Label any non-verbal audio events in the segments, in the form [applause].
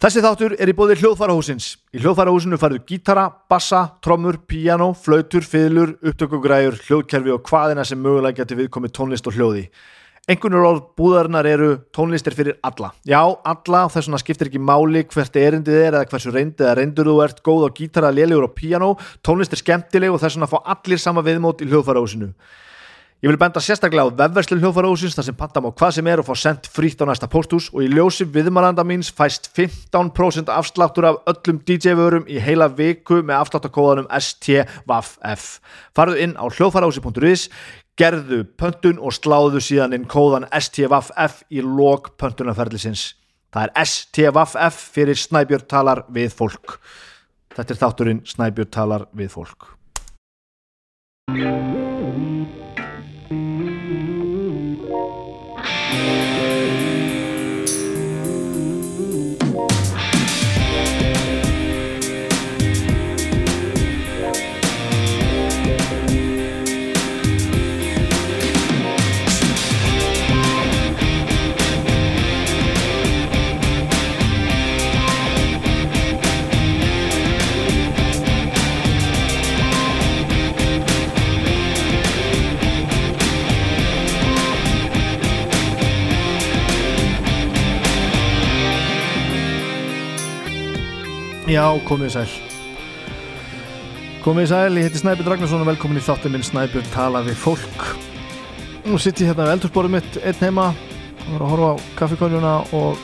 Þessi þáttur er í bóði hljóðfærahúsins. Í hljóðfærahúsinu færðu gítara, bassa, trommur, piano, flautur, fiðlur, upptökugræjur, hljóðkerfi og hvaðina sem mögulega getur viðkomið tónlist og hljóði. Engunur orð búðarinnar eru tónlistir fyrir alla. Já, alla, þess vegna skiptir ekki máli hvert erindið er eða hversu reyndið eða reyndur þú ert góð á gítara, lélegur og piano. Tónlist er skemmtileg og þess vegna fá allir sama viðmót í hljóðfærahúsinu. Ég vil benda sérstaklega á vefverslun hljóðfærahúsins þar sem panta má hvað sem er og fá sendt frítt á næsta pósthús og í ljósi viðmælanda míns fæst 15% afsláttur af öllum DJ-vörum í heila viku með afsláttakóðanum STVF. Farðu inn á hljóðfærahúsi.is, gerðu pöntun og sláðu síðan inn kóðan STVF í lok pöntunarferðlisins. Það er STVF fyrir Snæbjörn talar við fólk. Þetta er þátturinn Snæbjörn talar við fólk. Já, komið sæl. Komið sæl, ég heiti Snæbjörn Ragnarsson og velkomin í þáttum minn Snæbjörn tala við fólk. Nú sitt ég hérna við eldursporum mitt einn heima og var að horfa á kaffikonjuna og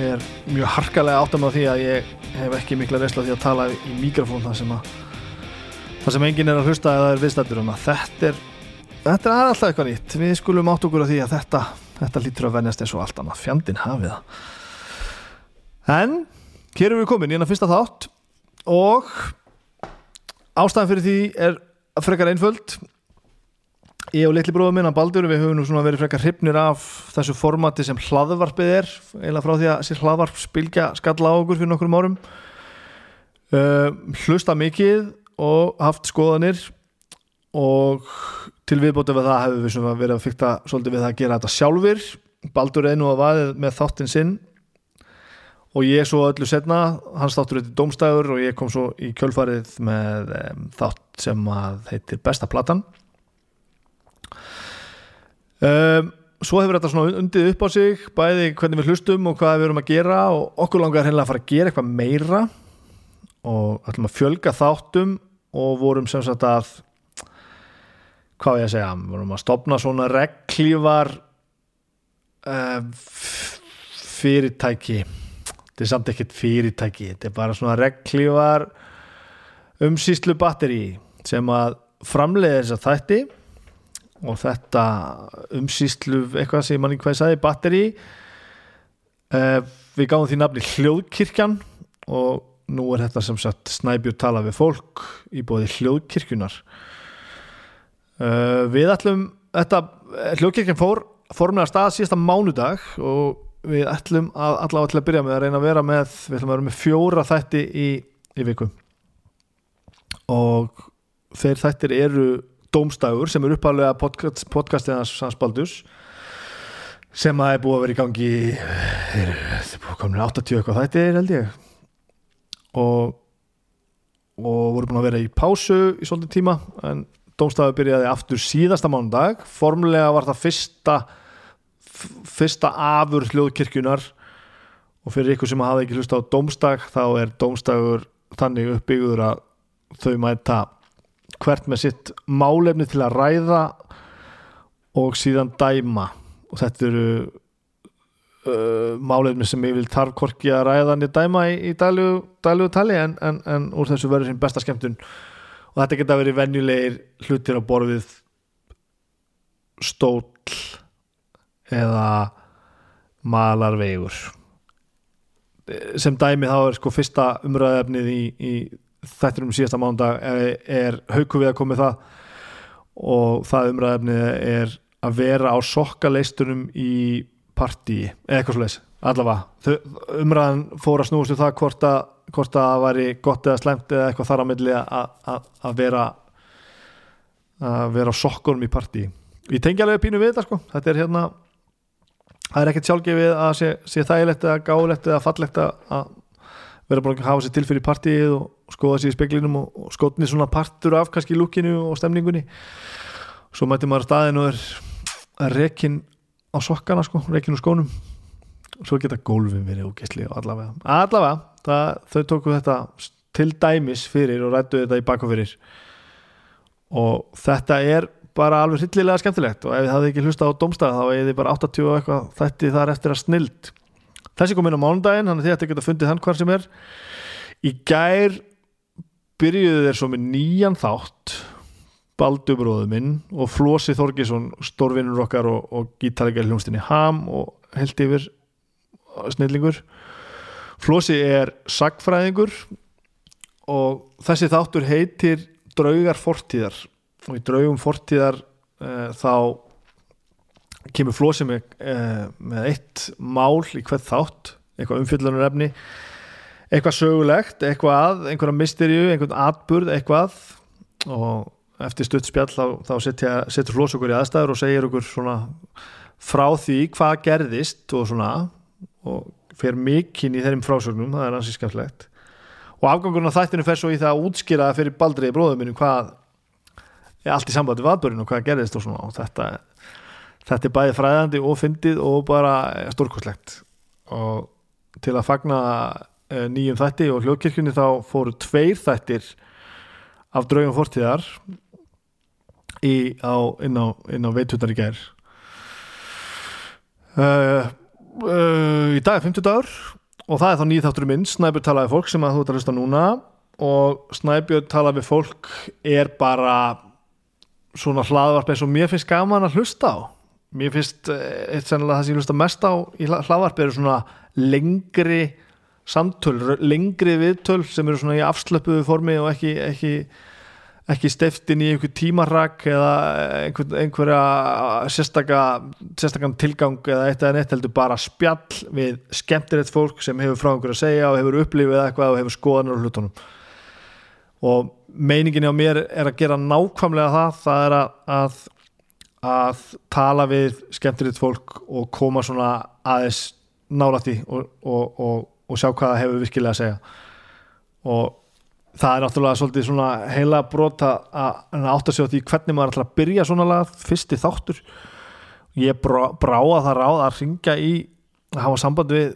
er mjög harkalega áttam á því að ég hef ekki mikla reysla því að tala í mikrofón þar sem að þar sem enginn er að hlusta eða er viðstættur um að þetta er þetta er alltaf eitthvað nýtt. Við skulum átt okkur á því að þetta þetta lítur að venjast eins og allt annað. Fjandinn hafið en Hér erum við komin í enna fyrsta þátt og ástæðan fyrir því er frekar einföld. Ég og litli bróðum minna Baldur við höfum nú svona verið frekar hrypnir af þessu formati sem hlaðvarpið er eiginlega frá því að þessi hlaðvarp spilja skalla á okkur fyrir nokkur árum. Uh, hlusta mikið og haft skoðanir og til viðbótið við það hefur við verið að fykta svolítið við það að gera þetta sjálfur Baldur er nú að vaðið með þáttinn sinn og ég svo öllu setna hans þáttur þetta domstæður og ég kom svo í kjölfarið með um, þátt sem að heitir Besta Platan. Um, svo hefur þetta svona undið upp á sig bæði hvernig við hlustum og hvað við erum að gera og okkur langar hennilega að fara að gera eitthvað meira og ætlum að fjölga þáttum og vorum sem sagt að hvað ég að segja vorum að stopna svona reglívar uh, fyrirtæki þetta er samt ekkert fyrirtæki þetta er bara svona reglívar umsýslu batteri sem að framleiða þess að þætti og þetta umsýslu eitthvað sem manni hvað ég sagði batteri uh, við gáðum því nafni hljóðkirkjan og nú er þetta sem sagt Snæbjörn tala við fólk í bóði hljóðkirkjunar uh, við ætlum þetta hljóðkirkjan fór formlega stað síðasta mánudag og við ætlum að allavega til að byrja með að reyna að vera með við ætlum að vera með fjóra þætti í, í viku. Og þeir þættir eru Dómstægur sem er uppálega podcast, podcastið hans Baldurs sem að er búið að vera í gangi þeir eru koma 80 eitthvað þættir held ég. Og og voru búin að vera í pásu í svolítið tíma en Dómstægur byrjaði aftur síðasta mánudag. Formulega var það fyrsta fyrsta afur hljóðkirkjunar og fyrir ykkur sem hafa ekki hlusta á domstag þá er domstagur þannig uppbyggður að þau mæta hvert með sitt málefni til að ræða og síðan dæma. Og þetta eru uh, málefni sem ég vil tarf korki að ræða niður dæma í, í dælugu tali en, en, en úr þessu verður sem besta skemmtun. Og þetta geta verið venjulegir hlutir á borfið stóll eða malarvegur. Sem dæmi þá er sko fyrsta umræðefnið í, í þættir um síðasta mándag er, er hauku við að koma það. Og það umræðefnið er að vera á sokkaleistunum í partí, eða eitthvað slúleis allavega, umræðan fór að snúast um það hvort að, hvort að það væri gott eða slemt eða eitthvað þar á milli að vera að vera á sokkunum í partí. Ég tengi alveg pínu við þetta sko. Þetta er hérna það er ekkert sjálfgefið að sé, sé þægilegt eða gáðilegt eða fallegt að vera búin að hafa sér til fyrir partíið og skoða sér í speklinum og, og skotni svona partur af kannski lúkinu og stemningunni. Svo mætti maður staðin og er rekin á sokkana sko, rekin úr skónum. Og svo geta gólfin verið ógæsli og allavega, allavega það, þau tóku þetta til dæmis fyrir og rættu þetta í bakofyrir og þetta er bara alveg hryllilega skemmtilegt og ef þið hafði ekki hlusta á domstæð þá er þið bara 80 og eitthvað þetta þar eftir að snild. Þessi kom inn á mánudaginn, þannig að þið ætti að geta fundið hann hvar sem er. Í gær byrjuðu þeir svo með nýjan þátt Baldubróðu minn og Flósi Þorgesson stórvinnur okkar og, og gítalega hljómsdini Ham og held yfir snillingur. Flósi er sagfræðingur og þessi þáttur heitir Draugar fortíðar og í Draugum fortíðar uh, þá kemur Flósi með, uh, með eitt mál í hvert þátt eitthvað umfyllunar efni eitthvað sögulegt, eitthvað einhverja misterju, einhvern atburð eitthvað. Og eftir stutt spjall þá, þá setur Flósi okkur í aðstæður og segir okkur svona frá því hvað gerðist og svona og fer mikinn í þeirrim frásögnum það er ansið skemmtlegt og afgangurinn á þættinu fer svo í það að útskýra fyrir baldriði bróðum minnum hvað er allt í sambandi við aðbörinu og hvað gerðist og svona og þetta, þetta er bæði fræðandi og fyndið og bara stórkoslegt og til að fagna e, nýjum þætti og hljóðkirkjunni þá fóru tveir þættir af draugum fortíðar í, á, inn á, á veitutar í gær. Uh, uh, í dag er 50 dagur og það er þá nýð þáttur minn Snæbjörn talaði fólk sem að þú ert að hlusta núna og Snæbjörn talaði fólk er bara svona hlaðvarp eins og mér finnst gaman að hlusta á. Mér finnst eh, eitt sennilega það sem ég hlusta mest á í hlaðvarp eru svona lengri samtöl, lengri viðtöl sem eru svona í afslöpuðu formi og ekki, ekki ekki steftin í einhver tímarrak eða einhver, einhverja sérstakann tilgang eða eitt eða neitt heldur bara spjall við skemmtilegt fólk sem hefur frá einhverju að segja og hefur upplifið eitthvað og hefur skoðanur hlutunum. Og meiningin á mér er að gera nákvæmlega það það er að, að, að tala við skemmtilegt fólk og koma svona aðeins nálætti og, og, og, og sjá hvað það hefur virkilega að segja. Og það er náttúrulega svolítið svona heila brota að átta sig á því hvernig maður ætlar að byrja svona lag fyrsti þáttur. Ég brá, brá að það ráð að ringa í að hafa samband við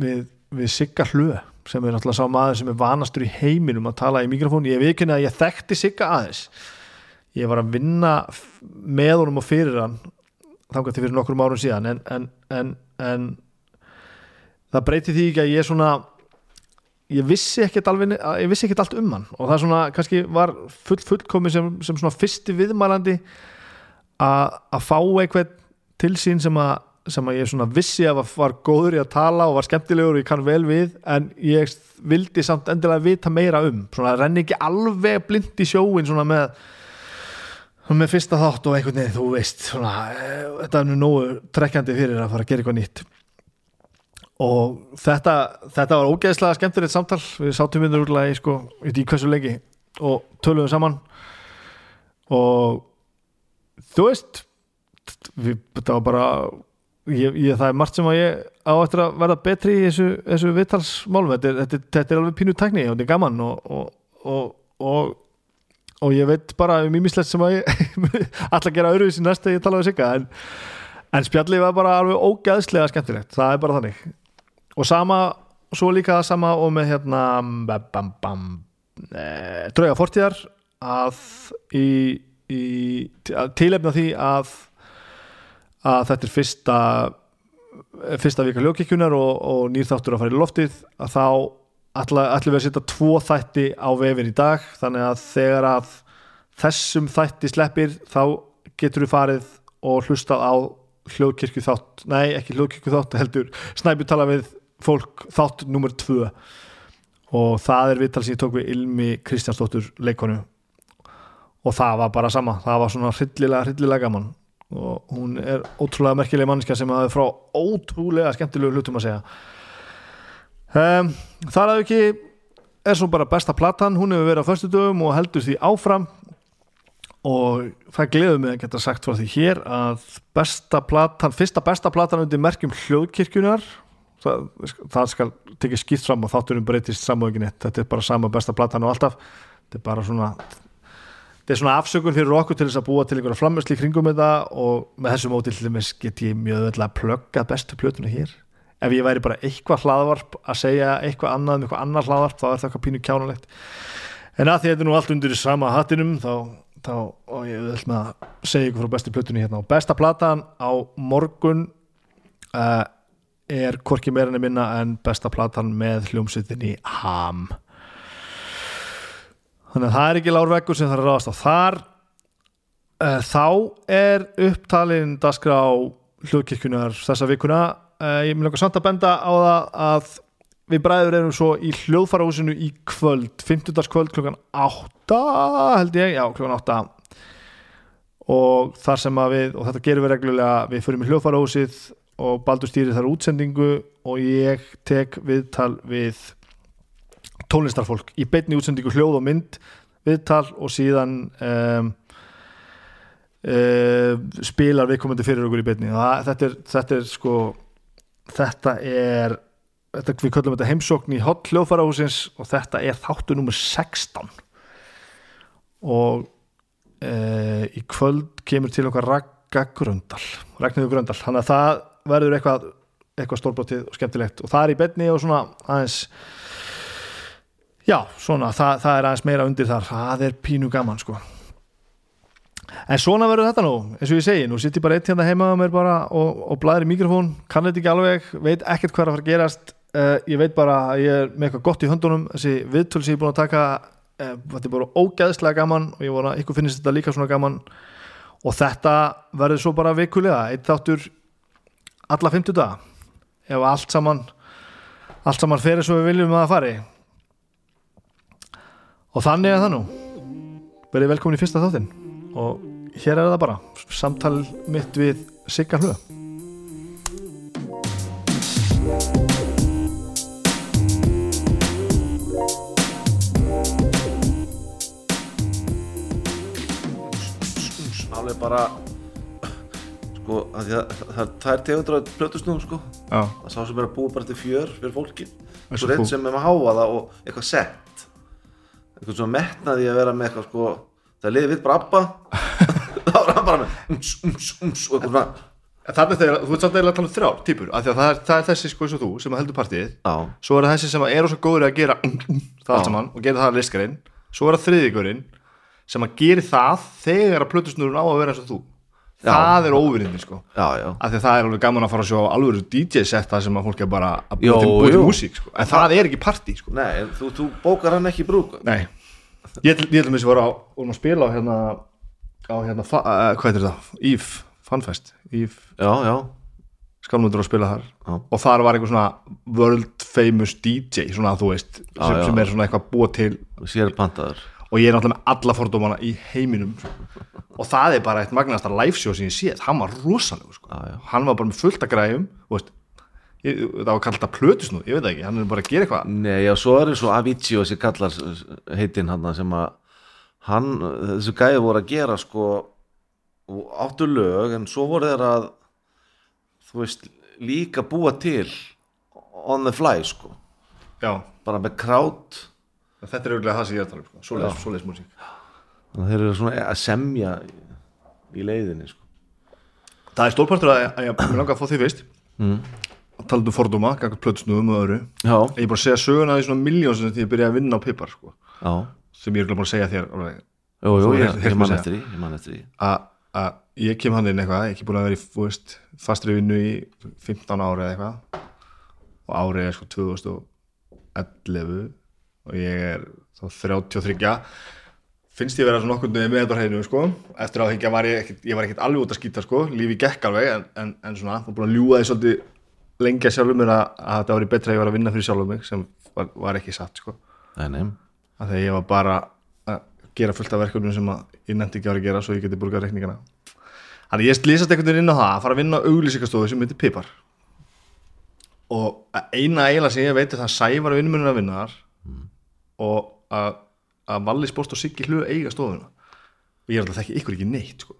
við, við Sigga Hlu sem er náttúrulega sá maður sem er vanastur í heiminum að tala í mikrofón, ég ekki að ég þekkti Sigga aðeins. Ég var að vinna með honum og fyrir hann þannig að þetta fyrir nokkrum árum síðan en, en, en, en það breyti því ekki að ég svona ég vissi ekkert alveg ég vissi ekkert allt um hann. Og það svona kannski var full fullkomi sem, sem svona fyrsti viðmælandi að fá eitthvað til sín sem að, sem að ég svona vissi að var góður í að tala og var skemmtilegur og ég kann vel við en ég vildi samt endilega vita meira um. Svona renni ekki alveg blind í sjóin svona með með fyrsta þátt og einhvern veginn þú veist svona, eh, þetta er nú nógu trekkjandi fyrir að fara að gera eitthvað nýtt. Og þetta, þetta var ógeðslega skemmtilegt samtal. Við sátum við úrlega í sko í hversu lengi og töluðum saman. Og þú veist við, þetta var bara ég, ég, það er margt sem að ég á eftir að verða betri í þessu, þessu vittalsmálum þetta, þetta, þetta er alveg pínu tækni og þetta er gaman og, og, og, og ég veit bara um ímislegt sem að ég [laughs] alltaf gera öruvísi næst þegar ég tala um sigga. En, en spjallið var bara alveg ógeðslega skemmtilegt. Það er bara þannig. Og sama, svo líka það sama og með hérna bam, bam, e, drauga fortíðar að í, í tilefna því að að þetta er fyrsta fyrsta vika hljókikjunar og, og nýrþáttur að fara í loftið að þá ætlum við að setja tvo þætti á vefin í dag þannig að þegar að þessum þætti sleppir þá getur við farið og hlusta á hljóðkirkju þátt, nei ekki hljóðkirkju þátt heldur, snæpi tala við fólk þátt nummer tvö. Og það er vittal sem ég tók við Ilmi Kristjánsdóttur leikonu og það var bara sama það var svona hryllilega, hryllilega gaman og hún er ótrúlega merkileg manniska sem hafi frá ótrúlega skemmtilegu hlutum að segja. Um, þar að ekki er svo bara besta platan. Hún hefur verið á förstu dögum og heldur því áfram. Og það gleður mig að geta sagt frá því hér að besta platan, fyrsta besta platan undir merkjum hljóðkirkjunar það, það skal tekið skýrt fram og þátturum breytist samöginni, þetta er bara sama besta platan og alltaf, þetta er bara svona þetta er svona afsökun fyrir okkur til þess að búa til einhverja framhersli kringum þetta og með þessu móti til dæmis get ég mjög öll að plugga bestu plötuna hér. Ef ég væri bara eitthvað hlaðvarp að segja eitthvað annað um eitthvað annar hlaðvarp þá er það eitthvað pínu kjánulegt en að því þetta er nú allt undir í sama hattinum þá þá, og ég vil með að segja ykkur frá bestu plötunni hérna. Og besta platan á morgun uh, er hvorki meirinni minna en besta platan með hljómsveitinni Ham þannig að það er ekki lárveggur sem það er ráðast á þar. Uh, þá er upptalinn dagskrá hljóðkirkjunar þessa vikuna. Uh, ég vil nokkuð samt að benda á það að við bræður erum svo í hljóðfarahúsinu í kvöld, 15. kvöld klukkan 8 held ég, já klukkan 8 og þar sem að við, og þetta gerum við reglulega við förum í hljóðfarahúsið og Baldur stýrir þar útsendingu og ég tek viðtal við tónlistarfólk í beitni útsendingu hljóð og mynd viðtal og síðan um, um, spilar við komandi fyrir okkur í beitni þetta er, þetta er sko þetta er þetta, við köllum þetta heimsókn í hot hljóðfarahúsins og þetta er þáttu nummer 16 og e, í kvöld kemur til okkar Ragga Gröndal Ragnhildur Gröndal, þannig að það verður eitthvað, eitthvað stórbrótið og skemmtilegt. Og það er í benni og svona aðeins já, svona, það, það er aðeins meira undir þar, það er pínu gaman sko. En svona verður þetta nú, eins og ég segi nú sitt ég bara eitt hérna heima á mér bara og, og blæðir í mikrofón, kann þetta ekki alveg veit ekkert hvað er að fara að gerast. Uh, ég veit bara að ég er með eitthvað gott í höndunum. Þessi viðtöl sem ég er búin að taka uh, þetta er bara ógæðslega gaman og ég vona ykkur finnist þetta líka svona gaman. Og þetta verður svo bara vikulega eitt þáttur alla 50 daga ef allt saman allt saman ferir svo við viljum að það fari og þannig er það nú. Verið velkomin í fyrsta þáttin og hér er það bara samtal mitt við Sigga Hluga alveg bara sko, að að, það, það er tegundur af plötusnúðum sko. Já. það sá sem er að búa bara til fjör fyrir fólki svo reynd sem er að háa það og eitthvað sett eitthvað svona metnaði að vera með eitthvað sko það liði við bara abba. [laughs] Þá er hann bara með ums, ums, ums og eitthvað svona. Þannig þegar, þú veit samt að tala um þrjár típur, af því að það er, það er þessi sko eins og þú sem heldur partíð, já, svo er það þessi sem eru svo góður í að gera um, um, það allt saman og gera það að listgarinn, svo er það þriðigurinn sem að gera það þegar að plötusnurinn á að vera eins og þú. Það er óvinnindi sko. Já, já. Af því að það er alveg gaman að fara að sjá alveg DJ setta sem að fólk er bara að búa til, búa til músík sko. en það er ekki partí sko. Nei, en þú, þú bókar hann ekki brúk Nei, ég ætlum ég ætlum þess að vera á að spila á hérna á hérna, uh, hvað heitir það? Eve, já, já, skalmundur að spila þar. Já. og þar var einhver svona world famous DJ svona þú veist, sem, Já, já. sem er svona eitthvað búa til sér pantaður og ég er náttúrulega með alla fordómana í heiminum og það er bara eitt magnasta live show sem ég séð, hann var rosalegur sko. Já. hann var bara með fullt að græjum þú veist, ég, það var kallt að plötusnúð ég veit það ekki, hann er bara að gera eitthvað. Nei, já, svo er svo Avicii og þessi kallar heitinn hann sem að hann, þessu gæði voru að gera sko og áttu lög en svo voru þeir að þú veist, líka búa til on the fly sko. Já, bara með krát þetta er auðvitað það sem ég er að tala um sko. svoleiðis, svoleiðis músík. Þannig að þeir eru svona að semja í leiðinni sko. Það er stórpartur að, ég mér langar að fá því fyrst. Mm. að tala um fordóma, ganga plötusnúðum og öðru. Já, ég er bara að segja söguna því svona miljón sem því ég byrjaði að vinna á pipar sko. sem ég er bara að segja þér alveg, jú, Þú ég, ég heyrst man mig eftir því ég að ég kem hann inn eitthvað, ekki búin að vera í veist, fastri vinnu í 15 ári eða eitthvað. Og árið er sko 2011 og ég er þá 33 finnst ég vera svona okkur með þetta hreinu sko. eftir að var ég, ekkit, ég var ekkert alveg út að skýta sko. lífi gekk alveg en, en, en svona, þú búin að ljúga því svolítið lengi að sjálfum mér að, að þetta var betra að ég var að vinna fyrir sjálfum mig sem var, var ekki satt sko. Að þegar ég var bara að gera fullt af verkefnum sem að ég nefndi ekki að vera að gera svo ég geti burgað reikningana þannig ég lýsast einhvern veginn inn á það að fara að vinna á auglýsingastofu sem heitir Pipar og að eina eiginlega sem ég veit er það að Sævar að vinna þar og að, að Valli Sport og Siggi Hlu eiga stofuna. Og ég er alltaf þekki ykkur ekki neitt sko.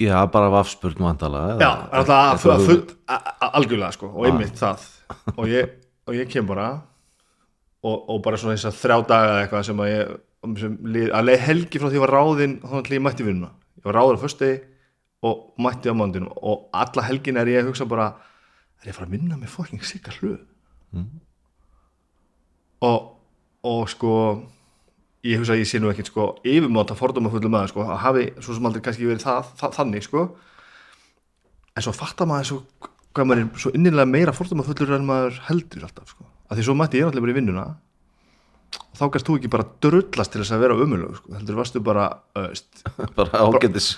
Já, bara vafspurn vandala já, alltaf að full algjörlega sko, og einmitt það. Og ég, og ég kem bara og, og bara svona þess að þrjá daga eitthvað sem að ég sem lið, að leið helgi frá því að ég var ráðinn þá ætla ég mætti vinnuna. Ég var ráður á fösti og mætti á mándinu og alla helgin er ég að hugsa bara er ég að fara að vinna með fokking sigga hluð mm. og, og sko ég hugsa að ég sé nú ekkert sko yfirmáta fordóma fullum maður sko að hafi svo sem aldrei kannski verið það, það, þannig sko. En svo fattar maður svo hvað maður er svo innilega meira fordóma fullur en maður heldur alltaf sko. Að því svo mætti ég náttúrulega bara í vinnuna. Og þá kannst þú ekki bara drullast til þess að vera umölu sko. heldur varstu bara öst, [laughs] bara ágændis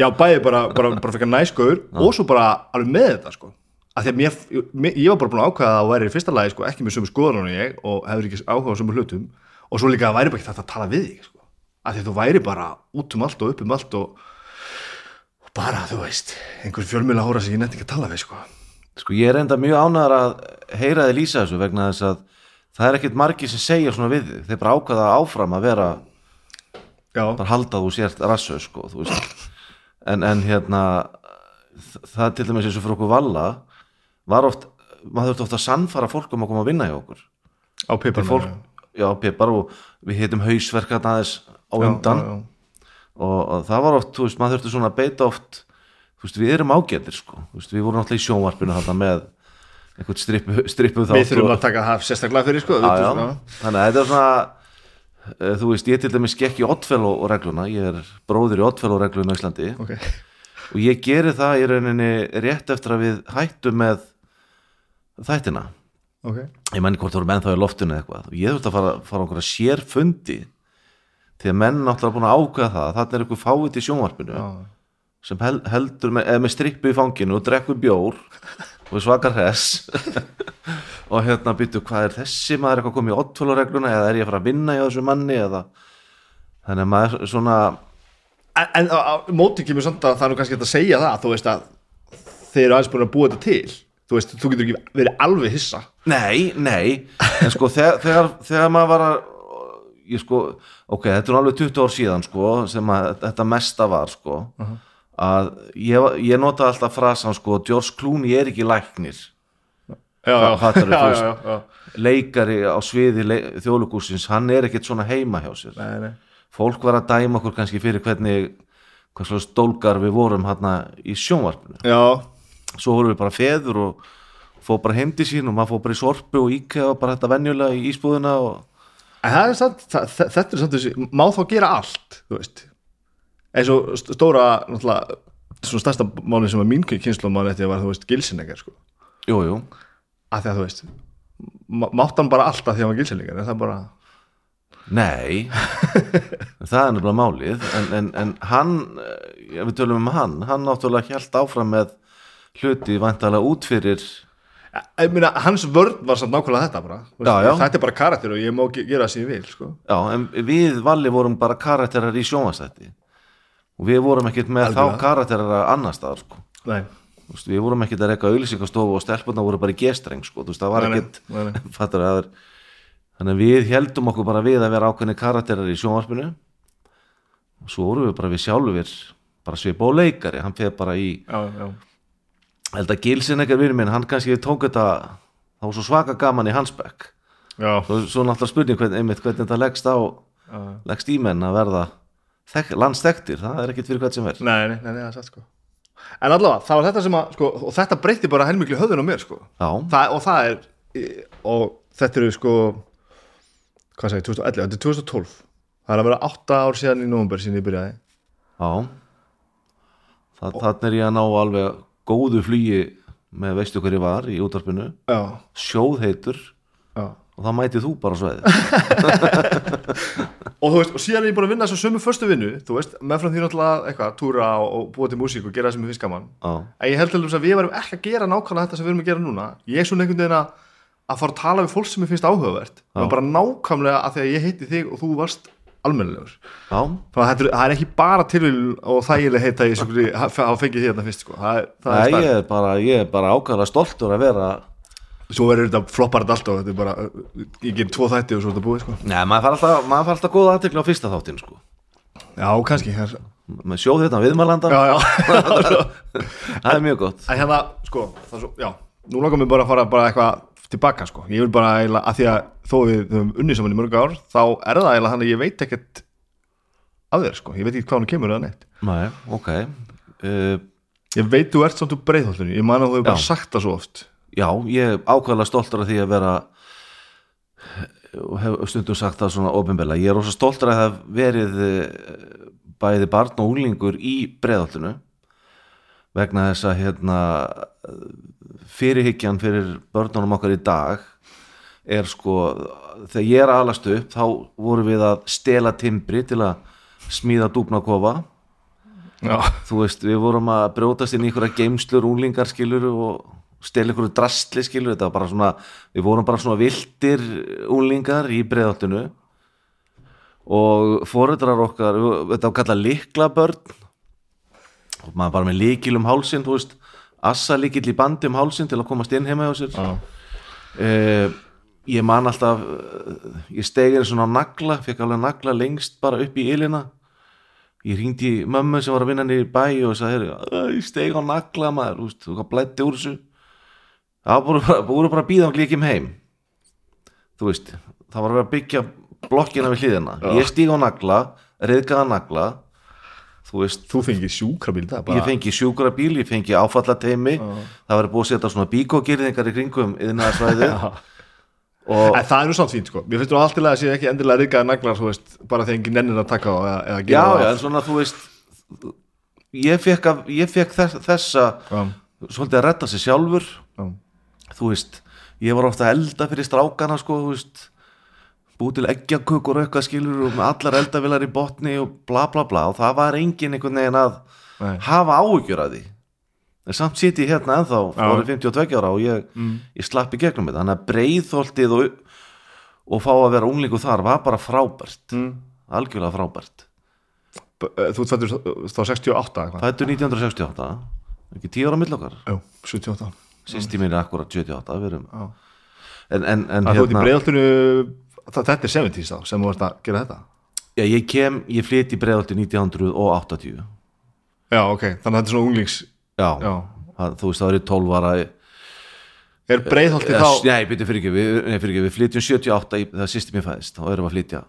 já bæði bara, bara, bara fyrir næskur og svo bara alveg með þetta sko að því að mér, mér, ég var bara búin að ákvæða að það væri í fyrsta lagi sko, ekki með sömu skoðan og ég og hefur ekki áhuga á sömu hlutum. Og svo líka að væri bara ekki þetta að tala við þig sko. að því að þú væri bara út um allt og upp um allt og, og bara þú veist, einhver fjölmjöla hóra sem ég nefndi ekki að tala við sko. Sko ég er enda mjög ánæðar að heyra þið lýsa þessu vegna þess að það er ekkit margi sem segja svona við þig. Þeir bara ákvæða áfram að vera já, bara halda þú sért rassu sko, en, en hérna það til dæmis eins og fyrir okkur valla var oft, maður þurfti ofta að sannfara fólk um að koma að vinna hjá okkur. Á pipar fólk, já, pipar og við heitum hausverkat aðeins á undan. já, já. Og, og það var oft, þú veist, maður þurfti svona að beita oft þú veist, við erum ágættir sko. Veist, við vorum náttúrulega í sjónvarpinu þarna með einhvern strippu, strippu við þurfum að taka það sérstaklega fyrir sko já, já. þannig að þetta er svona uh, þú veist, ég til dæmis gekk í oddfellow regluna, ég er bróður í oddfellow regluna í Íslandi. Okay. og ég geri það í rauninni rétt eftir að við hættum með þættina. Okay. ég menn hvort þú eru menn þá í loftinu eða eitthvað. Og ég þurfti að fara, fara okkur að sér fundi því að menn náttúrulega búin að ákveða það þannig er eitthvað fáið til sjónvarpinu já. sem hel, heldur með, með strippu í fanginu og drekkur bjór og svakar hess [laughs] og hérna byttu hvað er þessi maður eitthvað komið í oddfólaregluna eða er ég að fara að vinna í þessu manni eða? Þannig að maður svona en, en á, á, móti kemur samt að það er nú kannski að segja það þú veist að þeir eru aðeins búin að búa þetta til þú veist, þú getur ekki verið alveg hissa. Nei, nei, en sko þegar, þegar, þegar maður var að ég sko, ok, þetta er alveg 20 ár síðan sko, sem að þetta mesta var sko, að ég, ég nota alltaf frasan sko, George Clooney er ekki læknir. Já, já, Fattarðu, [laughs] já, veist. já, já. leikari á sviði þjóðlugúsins, hann er ekkert svona heima hjá sér. Nei, nei. fólk var að dæma okkur kannski fyrir hvernig hvað svona stólgar við vorum hérna í sjónvarpinu. Já, svo vorum við bara feður og fóð bara heimdi sín og maður fóð bara í sorpu og íkja og bara þetta venjulega í ísbúðina og er samt það, þetta er samt þessi, má þá gera allt eins og st- stóra, svona stærsta máli sem að mín kynslu máli þetta var, þú veist, gilsinnegar sko. Jú, jú, að því að þú veist má- mátt hann bara allt að því að hann var gilsinnegar það bara, nei. Það er nefnilega málið en, en, en hann, eh, við tölum um hann hann náttúrulega held áfram með hluti vantalega út fyrir ég meina, hans vörn var samt nákvæmlega þetta bara, Já, já. þetta er bara karakter og ég má ge- gera það sem ég vil, sko. Já, en við Valli vorum bara karakterar í sjónvastætti og við vorum ekkert með Algjörlega. þá karakterar annar staðar sko. Við vorum ekkert að reyka auðlýsingastofu og stelpunna voru bara í gestreng sko, það var ekkert [laughs] að er þannig að við heldum okkur bara við að vera ákveðni karakterar í sjónvarpinu. Og svo vorum við bara við sjálfur bara svipa og leikari, hann feð bara í já, já, held að Gilsin ekkert vinur minn, hann kannski tók þetta var svo svaka gaman í hans bekk já, svo, svo náttúrulega spurning hvernig, einmitt, hvernig þetta leggst á já. leggst í menn að verða þek, landstektir, það er ekkert fyrir hvert sem er. Nei, nei, nei, það er satt sko. En allavega, það var þetta sem að, sko, og þetta breytti bara helmikli höfðun á mér, sko. Það, Og það er, og þetta eru, sko, hvað sagði, 2011, þetta er 2012 Það er að vera 8 ár síðan í nóvumber síðan ég byrjaði. Já. Þannig er ég að ná alveg góðu flugi með veistu hverju var í útvarpinu. Já, sjóð heitur já. Og þá mætið þú bara sveiði [laughs] Og þú veist, og síðan er ég búin að vinna þess sömu förstu vinnu, þú veist, meðfram því náttúrulega eitthvað, túra og, og búa til músík og gera það sem ég finnst gaman. En ég held til þess að við varum ekki að gera nákvæmlega þetta sem við erum að gera núna. Ég er svona einhvern veginn að, að fara að tala við fólk sem ég finnst áhugavert. Bara nákvæmlega að því að ég heiti þig og þú varst almennilegur. Það er ekki bara tilvíl og þægileg heita ég hafa fengið þetta fyrst sko. það það Nei, ég er bara, bara ákvæðlega stoltur að vera Svo verður þetta floppar þetta alltaf þetta er bara, ég ger tvo þætti og svo er þetta búið sko. Nei, maður fær alltaf, maður alltaf góða aðtekla á fyrsta þáttin sko. já, kannski með sjóð þetta viðmælanda, já, já. [laughs] Það er mjög gott. En hérna, sko, það svo, já. Nú langar mér bara að fara bara eitthvað tilbaka, sko. Ég vil bara eiginlega, að því að þó við höfum unnið saman í mörg ár Þá er það eiginlega þannig að ég veit ekkert af þér, sko. Ég veit ekki hvað hann kemur eða neitt. Nei, ok. Uh, Ég veit þú ert samt úr breiðhólfinu Ég man að þú hefur bara sagt það svo oft. Já, ég er ákveðlega stoltur af því að vera hef stundum sagt það svona ofinbella, ég er rosa stoltur að það hef verið eh, bæði barn og úlingur í breðaltinu vegna þess að hérna fyrirhyggjan fyrir börnunum okkar í dag er sko þegar ég er að alast upp þá vorum við að stela timbri til að smíða dúfnakofa. Já, þú veist, við vorum að brjótast inn í einhverja geimslur, úlingar skilur og stela einhverju drastli skilur þetta var bara svona, við vorum bara svona viltir úlingar í breiðaltinu og foreldrar okkar þetta var kallað liklabörn og maður bara með líkil um hálsinn, þú veist assa líkil í bandi um hálsinn til að komast inn heima hjá sér. Já, uh, ég man alltaf uh, ég stegið svona á nagla fekk alveg nagla lengst bara upp í ylina ég ringdi mömmu sem var að vinna niður í bæ og sagði, "Æ, ég steg á nagla maður, þú veist, þú blætti úr þessu. Það voru bara, voru bara að býða um glíkjum heim. Þú veist, það var að vera að byggja blokkina við hliðina, ég stíg á nagla reyðgaða nagla þú veist, þú fengið sjúkrabíl það bara ég fengi sjúkrabíl, ég fengi áfallateimi það var búið að setja svona bíkogirðingar í kringum yðnaðarsvæðið [laughs] og En það er nú samt fínt, sko. Mér finnst þú alltilega að sé ekki endilega reykaði naglar, þú veist Bara þegar enginn nennir að taka á eða, eða já, já, en svona þú veist ég fekk, af, ég fekk þess, þessa Já, svolítið að redda sig sjálfur. Já, þú veist, ég var ofta að elda fyrir strákana sko, þú veist búið til eggjakökur eitthvað skilur og allar eldavilar í botni og bla bla bla. Og það var engin einhvern veginn að Nei. hafa áhyggjur að því. En samt sitt ég hérna ennþá fórið 52 ára og ég, ég slapp í gegnum þetta. Þannig að breiðholtið og, og fá að vera unglingu þar var bara frábært. Mm. algjörlega frábært. Eh, Þú fættur þá 68 eitthvað? Fættur 1968 ekki 10 ára mill okkar? Jú, 78 sýsti mín er akkurat 78 við erum Já. en, en, en Það þú ert í hérna breiðaltinu Þetta er 70s þá sem þú ert að gera þetta? Já, ég kem, ég flyt í breiðalti 1980 Já, ok, þannig að þetta er svona unglings já, Já. Það, þú veist það er 12 ára. Er breiðholti Eh, þá nei, byrju fyrir ekki, við, nei, fyrir ekki, við flytjum 78 í, það sýsti mér fæðist, þá erum við að flytja.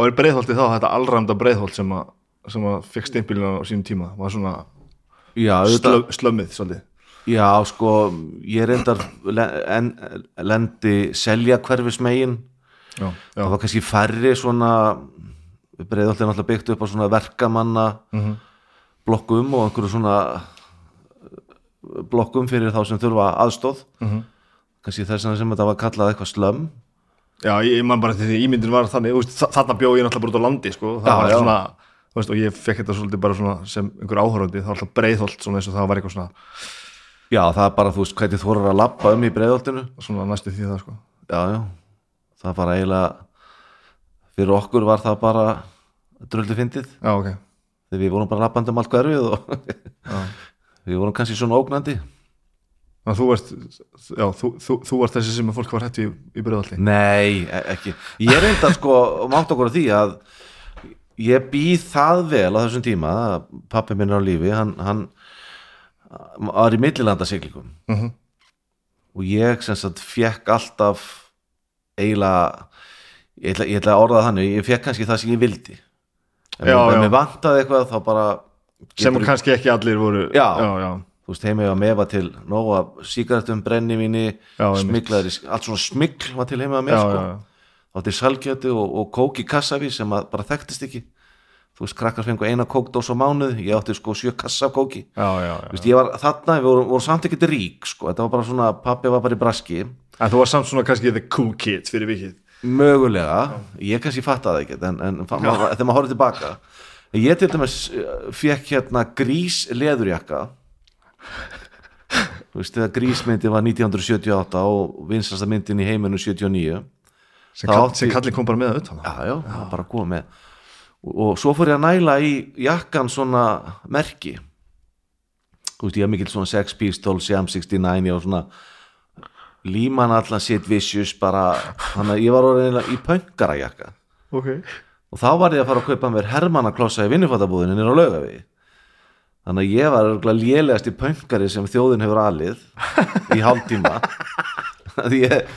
Og er breiðholti þá þetta allræmda breiðholt sem að sem að fekk stimpilina á sínum tíma? Var svona já, slömmið svolítið? Já, sko ég reyndar len, en, lendi selja hverfismegin Já, já, það var kannski færri svona breiðalti náttúrulega byggt upp á svona verkamanna Mhm. blokkum og einhverju svona eh, blokkum fyrir þá sem þurfa aðstóð Mhm. kannski þess vegna sem þetta var kallað eitthvað slömm já ég, man bara til því ímyndin var þannig veist, þa- þarna bjó ég náttúrulega bara út á landi sko. það Já, var svona veist, og ég fekk þetta svolítið bara svona sem einhver áhörandi það var alltaf breiðholt svona eins og það var eitthvað svona, já, það er bara, þú veist, hvernig þú voru að lappa um í breiðaltinu svona næstu því það sko. já, já, það var eiginlega fyrir okkur var það bara dröldu fyndið. Já ok. Þegar við vorum bara lappandi um allt hverfið og [laughs] við vorum kannski svona ógnandi. Að þú varst, já, þú, þú, þú varst þessi sem að fólk var hættu í, í breiðholti? Nei, e- ekki. Ég reynda sko, mátt okkur á því að ég býð það vel á þessum tíma að pappi minn er á lífi hann, hann var í millilandasiklingum Mhm. og ég sem sagt fekk alltaf eiginlega ég ætla, ég ætla að orða þannig ég fekk kannski það sem ég vildi ef Já, ef já. mér vantaði eitthvað þá bara sem getur- kannski ekki allir voru Já. já, já. þú veist, heima ég að mefa til nóga sígarettum, brennivíni Já, einmitt. smiklaðir, allt svona smikl var til heima að Já, mér sko já, já. þá til salgjötu og, og kók í kassaví sem að bara þekktist ekki þú veist, krakkar fengu eina kókdós á mánuð ég átti sko sjö kassa af kóki. Já, já, já. veist, ég var þarna, við vorum, vorum samt ekkert rík sko, þetta var bara svona, pappi var bara í braski. En þú var samt svona kannski the cool kid fyrir vikið. Mögulega, ég kannski fattaði ekkert en, en fa- ma þegar maður horfði tilbaka. Ég til dæmis eh, fekk hérna grís leðurjakka. Þú veist, þegar grísmyndi var 1978 og vinsasta myndin í heiminu 79 sem, kall, átti- sem kallið kom bara með auðvitað já, já, bara koma með og, svo fór ég að næla í jakkan svona merki. Þú veist, ég haf mikill svona Sex Pistols, Jam 69 og svona líman allan Sid Vicious bara, þannig að ég var orðin í pöngara jakka ok. Og þá var ég að fara að kaupa mér hermannaklossa í vinnufætabúðinu nýra á laugavi þannig að ég var örgulega lélegast í pöngari sem þjóðin hefur alið í hálftíma. [laughs] Því ég,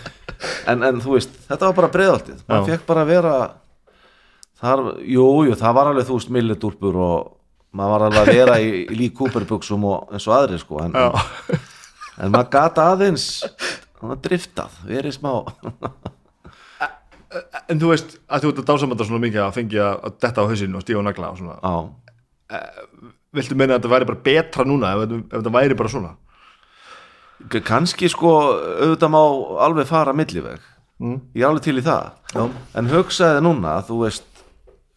en, en þú veist þetta var bara breiðaltið, maður fekk bara að vera þar, jú, jú, það var alveg þú veist millidúrpur og maður var alveg að vera í, í lík kúperbuxum og eins og aðri sko en, en, en maður gata aðeins hann var driftað, verið smá. En þú veist að þú ert að dásamönda svona mikið að fengi að detta á hausinu og stíga og nagla og svona. Á Viltu meina að þetta væri bara betra núna ef, ef þetta væri bara svona? K- kannski sko auðvitað má alveg fara milliveg. Mm. ég er alveg til í það. Já. en hugsaði núna þú veist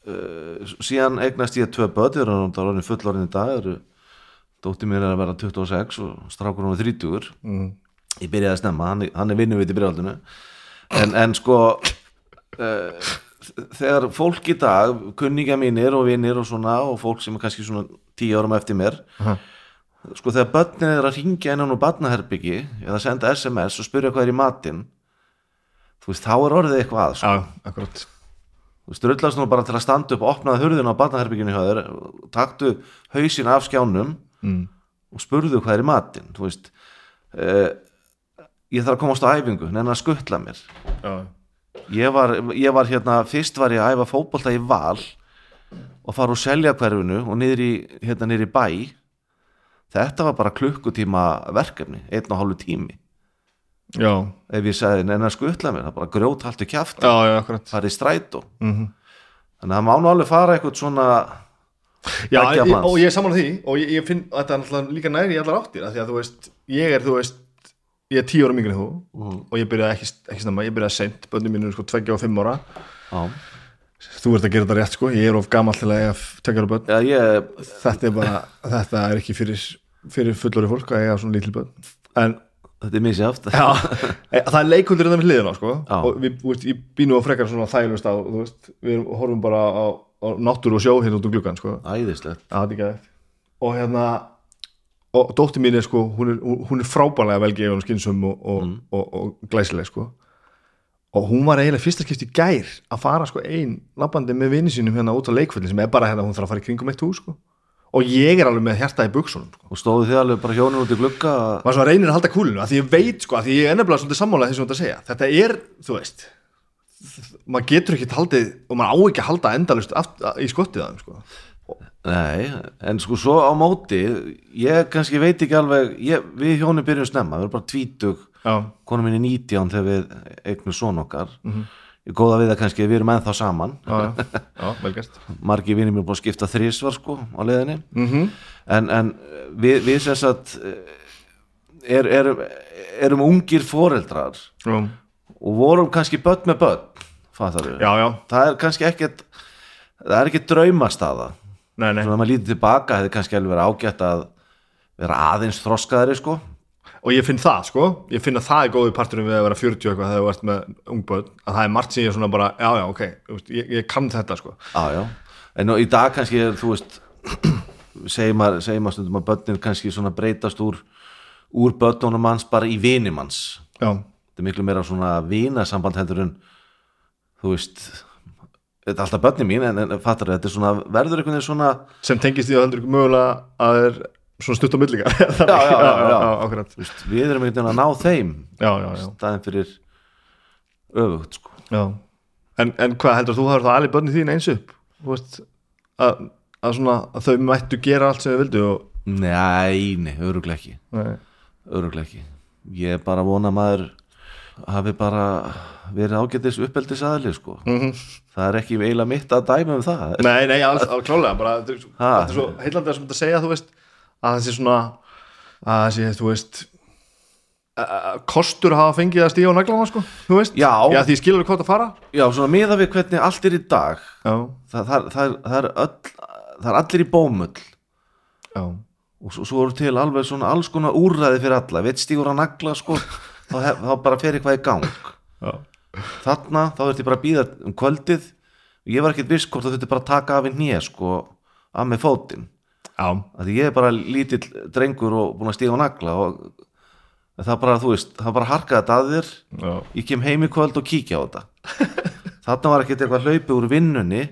uh, síðan eignast ég tvö börn þeir eru náttúrulega fullorinn í dag eru, dóttir mér er að vera 26 og strákur hún er 30 mm. ég byrjaði að snemma, hann, er- hann er vinnuvit í byrjaldinu en, en sko uh, þegar fólk í dag kunningja mínir og vinnir og svona og fólk sem er kannski svona tíu árum eftir mér Aha. sko þegar börnin er að ringja innan úr barnaherbyggi eða senda SMS og spyrja hvað er í matinn þú veist, þá er orðið eitthvað að sko. Já, akkurat drullast nú bara til að standa upp opnaði hurðina á barnaherbygginu hjá þér taktu hausin af skjánum mm. og spurðu hvað er í matinn þú veist uh, ég þarf að komast á æfingu, neina að skuttla mér. Já, ég var, ég var hérna, fyrst var ég að æfa fótbolta í val og fara úr selja hverfinu og niður í, hérna niður í bæ. Þetta var bara klukkutíma verkefni, einn og hálfu tími já, ef ég segði neina að skuttla mér, það er bara grjót haltu akkurat. Það er í strætó. Mm þannig að það má nú alveg fara eitthvað svona Já, ég, og ég er saman á því og ég, ég finn að þetta er náttúrulega líka næri í allar áttir því að þú veist, ég er, þú veist ég er tíu ára mingri þú Mhm. og ég byrjaði ekki, ekki snemma, ég byrjaði seint bönnum mínu er sko tveggja og fimm ára. Já, þú ert að gera þetta rétt sko, ég er of gamall til að eiga tveggja ára bönn, ég, þetta er bara þetta er ekki fyrir, fyrir fullori fólk að eiga svona lítil bönn en þetta er misjáft já, [laughs] e, það er leikundur þetta við hliðina sko. Og við, veist, ég býnum á frekar svona þægilegust á, við horfum bara á, á náttúru og sjó hérna út úr gluggan sko. Æðislegt. Og hérna og dóttir mín er sko, hún er, hún er frábærlega velgefin og skynsum og, og, og, og, glæsileg sko. Og hún var eiginlega fyrsta skipt í gær að fara sko ein labbandi með vini sínum hérna út á leikvöldin sem er bara hérna hún þarf að fara í kringum eitt hús sko og ég er alveg með hjarta í buksunum sko. og stóðu þið alveg bara hjónin út í glugga? Maður svo reynir að halda kúlinu að því ég veit sko, að því ég er nefnilega svolítið sammála ert að segja. Þetta er, þú veist maður getur ekki haldið og maður á ekki að halda endalust í skottið að þeim sko. Nei, en sko svo á móti ég kannski veit ekki alveg ég, við hjónin byrjum snemma, við erum bara tvítug. Konum minni 19 þegar við eignum son okkar. Ég góða við það kannski, við erum ennþá saman. Já, já, já, vel gert. [laughs] Margi vinni mér búin að skipta þrísvar sko á leiðinni. Mhm. En, en við, við sem sagt er, erum, erum ungir foreldrar já, og vorum kannski börn með börn já, já, það er kannski ekkert það er ekki draumastaða. Nei, nei. Svona að maður lítið tilbaka hefði kannski alveg ágætt að vera aðeins þroskaðari sko og ég finn það sko, ég finn að það er góði parturinn við að vera 40 eitthvað þegar þú ert með ungböð að það er margt sem ég er svona bara, já já ok ég, ég kann þetta sko. Já, já. en nú, í dag kannski er þú veist [clears throat] segir maður, segir maður stundum að börnin kannski svona breytast úr úr börnunum manns bara í vinimanns já, þetta er miklu meira svona vinasamband heldur en þú veist þetta er alltaf börnin mín en, en fattar þetta er svona, verður einhvern veginn svona sem tengist því að heldur mögulega að er svona stutt á millinga [laughs] já, já, já, já. já, akkurat. Þú veist, við erum einhvern veginn að ná þeim já, já, já, staðin fyrir öfugt sko. En, en hvað heldur þú hafður það alveg börni þín eins upp? Veist, að, að, svona, að þau mættu gera allt sem þau vildu og, nei, nei, öruglega ekki. Öruglega ekki. Ég er bara að vona að maður hafi bara verið ágætis uppeldis aðli sko. Mhm. það er ekki eiginlega mitt að dæma um það. Nei, nei, alls, klálega bara, þetta er svo- svo heillandi að sem þetta segja þú veist, að það sé svona að það sé, þú veist að kostur að hafa fengið að stíga á naglana sko, þú veist. Já. já því ég skilur hvort að fara. Já, svona miða við hvernig allt er í dag það, það, það, það, er, öll, það er allir í bómull. Já, og svo, svo eru til alveg svona alls konar úrræði fyrir alla, veit stígur að nagla sko, þá, hef, þá bara fer eitthvað í gang. Já, þarna, þá ertu bara að býða um kvöldið. Ég var ekkert viss hvort þú þurfti bara að taka af í hnið sko, af með fótinn að ég er bara lítill drengur og búin að stíga á nagla og það bara, þú veist, það bara harkaði þetta að þér. Já. ég kem heim í kvöld og kíkja á þetta. [laughs] Þarna var ekkert eitthvað hlaupið úr vinnunni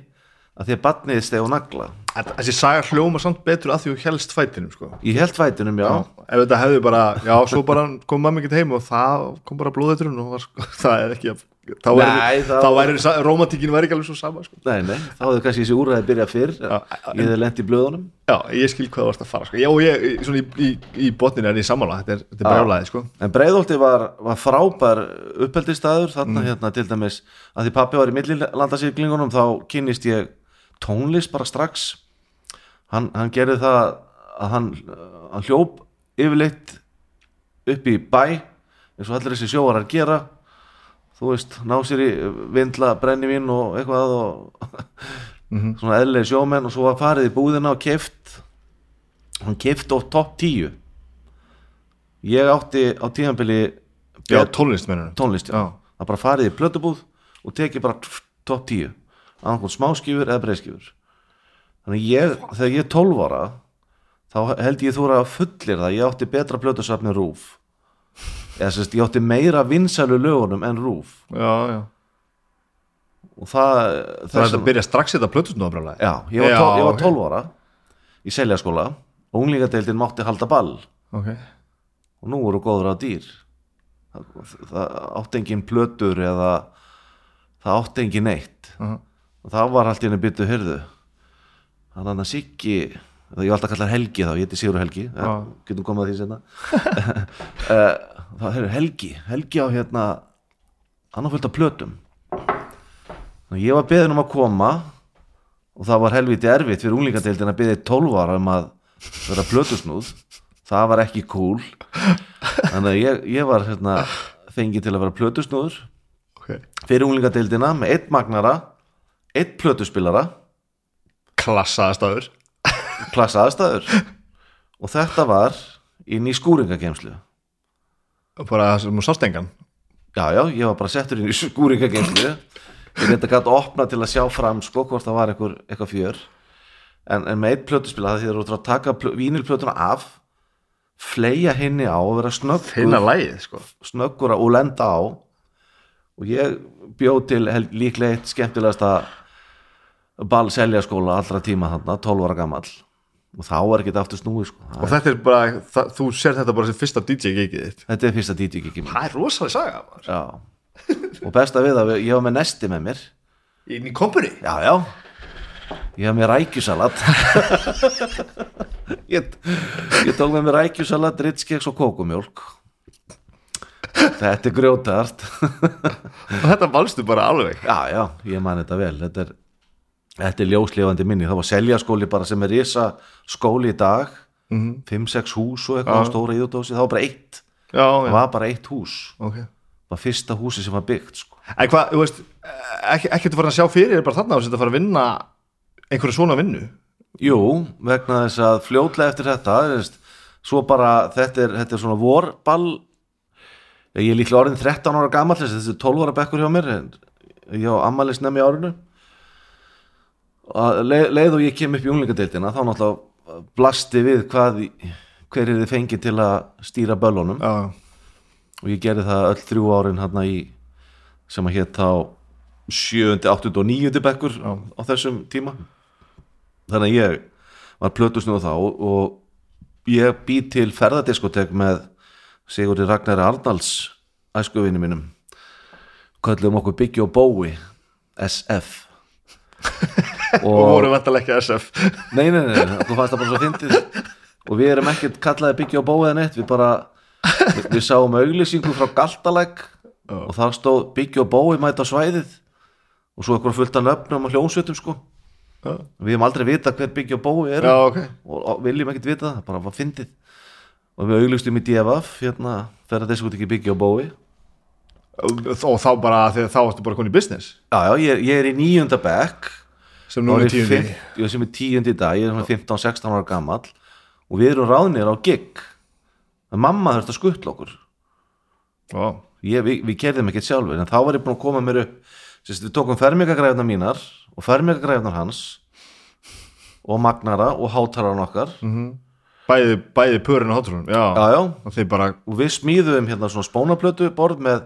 að því að batnið steg og nagla. Þessi saga hljóma samt betur að því þú helst fætinum sko. Ég held fætinum, já, Ef þetta hefði bara, já, svo bara kom mamma ekkert heim og það kom bara blóðeiturinn og var, sko, [laughs] það er ekki þá væri, það- þá væri rómantíkin væri ekki alveg svo sama sko. Nei, nei, þá hefði kannski þessi úræði byrjað fyrr. Já, Ég hefði lent í blöðunum. Já, ég skil hvað þú varst að fara sko. Já, ég, í- svona í, í, í botninu er ég sammála þetta er, er brjálæði, sko. En Breiðolti var, var frábær uppeldistæður þarna hérna til dæmis að því pappi var í millilandasýklingunum þá kynnist ég tónlist bara strax. Hann, hann gerði það að hann, hann hljóp yfirleitt upp í bæ eins og allir þessi sjóarar gera þú veist, ná sér í vindla brennivín og eitthvað og [laughs] svona eðlilegi sjómenn og svo var farið í búðina og keft hann keft á topp 10 ég átti á tíðanbili Já, tónlist mennur tónlist Já. það bara farið í plötubúð og tekið bara topp 10 annarkvæmt smáskifur eða breiðskifur þannig ég, þegar ég er 12 ára þá held ég þú að fullir það. Ég átti betra plötusafni rúf eða sérst ég átti meira vinsælu lögunum en rúf. Já, já. Og það Það er þetta að byrja strax þetta plötusnúða brjálæði? Já, ég var, Já, tól, ég var ok. 12 ára í seljaskóla. Og unglingadeildin mátti halda ball. Ok, og nú voru góður á dýr. Það, það átti engin plötur eða það átti engin neitt. Uh og það var allt í henni byttu hörðu þannig að Siggi ég var alltaf að kalla Helgi þá, ég heiti Sigur Helgi ja, Já. getum komið að því senna það er Helgi Helgi á hérna hann á fullt af plötum. Að ég var beðin um að koma og það var helviti erfitt fyrir unglingadeildin að beðið 12 ára um að vera plötusnúð. Það var ekki cool. Þannig að ég, ég var hérna fengið til að vera plötusnúður ok. fyrir unglingadeildina með eitt magnara eitt plötuspilara Klassaðastaður klassa aðstæður og þetta var inn í skúringagemslu Bara sem þú sást engan? Já já, ég var bara settur inn í skúringagemslu ég reynda gæti að opna til að sjá fram sko hvort það var eitthvað, eitthvað fjör. En, en með eitt plötuspila það þú að taka plö, vínilplötuna af fleia henni á og vera snöggur lægið, sko. snöggur og lenda á. Og ég bjóð til hel- líklega eitt skemmtilegasta ball seljaskóla allra tíma þarna, 12 ára gamall og þá er ekki aftur snúið sko. Og þetta er bara, það, þú sér þetta bara sem fyrsta DJ-gigið þitt. Þetta er fyrsta DJ-gigi mín Það er rosalega saga og besta við að ég var með nesti með mér. Inn í kompuni? Já já. Ég haf með rækjusalat. [laughs] Ég, ég tók með mér rækjusalat ritskeks og kókumjólk þetta er grjótart. [laughs] Og þetta valstu bara alveg. Já, já, ég man þetta vel. Þetta er, þetta er ljóslifandi minni. Það var seljaskóli bara sem er risa skóli í dag. Mhm. 5-6 hús og eitthvað Já. stóra íðutósi Það var bara eitt, Já, það já, var bara eitt hús. Ok. Það var fyrsta húsi sem var byggt sko. En hvað, þú veist, ekki, ekki þú farin að sjá fyrir er bara þarna og þetta fara að vinna einhverju svona vinnu? Jú, vegna þess að fljótlega eftir þetta veist, Svo bara, þetta er, þetta er svona vorball. Ég er líklega orðin 13 ára gamall Þessi er 12 ára bekkur hjá mér Ég á ammælis nefn í árinu og leið, og ég kem upp í unglingadeildina þá náttúrulega blasti við hvað hver er þið fengið til að stýra böllunum Já, og ég gerði það öll þrjú árin hérna í sem að hétt þá 7. 8. og 9. bekkur Já. á þessum tíma þannig að ég var plötusnúð þá og, ég bý til ferðadiskotek með Sigurði Ragnar Arnalds æskuvinni mínum köllum okkur Biggi og Bói SF [laughs] og voru vantalega ekki SF Nei, nei, nei, nei, þú fannst það bara svo fyndið. Og við erum ekkert kallaði byggja á bóið en eitt við bara, við, við sáum auglýsingu frá Galtalæk og þar stóð byggja á bóið mæta svæðið. Og svo eitthvað fullt af nöfnum og hljónsveitum sko. Já, við hefum aldrei vita hver byggja á bóið er. Já, ok. Og, og viljum ekkert vita það, bara var fyndið. Og við auglýstum í DFF hérna, þegar þessi út ekki byggja á bóið Og, þá bara, þegar þá ertu bara konið í business. Já, já, ég, ég er í níunda bekk. Sem nú er tíundi. ég sem er tíundi í dag, ég er svona 15-16 ára gamall. Og við erum ráðnir á gig. En mamma þurfti að skuttla okkur. Já, ég, við, við gerðum ekkert sjálfur en þá var ég búin að koma mér upp. Sist, við tókum fermingagræfnar mínar og fermingagræfnar hans og magnara og hátalarn okkar. Bæði, bæði pörin og hátrúnum Já, já, já, og bara og við smíðum hérna svona spónaplötu borð með,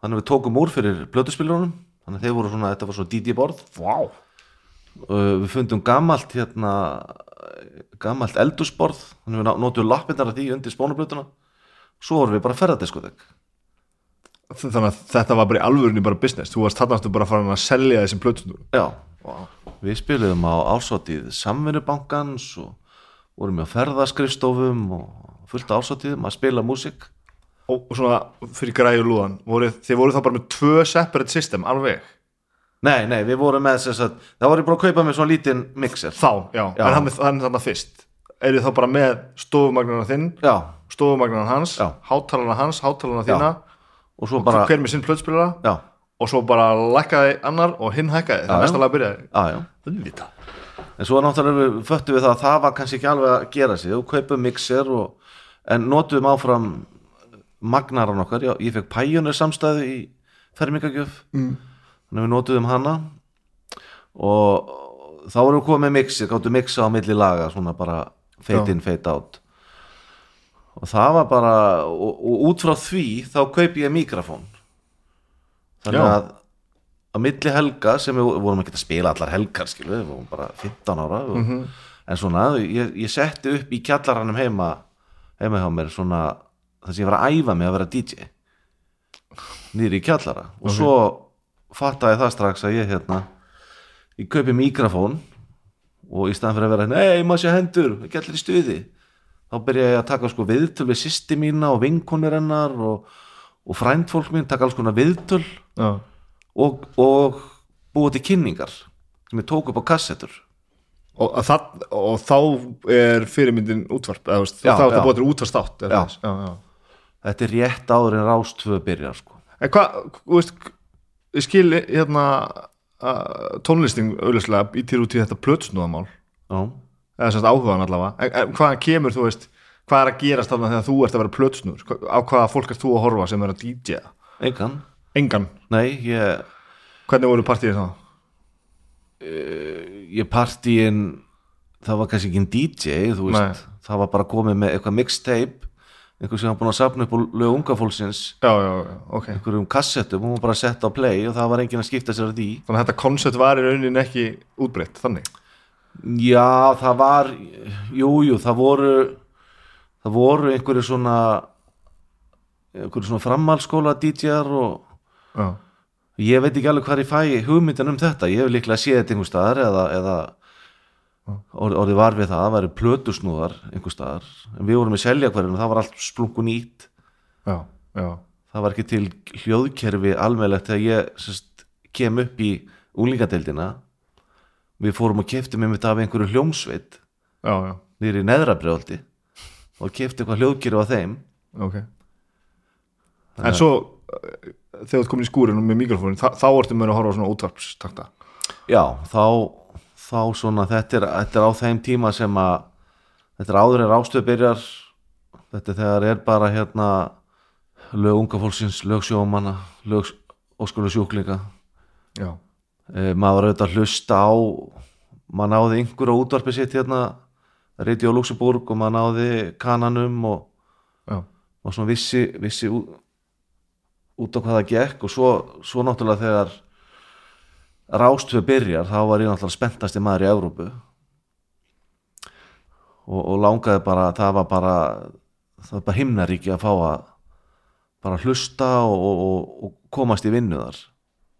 þannig að við tókum úr fyrir plötuspilunum. Þannig að þeir voru svona, þetta var svona DJ borð. Vá. Uh, við fundum gamalt hérna gamalt eldusborð þannig við notum lappindar af því undir spónublutuna svo vorum við bara ferðardiskotek þannig að þetta var bara í alvörunni bara business. Þú varst þarnastu bara að fara að selja þessum plötusnúrum já, við spiluðum á ásáttíð samvinnubankans og vorum við á ferðaskrifstofum og fullt ásáttíðum að spila músík og, svona fyrir græju lúðan voru, þið voru þá bara með tvö separate system alveg? Nei, nei, við vorum með þess að það voru bara að kaupa með svona lítinn mixer. Þá, já, Já. en hann, hann þarna fyrst. Er þið þá bara með stofumagnarna þinn stofumagnarna hans, hátalarna hans hátalarna þína, og svo bara hver með sinn plötspilara já, og svo bara lækkaði annar og hinn hækkaði, það er já. næsta lag byrjaði. Já, já. Auðvitað. En svo náttúrulega við föttum við það að það var kannski ekki alveg að gera sig. Og kaupum mixer og, en notuðum áfram magnaran okkar, já, ég fekk Pioneer samstæðu í fermingagjöf. Mm. þannig að við notuðum hana. Og þá vorum við komið með mixer, gáttu mixa á milli laga svona bara fade in, fade out. Og það var bara og, og út frá því þá kaup ég mikrofón. Þannig Já. að á milli helga sem við vorum ekki að spila allar helgar skilu, við vorum bara 15 ára og, en svona, ég, ég setti upp í kjallaranum heima heima hjá mér svona þess að ég var að æfa mig að vera DJ nýri í kjallara. Og svo fattaði það strax að ég hérna ég kaupi mikrofón og í staðan fyrir að vera nei, maður sé hendur, ekki allir í stuði. Þá byrja ég að taka sko viðtöl við sýsti mína og vinkonir hennar og, og frændfólk mín, taka alls konar viðtöl Já. og, og búa til kynningar sem ég tók upp á kassettur. Og, að það, og þá er fyrirmyndin útvarp eða, Já, þá er það búið til útvarstátt Já. já, já. Þetta er rétt áður en rástvö byrjar sko. en hvað, þú veist ég skil hérna tónlisting auðvitað ítir út í þetta plötsnúðamál já, eða semst áhugaðan allavega. En, en hvaðan kemur, þú veist, hvað er að gerast þarna þegar þú ert að vera plötsnúr á hvaða fólk ert þú að horfa sem er að DJ engan. Engan, nei, ég, hvernig voru partíið þá? ég partíin það var kannski ekki en DJ veist, það var bara komið með eitthvað mixtape einhver sem var búin að sapna upp úr lög unga fólksins. Já, já, já, ok. Einhverjum kassettum, hún var bara setja á play og það var enginn að skipta sér að því. Þannig að þetta koncept var í rauninni ekki útbreytt, þannig? Já, það var jú, jú, það voru það voru einhverju svona einhverju svona framhalskóla DJ-ar og já, ég veit ekki alveg hvað ég fæ hugmyndin um þetta, ég hef líklega séð þetta einhver staðar eða, eða orð, orðið var við það, það væri plötusnúðar einhver staðar, en við vorum í selja hverjum það var allt já, já. Það var ekki til hljóðkerfi almennilegt þegar ég sest, kem upp í úlingadeildina við fórum og keftum einmitt af einhverju hljómsveit nýri neðrabrjóldi og kefti eitthvað hljóðkerfi á þeim. Ok. En svo eh, þegar þú ert komin í skúrinu með mikrofónin þá, þá ertu með að horfa á svona útvarpstakta Já, þá, þá svona þetta er, þetta er á þeim tíma sem að þetta er áður en rástöð byrjar. Þetta er þegar er bara hérna lög unga fólksins, lög sjómanna lög óskulu sjúklinga já, e, maður auðvitað að hlusta á maður náði einhver á útvarpi sitt hérna Radio Luxemburg og maður náði kananum og, og svona vissi, vissi út, út á hvað það gekk. Og svo, svo náttúrulega þegar rástöð byrjar þá var ég náttúrulega spenntasti maður í Evrópu. Og, og langaði bara það var bara það var bara himnaríki að fá að bara hlusta og, og, og, og komast í vinnu þar.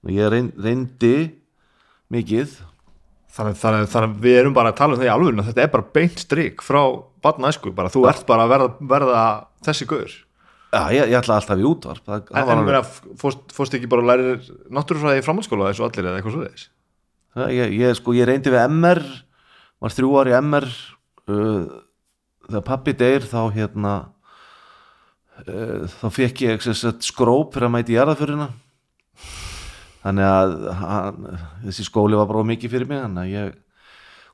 Og ég reyn, reyndi mikið. Þannig, að við erum bara að tala um það í alveg þetta er bara beint strik frá barnæsku bara þú ert bara að verða, verða þessi guður Já, ég, ég ætla alltaf í útvarp það, það en, var en alveg- meina, fórst, fórst ekki bara að læra náttúrufræði í framhaldsskóla eins og allir eða eitthvað svo þess ég, ég, sko, ég reyndi við MR var þrjú ári MR uh, þegar pappi deyr þá hérna uh, þá fekk ég skróp fyrir að mæti í jarðaförina þannig að hann, þessi skóli var bara mikið fyrir mig þannig að ég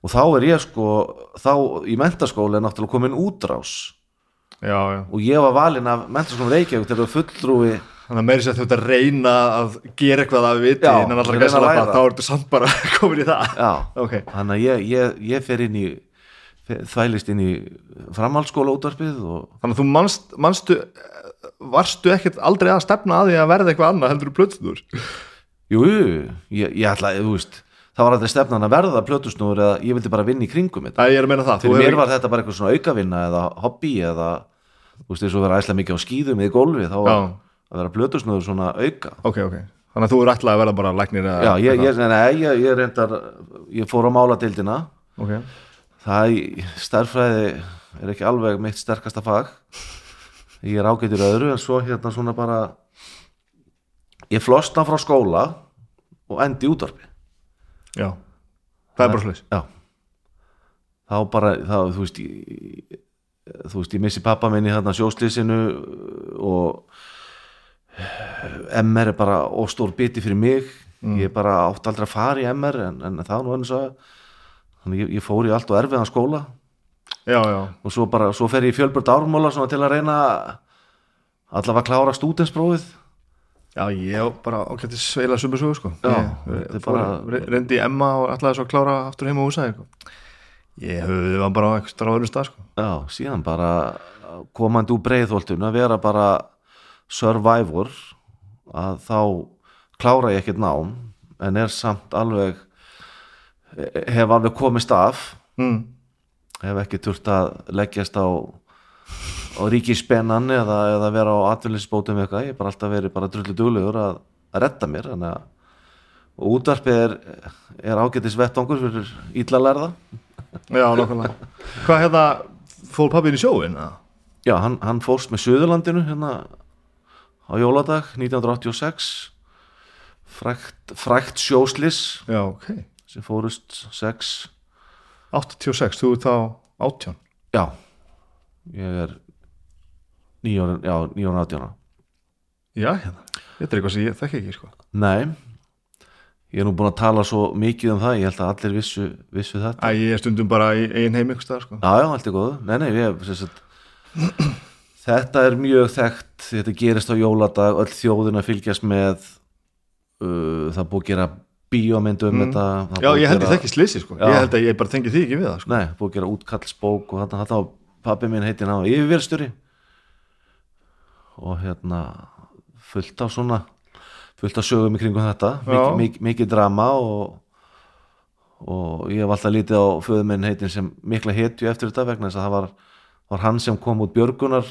og þá er ég sko þá í mentaskóli er náttúrulega komin útrás já, já. og ég var valinn af mentaskóli Reykjavík þegar fulltrúi. Þannig að meiri sér þú ert að reyna að gera eitthvað að viti Já, innan allra að læra. þá ertu samt bara [laughs] komin í það. Já, ok, þannig að ég, ég, ég fer inn í þvælist inn í framhaldsskóla útvarpið og þannig að þú manst, manstu varstu ekkert aldrei að stefna að því að verða eitthvað annað heldur plötsnur jú, ég, ég ætla, veist það var aldrei stefnan að verða plötusnúður eða ég vildi bara vinna í kringum þetta. Að það. Fyrir mér var þetta bara eitthvað svona aukavinna eða hobby eða þú veist eins og vera æslega mikið á skýðum í golfi þá Já. að vera plötusnúður svona auka. Ok, ok. Þannig að þú er ætlað að verða bara læknir eða já, ég, ég, nei, ég, ég reyndar ég fór á máladildina Ok, það stærfræði er ekki alveg mitt sterkasta fag. Ég er ágættur öðru en svo hérna svona bara ég flosna frá skóla og endi í útvarpi. Já. Það er bara slags já. Þá bara, þá, þú veist ég, þú veist, ég missi pappa minn í þarna sjóslýsinu og MR er bara óstór biti fyrir mig. Ég er bara átt aldrei að fara í MR en, en það nú eins að þannig ég, ég fór í allt og erfiðan skóla. Já, já, og svo bara, svo fer ég fjölbjörn ármóla svona til að reyna allavega að klára stúdensprófið já ég á bara ágættis sveila sumu sögu sko. Já, Ég, þetta er bara- re- Reyndi Emma og ætlaði svo að klára aftur heima á húsæði sko. Ég höfðu var bara á eitthvað á öðrum stað sko. Já, síðan bara komandi úr breiðholtun að vera bara survivor að þá klára ég ekkert nám en er samt alveg hef alveg komist af. Mm. hef ekki þurft að leggjast á á ríkispennan eða, eða vera á atvinninsbótum eitthvað, ég hef bara alltaf verið bara drullu duglegur að, að redda mér að og útvarpið er, er ágætis vettvangur fyrir illa lærða Já, nokkulega Hvað hérna, fór pappin í sjóin? eða? já, hann, hann fórst með Suðurlandinu hérna á jóladag 1986 frækt, frækt sjóslis Já, ok. Sem fórust 6 86, þú ert þá 18 já, ég er 9 ára, já, 9 ára 18 ára. Já, hérna, þetta er eitthvað sem ég þekki ekki sko. Nei Ég er nú búin að tala svo mikið um það Ég held að allir vissu, vissu þetta. Æ, ég er stundum bara í eigin heim ykkur stað sko. Já, já, allt er góð. Nei, nei, við sagt, Þetta er mjög þekkt Þetta gerist á jóladag Öll þjóðin að fylgjast með uh, Það búið að gera bíómynd um þetta það er Já, ég held ég gera- þekki slisi sko. Ég held að ég bara tengi því ekki við það sko. Nei, búið að gera útkallsbók og þarna, þarna pappi minn heitir hann yfirverstjóri og hérna fullt af svona fullt af sögum í kringum þetta. Mikið, mikið, mikið drama og, og ég hef alltaf lítið á föðu minn heitin sem mikla hetju eftir þetta vegna þess að það var, var hann sem kom út björgunar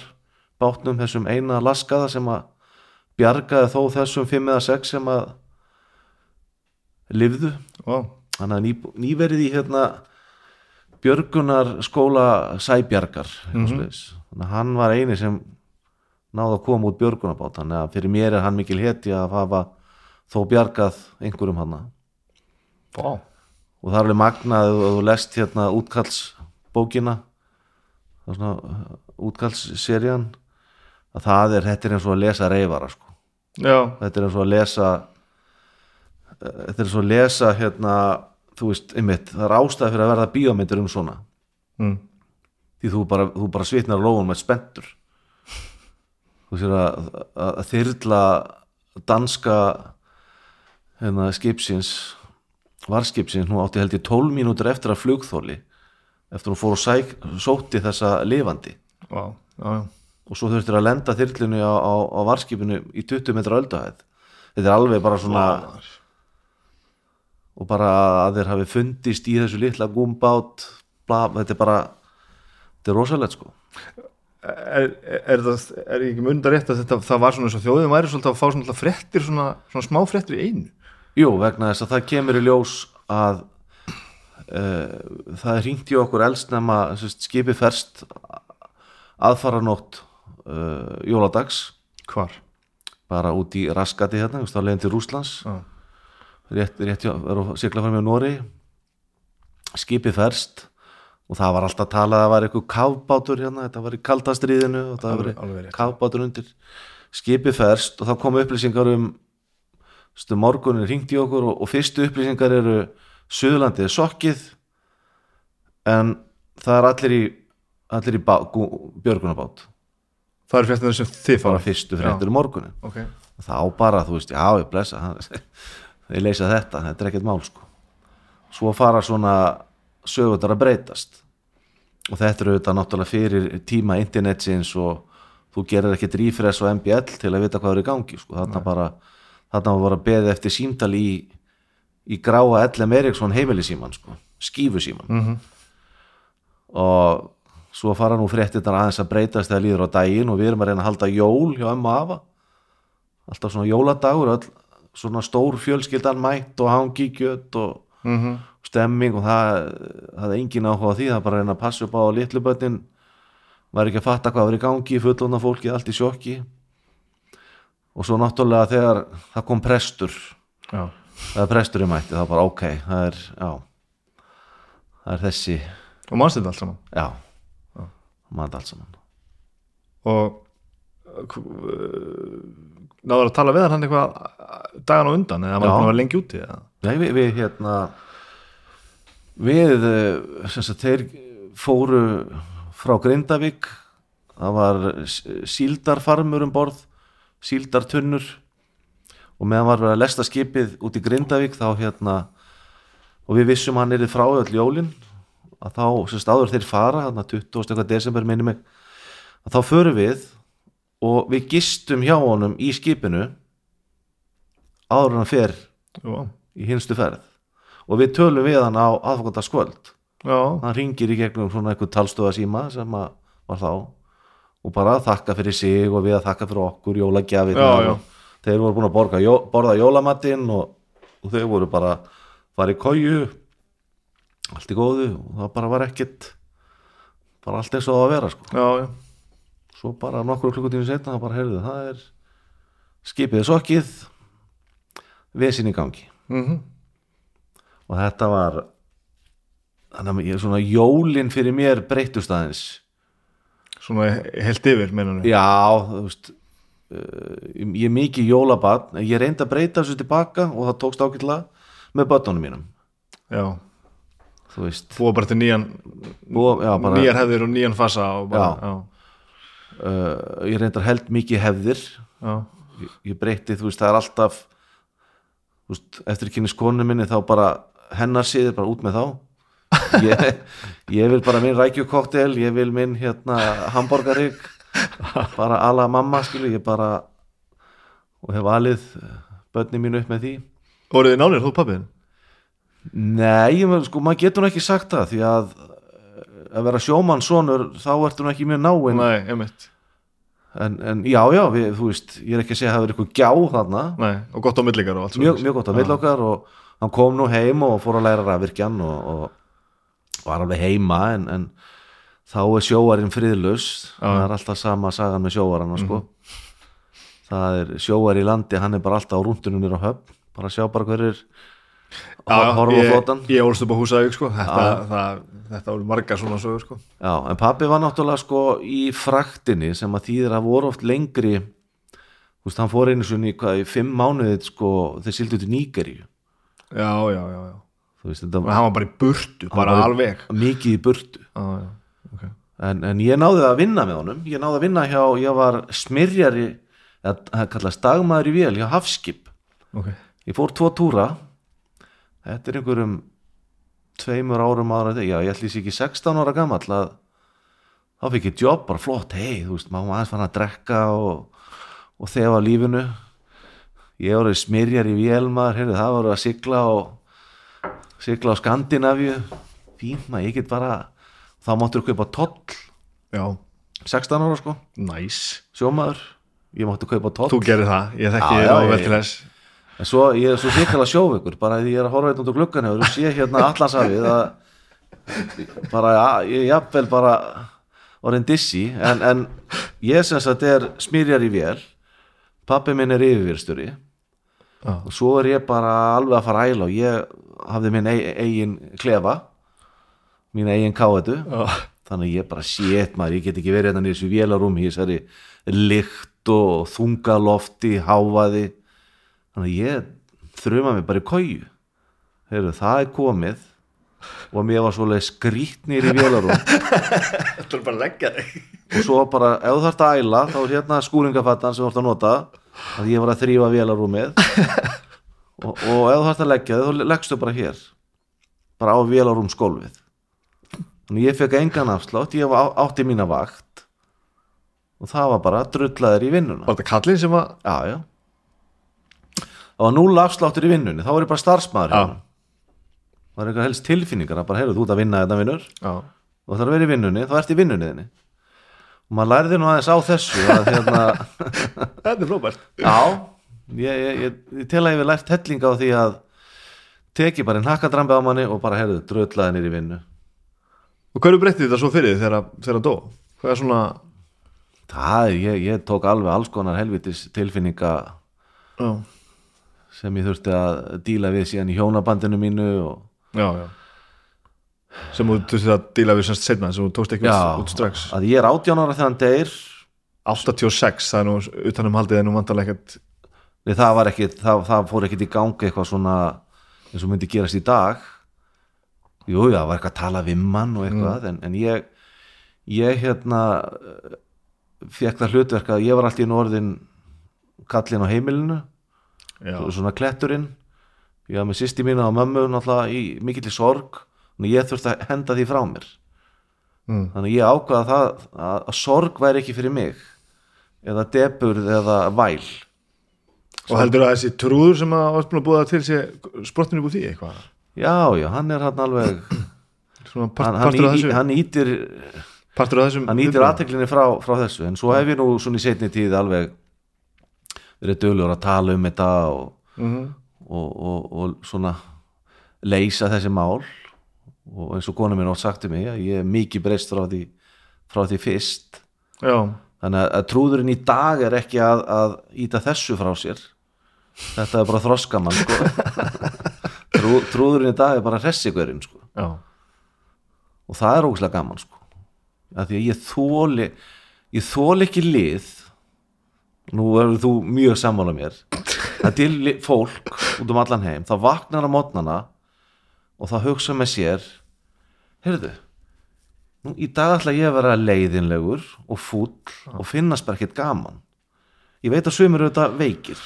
bátnum þessum eina laskaða sem að bjargaði þó þessum fimm eða sex sem að lifðu. Vá, hann hafði ný, nýverið í hérna Björgunar skóla Sæbjargar mm að hann var eini sem náði að koma út björgunarbát. Þannig að fyrir mér er hann mikil heti að hafa þó bjargað einhverjum hann vá. Og það er alveg magnað að þú lest hérna útkallsbókina það svona útkallsserían að það er, þetta er eins og að lesa reyfara sko. Þetta er eins og að lesa eh, þetta er eins og að lesa hérna, þú veist, einmitt það er ástæði fyrir að verða bíómyndir um svona. Mm. því þú bara, þú bara svitnar lóun með spendur að, að, að þyrla danska hérna skipsins varskipsins, nú átti held ég 12 mínútur eftir að flugþóli eftir hún fór og sæk, sótti þessa lifandi. Já, já. Og svo þurftir að lenda þyrlinu á, á, á varskipinu í 20 metra öldahæð. Þetta er alveg bara svona maður. og bara að þeir hafi fundist í þessu litla gúmbát bla, þetta er bara þetta er rosalegt sko er, er, það, er ekki mundar rétt að þetta, það var svona eins og þjóðin væri svolítið að fá svona fréttir svona, svona smá fréttir í einu? Jú, vegna þess að það kemur í ljós að uh, það hringt í okkur sérst, skipi ferst aðfaranótt uh, jóladags. Hvar? bara út í raskati hérna, þá leiðin til Rúslands Já. rétt, rétt, já, er að sigla fram í Nóri skipið ferst og það var alltaf talað að það var eitthvað kafbátur hérna, þetta var í kaldastriðinu og það var kafbátur undir skipið ferst og þá komu upplýsingar um stu, morgunin ringt í okkur og, og fyrstu upplýsingar eru Suðurlandið er sokkið en það er allir í allir í bá, gú, björgunabát það eru fréttir sem þið fara fyrstu fréttur um morgunin ok, þá bara, þú veist, já, ég blessa [laughs] þeir leysa þetta, þetta er ekkert mál sko. svo fara svona sögundar að breytast og þetta eru auðvitað náttúrulega fyrir tíma internetsins og þú gerir ekkert refresh og MBL til að vita hvað er í gangi sko. þarna bara, þarna var bara beðið eftir símtali í, í gráa Ellem Eriksson heimilisíman sko, skífusíman Mhm. og svo fara nú fréttirnar aðeins að breytast þegar líður á daginn og við erum að reyna að halda jól hjá ömmu afa alltaf svona jóladagur öll, svona stór fjölskyldan mætt og hangikjöt og Mhm. stemming og það það er engin áhuga á því, það er bara reyna að passa upp á að litlu börnin var ekki að fatta hvað var í gangi, fullóna fólki allt í sjokki og svo náttúrulega þegar það kom prestur Já. þegar presturinn mætti þá bara ok, það er já, það er þessi og mannst þetta allt saman já, maður allt saman og uh, náður að tala við hann eitthvað dagan á undan eða var Já. vera lengi úti eða? Nei, við, við hérna við eh, sem sagt þeir fóru frá Grindavík það var síldarfarmur um borð síldartunnur og meðan var að lesta skipið út í Grindavík þá hérna og við vissum hann er frá öll jólin að þá sem sagt áður þeir fara þarna 20. eitthvað desember minni mig að þá förum við og við gistum hjá honum í skipinu áður hann fer Jú, í hinstu ferð. Og við tölum við hann á aðfokandaskvöld já, hann ringir í gegnum svona eitthvað talstöða síma sem var þá og bara þakka fyrir sig og við að þakka fyrir okkur jólagjafir þeir voru búin að borga, jó, borða jólamatinn og, og þeir voru bara farið kóju allt í góðu og það bara var ekkit bara allt eins og það að vera sko. já, já. svo bara nokkur klukkutími setna það bara heyrðu það er skipið er sokkið vesin í gangi Mm og þetta var þannig að ég, svona jólin fyrir mér breytust aðeins. Svona helt yfir mennum já, þú veist uh, ég er mikið jólabann ég reyndi að breyta þessu tilbaka og það tókst ágætlega með börnunum mínum. Já, þú veist. Búa bara til nýjan og, já, bara, nýjar hefðir og nýjan fasa og bara, já, uh, ég reyndar held mikið hefðir. Já, ég, ég breyti, þú veist, það er alltaf veist, eftir kynni skonu minni þá bara hennar síður bara út með þá. Ég, [laughs] ég vil bara minn rækjukoktel ég vil minn hérna hambúrgarík bara ala mamma skilu, ég bara og hef alið börni mínu upp með því. Voruð þið nánir þú pappin nei, sko, maður getur ekki sagt það því að eh, að vera sjómannssonur þá ertu ekki mjög náinn. Nei, einmitt, en, en já, já, við, þú veist ég er ekki að segja að það verið eitthvað gjá þarna. Nei, og gott á millikar og allt mjög, mjög gott á vill okkar og hann kom nú heim og fór að læra rafvirkjan og, og var alveg heima en, en þá er sjóarinn friðlaus það er alltaf sama sagan með sjóarana sko. það er sjóar í landi hann er bara alltaf á rúndunum nýra höfn. Bara sjá bara hverjir já, horfa á ég, flotan ég ólst upp á húsavík sko. þetta, það, þetta voru margar svona sögur sko. Já, en pappi var náttúrulega sko í fraktinni sem að þýðir að voru oft lengri. Þú veist, hann fór einu svona í, hvað, í fimm mánuðið sko, þeir sildu til Nígeríu. Já, já, já, já. Þú veist, þetta var hann var bara í burtu, bara alveg. mikið í burtu. Já, já, ok. En, en ég náði að vinna með honum. Ég náði að vinna hjá, ég var smyrjari eða það kallast dagmaður í vél hjá Hafskip. Ok, ég fór tvo túra. Þetta er einhverjum tveimur árum ára já, ég ætli sér ekki 16 ára gamall að þá fikk ég jobb bara flott, hei, þú veist, maður aðeins fann að drekka og, og þefa lífinu. Ég voru smyrjar í vélmaður, heyrðu, það voru að sigla og sigla á Skandinavíu. Fínt maður, ég get bara þá máttur kaupa toll. Já, 16 ára sko, næs sjómaður. Ég máttu kaupa toll. Þú gerir það, ég þekki þér já, En svo, ég er svo sikala sjóveikur bara því ég er að horfa eitthvað út á gluggan og sé hérna allansafið að bara, ég er jafnvel bara orðin dissi en, en ég sem sagt er smyrjar í vél pappi minn er yfirvirstjóri Já. og svo er ég bara alveg að fara æla og ég hafði minn eigin klefa mín eigin káetu Já. þannig ég bara sétt maður, ég get ekki verið hérna í þessu vélarúmi í þessari lykt og þungalofti, hávaði þannig að ég þrjuma mig bara í kóju Heyrðu, það er komið og mér var svoleið skrítnir í vélarúm [laughs] Þetta er bara að leggja þig. Og svo bara, ef þú þarft að æla þá er hérna skúringafattan sem þú þarft að nota að ég var að þrýfa vélarúmið og, og ef þú þarft að leggja þig þá leggstu bara hér bara á vélarúmsgólfið þannig ég fekk engan afslátt ég var átti mína vakt og það var bara drullaður í vinnuna. Var þetta kallinn sem að já, já það var núl afsláttur í vinnunni þá var ég bara Já. honum. það var eitthvað helst tilfinningar að bara heyrðu þú ert að vinna þetta vinnur og það er að vera í vinnunni, þá ert í vinnunni þinni og maður lærði nú aðeins á þessu að hérna, [laughs] þetta er frábært. Já ég, ég, ég, ég tel að ég við lært hellinga á því að teki bara einn hakkadrambi á manni og bara heyrðu, dröðlaði nýr í vinnu. Og hverju breytti þetta svo fyrir þegar, hann dó? Hvað er svona það, ég, ég tók alveg alls konar helvitis tilfinninga já, sem ég þurfti að díla við síðan í hjónabandinu mínu og já, já. Sem þú þurfti að díla við semst setna sem þú tókst ekki út, út strax. að ég er 18 ára þegar hann deyr. 86, það er nú utanum haldið en nú vantarlega ekkert það, var ekki, það, það fór ekkit í gangi eitthvað svona eins og myndi gerast í dag. Jú, já, það var eitthvað að tala við mann og eitthvað, en, en ég ég hérna fekk það hlutverk að ég var alltaf í orðin kallinn á heimilinu já, svona kletturinn. Ég var með sýsti mína og mömmu náttúrulega í mikill sorg. Og ég þurfti að henda því frá mér. Mm. þannig ég ákvaða það að, að sorg væri ekki fyrir mig. Eða deburð eða væl. Og heldur að þessi trúður sem að að búa til sé sprottinu búið því eitthvað? Já, já, hann er hann alveg [clears throat] part, hann, hann, í, hann ítir hann ítir aðteklinni frá, frá þessu. En svo hef ég nú svona í setni tíð alveg verið dölur að tala um þetta og, mm og, og, og svona leysa þessi mál og eins og konu minn átt sagt um mig að ég er mikið breyst frá því, frá því fyrst já, þannig að, trúðurinn í dag er ekki að, að íta þessu frá sér þetta er bara þroskamann sko. [laughs] Trú, trúðurinn í dag er bara hressigurinn sko. og það er ógæslega gaman sko. að því að ég þóli ég þóli ekki lið nú verður þú mjög sammála mér. Að til fólk út um allan heim, það vaknar á mótnana og það hugsa með sér heyrðu nú í dag ætla ég að vera leiðinlegur og fúll og finnast bara ekkert gaman. Ég veit að sömur auðvitað veikir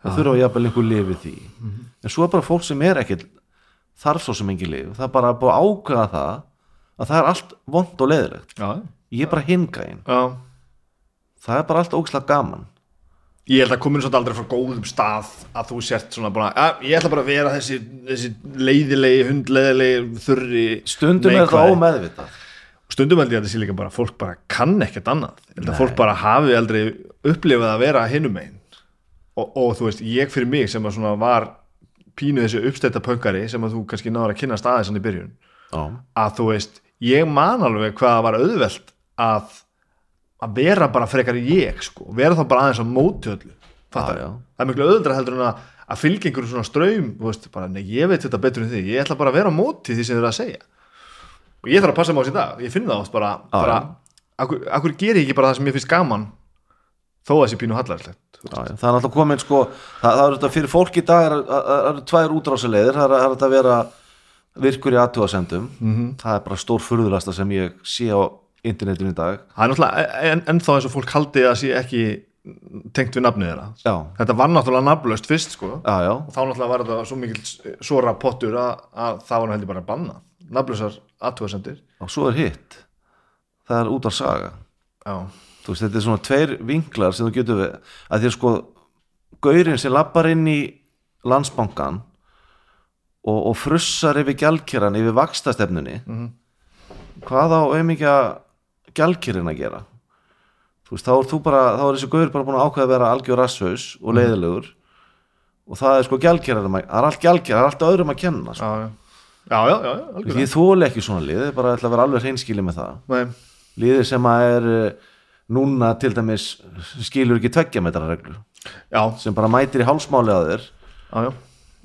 það þurfa að jafnvel einhver lifið því. En svo er bara fólk sem er ekkert þarf svo sem engin lif það er bara búið að ákveða það að það er allt vond og leiðilegt ég er bara hingæinn, já það er bara allt ógislega gaman. Ég held að komin svolítið aldrei frá góðum stað að þú sért svona bara að, ég ætla bara að vera þessi, þessi leiðilegi hundleiðilegi, þurri stundum er það ómeðvitað. Stundum held ég að þetta sé líka bara fólk bara kann ekkert annað. Ég held að Nei. fólk bara hafi aldrei upplifað að vera hinum einn og, og þú veist, ég fyrir mig sem að svona var pínu þessu uppstætta pöngari sem að þú kannski náður að kynna staðið sann í byrjun. Já, að þú veist, ég man alveg hvað það var auðvelt að að vera bara frekar ég sko, vera þá bara aðeins á móti öllu. Það er miklu auðvöldra heldur en að, að fylgja einhverjum svona ströym veist, bara, nei, ég veit þetta betur en því ég ætla bara að vera á móti því sem þið eru að segja. Og ég þarf að passa mig á þessi dag. Ég finn það oft bara, bara akkur, akkur ger ég ekki bara það sem ég finnst gaman? Þó að þessi pínu já. það er alltaf komin sko það, það er þetta fyrir fólk í dag er, er, er, er tvær útrásaleiðir, það er, að vera virkur í aðtúasendum Mhm. -hmm. það er bara stór furðulasta sem ég sé á internetinu í dag. Það er náttúrulega en, ennþá eins og fólk haldi að sé ekki tengt við nafnið þeirra. Já, þetta var náttúrulega nafnlaust fyrst sko. Já, já, og þá náttúrulega var þetta svo mikil svora pottur að, að það var heldur bara banna nafnlausar aðtúasendir og svo er hitt. Það er út af saga veist, þetta er svona tveir vinklar sem þú getur við, að því að sko gaurinn sem lappar inn í landsbankan og, og frussar yfir gjaldkeran yfir vakstastefnunni hvað á auðmikja gjaldkerin að gera. Þú veist, þá er þú bara þá er þessi gaur bara búin að ákveða að vera algjör rasshaus og leiðilegur og það er sko gjaldkeran það er allt gjaldkeran, það er allt öðrum að kenna sko. já, já, já, því þóli ekki svona lið, það er bara ætla að vera alveg hreinskili með það. Nei, liðir sem að er eh, núna til dæmis skilur ekki tveggja metra reglur já, sem bara mætir í hálsmáli að þér. Já, já.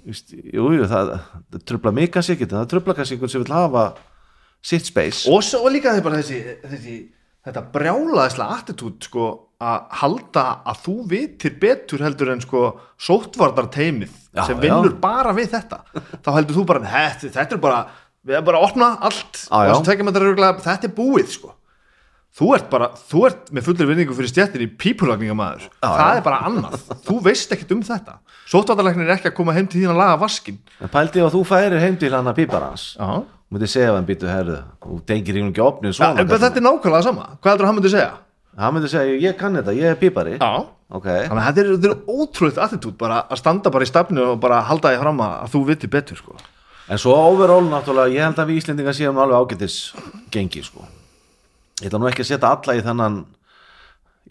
Víst, jú, jú, það, það trubla mig kannski ekki en það trubla kannski einhvern sem vil hafa sitt space. Og svo líka þið bara þessi, þessi þetta brjálaðislega attitút sko að halda að þú vitir betur heldur en sko sóttvartar teimið Já, sem já. vinnur bara við þetta. Þá heldur þú bara, þetta, þetta er bara við erum bara að opna allt Já, og já. með þetta er búið sko. Þú ert bara, þú ert með fullir vinningu fyrir stjættir í pípulagningamæður það já. er bara annað, þú veist ekkert um þetta. Sóttvartarleiknir er ekki að koma heim til þín að laga vaskin en pældi að þú færir heim til hann að pípar hans. Já, myndi segja að hann býtu herðu og tengir hún ekki opnið svona en þetta er nákvæmlega sama hvað heldur hann myndi segja? hann myndi segja ég kann þetta, ég er pípari Já, ok þannig að þetta er, er ótrúlega attitút bara að standa bara í stafnu og bara halda því fram að, þú viti betur sko. En svo overall náttúrulega, ég held að við Íslendingar séum alveg ágætis gengi sko. Ég ætla nú ekki að setja alla í þennan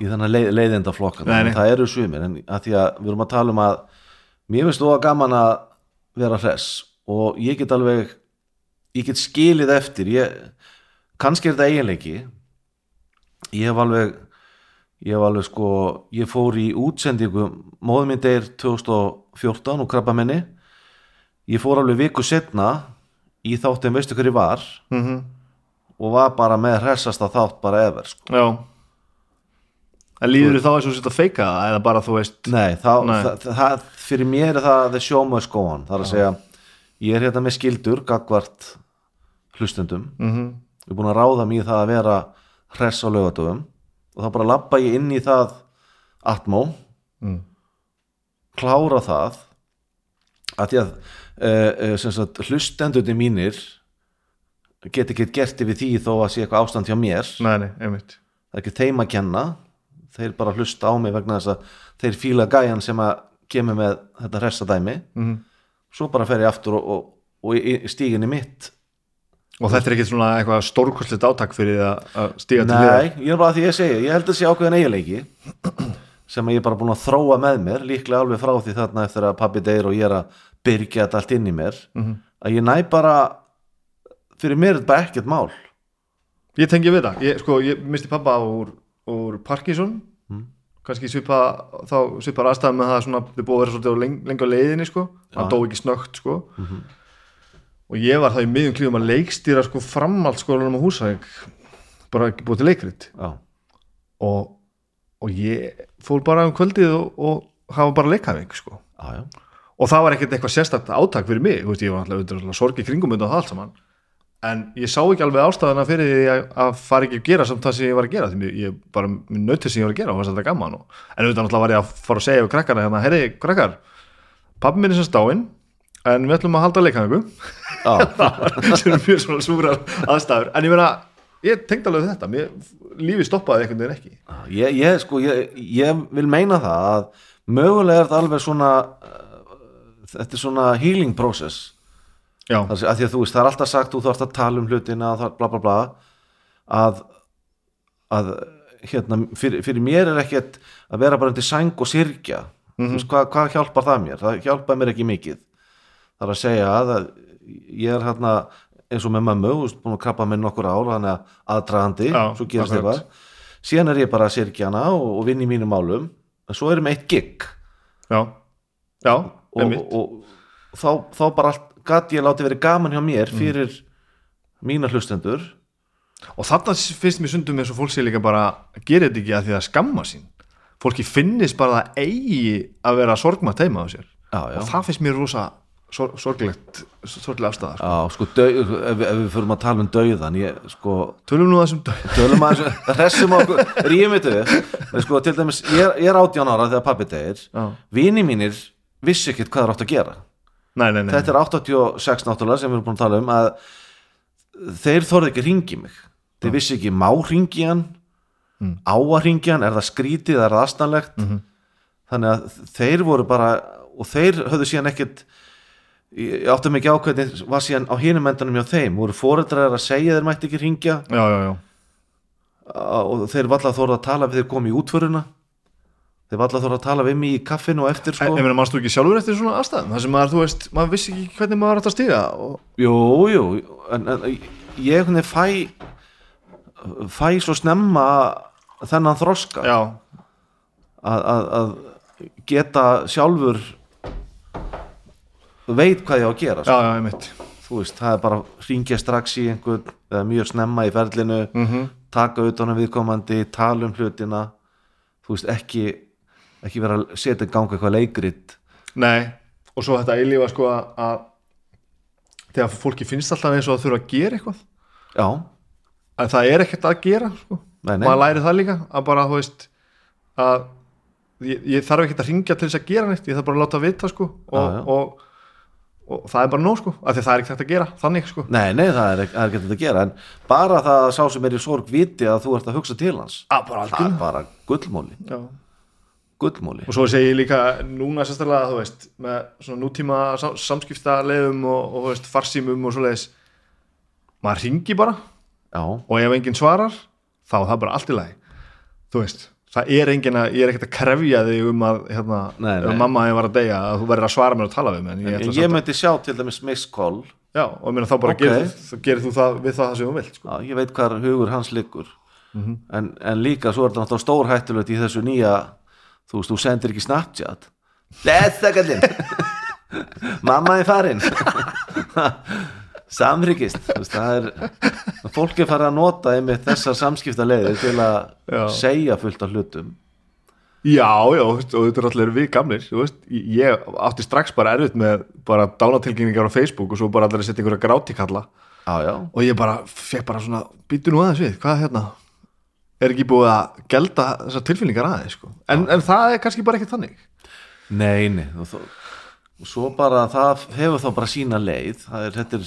í þennan leið, nei. það eru sumir, en að því að við erum að tala um að mér finnst þú að gaman að vera hress og ég get alveg ég get skilið eftir ég, kannski er þetta eiginleiki. Ég hef alveg ég hef alveg sko ég fór í útsendingu móðum minn deyr 2014 og krabba minni ég fór alveg viku setna í þáttum veistu hverju var? Mm og var bara með hressasta þátt bara ever sko. já. En líður þú þá eins og þetta feika það eða bara þú veist Nei, þá, Nei. Það, það, fyrir mér er það the show must go on það er að segja, ég er hérna með skildur gagvart hlustendum. Mm ég er búin að ráða mér það að vera hress á laugatöfum og þá bara labba ég inn í það atmó Mm. klára það að því að uh, sagt, hlustendunni mínir get ekki gert yfir því þó að sé eitthvað ástand hjá mér. Nei, nei, það er ekki þeim að kenna. Þeir bara hlusta á mig vegna þess að þeir fíla gæjan sem að kemur með þetta hressa dæmi. Mm svo bara fer ég aftur og, og, og stíginni mitt og þetta er ekki svona eitthvað stórkostlegt átak fyrir að- að stíga til Nei, ég er bara að því ég segi, ég held að sé ákveðin eiginleiki sem að ég er bara búin að þróa með mér líklega alveg frá því þarna eftir að pabbi deyr og ég er að byrja þetta allt inn í mér Mhm. að ég næ bara fyrir mér er þetta bara ekkert mál. Ég tengi við það, ég, sko, ég misti pappa úr, úr Parkinson. Mm. kannski svipa þá svipar aðstæðum með það svona, þið búið að vera svolítið leng, lengi á leiðinni sko, hann dó ekki snögt sko. Mhm. Og ég var það í miðjum klíðum að leikstýra sko framhaldsskólanum á húsæk bara ekki búið til leikrit. Og, og ég fór bara um kvöldið og, og hafa bara leikafing sko. Já, já, og það var ekkert eitthvað sérstakt átak fyrir mig, veist, ég var alltaf auðvitað sorgi kringum undan það allt saman. En ég sá ekki alveg ástæðana fyrir því að, að fara ekki að gera samt það sem ég var að gera því ég bara nötti sem ég var að gera og þess að þetta gaman og, en auðvitað var ég að fara að segja við krakkana hérna, herri, krakkar, pappi minn er sem stáinn en við ætlum að halda leikhangu já, [laughs] sem er mjög svona súrar aðstæður. En ég meina, ég tengd alveg þetta. Mér, lífi stoppaði einhvern veginn ekki. Ég, ég sko ég, ég vil meina það að mögulega er þetta alveg svona uh, þetta er svona healing process. Að því að þú veist, það er alltaf sagt þú þarfst að tala um hlutina bla bla bla að, að hérna, fyrir, fyrir mér er ekkert að vera bara undir sæng og syrgja. Þú veist, hvað, hvað hjálpar það mér? Það hjálpar mér ekki mikið það er að segja að, að ég er hérna eins og með mömmu, þú veist, búin að krabba með nokkur ár þannig að aðdragandi, Já, svo gerist eitthvað. Síðan er ég bara að syrgja hana og, og vinn í mínum málum en svo erum eitt gig. Já, já, og, og, og þá, þá bara gæti ég láti verið gaman hjá mér fyrir mína hlustendur. Og þarna finnst mér sundum eins og fólk sé líka bara gerir þetta ekki að því að skamma sín? Fólki finnist bara að eigi að vera sorgmætt heima á sér. Já, já, og það finnst mér rosa sor sorglegt sorglega afstæðar sko. já sko, dau, ef, ef við fyrir að tala um dauðan ég, sko, tölum nú þessum dö- tölum að hressum okkur, rýjum við þau sko, til dæmis, ég, er- ég er átján ára þegar pappi degir, Já. vini mínir vissi ekkert hvað það átt að gera nei, nei, nei, þetta er 86 náttúrulega sem við erum búin að tala um að þeir þorði ekki að ringi mig þeir vissi ekki má ringi hann Mm. á að ringi hann, er það skrítið er það astanlegt Mhm. þannig að þeir voru bara og þeir höfðu síðan ekkert ég átti mig ekki á hvernig var síðan á hinum endanum hjá þeim, voru foreldrar að segja þeir mætti ekki ringja já, já, já, og þeir var alltaf þorði að tala við þeir komi í útföruna þeir var alltaf þorði að tala við mig í kaffinu og eftir en sko. ég meina, mannst þú ekki sjálfur eftir svona aðstæðum? Það sem maður, þú veist, maður vissi ekki hvernig maður átt að stíga og, Jú, jú, en, en ég veginn fæ fæ svo snemma þennan þroska. Að geta sjálfur veit hvað ég á að gera já, sko. já, þú veist, það er bara að ringja strax í einhvern eða mjög snemma í ferlinu mm taka utan um viðkomandi, tala um hlutina. Þú veist, ekki ekki vera að setja ganga eitthvað leikrit. Nei, og svo þetta eilífa sko að, að þegar fólki finnst alltaf eins og það þurfa að gera eitthvað. Já, en það er ekkert að gera sko. nei, nei, maður læri það líka að bara þú veist að ég, ég þarf ekkert að ringja til þess að gera neitt ég þarf bara að láta vita sko og, Já, já. Og, og það er bara nóg sko af því að það er ekkert að gera þannig sko. Nei, nei, það er, er þetta að gera en bara það að sá sem er í sorg viti að þú ert að hugsa til hans að bara það er bara gullmóli. Já. gullmóli. Og svo segi ég líka núna sérstaklega þú veist, með svona nútíma sam- samskiptaleiðum og, og veist, farsímum og svoleiðis maður ringi bara já, og ef enginn svarar þá er það bara allt í lagi. Þú veist, það er enginn að ég er ekkert að krefja þig um að hérna, Nei, ef nei. mamma hefur var að deyja að þú verður að svara mér og tala við mig en ég, en ég myndi sjá til dæmis miss call já, og ég meina þá bara Ok. gerir, þú, gerir þú það við það sem þú vilt sko. já, ég veit hvar hugur hans liggur Mhm. en, en líka svo er þetta náttúrulega stór hættulegt í þessu nýja þú veist, þú sendir ekki Snapchat Lesa kallinn [laughs] Mamma er farin [laughs] Samryggist þú það er fólk er farið að nota einmitt þessar samskiptaleiðir til að Já. segja fullt af hlutum. Já, já, þú og þetta er allir við gamlir þú veist, ég átti strax bara erfitt með bara dánatilkynningar á Facebook og svo bara allir að setja einhverja grátikalla. Já, já, og ég bara fekk bara svona býtu nú aðeins við, hvað hérna? Er ekki búið að gelda þessar tilfinningar aðeins sko. en, en það er kannski bara ekkert þannig. Nei, nei og, þó, og svo bara það hefur þá bara sína leið. Það er, þetta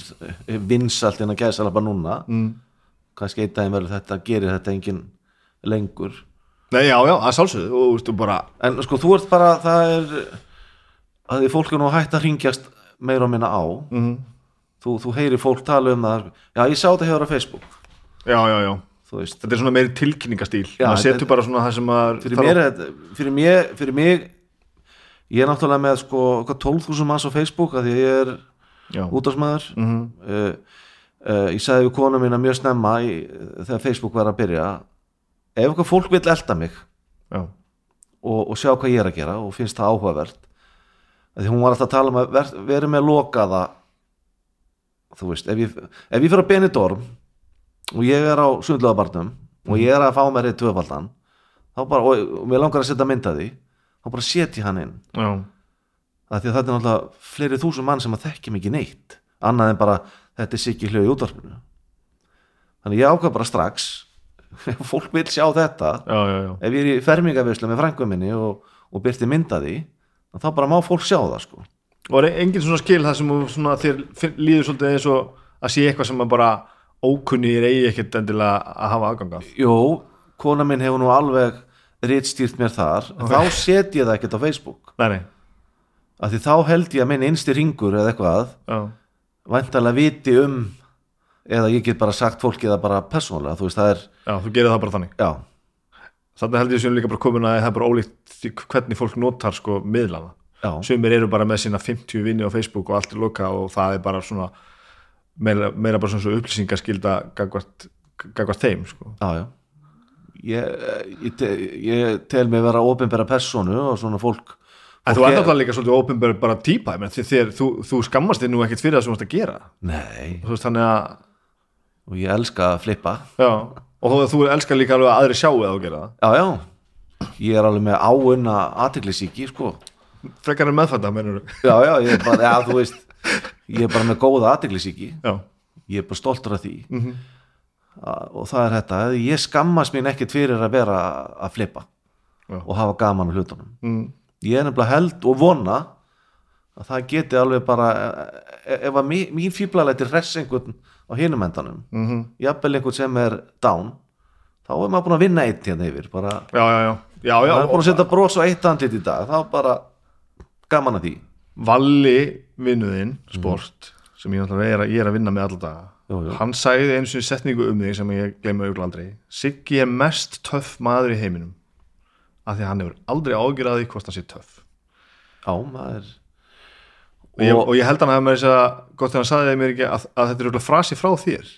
er vinsalt en að gæsa alveg bara núna. Mm. kannski einn daginn verður þetta gerir þetta engin lengur. Nei, já, já, að sjálfsögðu. Og þú bara en sko þú ert bara það er að því fólk er nú hægt að ringjast meira og minna á. Mm þú, þú heyrir fólk tala um það. Já ég sá þetta hefur á Facebook. Já, já, já, þetta er svona meiri maður þetta- setur bara svona það sem að fyrir mér, fyrir mér, fyrir mig ég er náttúrulega með sko hvað, 12.000 manns á Facebook að ég er Já, útásmaður mm uh, uh, ég sagði við konu mína mjög snemma í, þegar Facebook var að byrja ef eitthvað fólk vil elda mig og, og sjá hvað ég er að gera og finnst það áhugavert að því hún var alltaf að tala um að ver, vera með lokaða þú veist, ef ég, ef ég fyrir að Benidorm og ég er á sundlöðabarnum og ég er að fá mér eitt tvöfaldan þá bara, og, og mér langar að setja mynda því þá bara setja hann inn. Já, að því að þetta er náttúrulega fleiri þúsund mann sem að þekki mikið neitt annað en bara þetta er sikki hljóð í útvarpinu. Þannig ég ákvað bara strax ef [laughs] fólk vil sjá þetta. Já, já, já. ef ég er í fermingavislu með frængu minni og, og byrti mynda því þá bara má fólk sjá það sko. Og er engin svona skil það sem svona, þér líður svolítið eins og að sé eitthvað sem bara ókunnir eigi ekkert endilega að hafa aðgangað Jú, kona minn hefur nú alveg rítstýrt mér þar en þá set ég það ekkert á Facebook. Nei, nei, af því þá held ég að minn einsti ringur eða eitthvað já, væntalega viti um eða ég get bara sagt fólki það bara persónulega, þú veist það er já, þú gerir það bara þannig. Já, Þannig held ég sem líka bara komin að það er bara ólíkt hvernig fólk notar sko miðlana. Já, Sumir eru bara með sína 50 vinni á Facebook og allt er loka og það er bara svona meira, meira bara svona svo upplýsingaskilda gagvart, gagvart þeim sko. já, já. Ég, ég, te, ég tel mig vera ópenbæra persónu og svona fólk En þú er- náttúrulega líka svolítið ópenbær bara þér, þér, þú, þú skammast þér nú ekkert fyrir það sem þú ert að gera. Nei, Þú veist að og ég elska að flippa. Já, og þú, þú elskar líka alveg að aðri sjáu að þú gera Já, já, ég er alveg með áunna aðtiklisíki, sko. Það frekar en meðfætta mennur Já, já, ég er bara, já, þú veist ég er bara með góða aðtiklisíki Já, ég er bara stoltur af því. Mhm. A- og það er þetta, ég skammast mín ekkert fyrir að vera að flippa Já. og hafa gaman á hlutunum. Mm, ég er nefnilega held og vona að það geti alveg bara e- ef að mín, mín fíblalæti hress einhvern á hinum endanum mm jafnvel einhvern sem er down þá er maður búin að vinna eitt hérna yfir bara, já, já, já, maður er búin að setja bros á eitt andlit í dag þá bara gaman að því. Valli vinnuðinn, sport sem ég, er, að- ég er að vinna með alla daga Jú, jú. hann sagði einu sinni setningu um þig sem ég gleyma auðvitað aldrei Siggi er mest töff maður í heiminum af því að hann hefur aldrei ágjur að því hvort hann sé töff. Já, maður. Og, ég, og ég held hann að með þess að gott þegar hann sagði þeim ekki að, að þetta er auðvitað frasi frá þér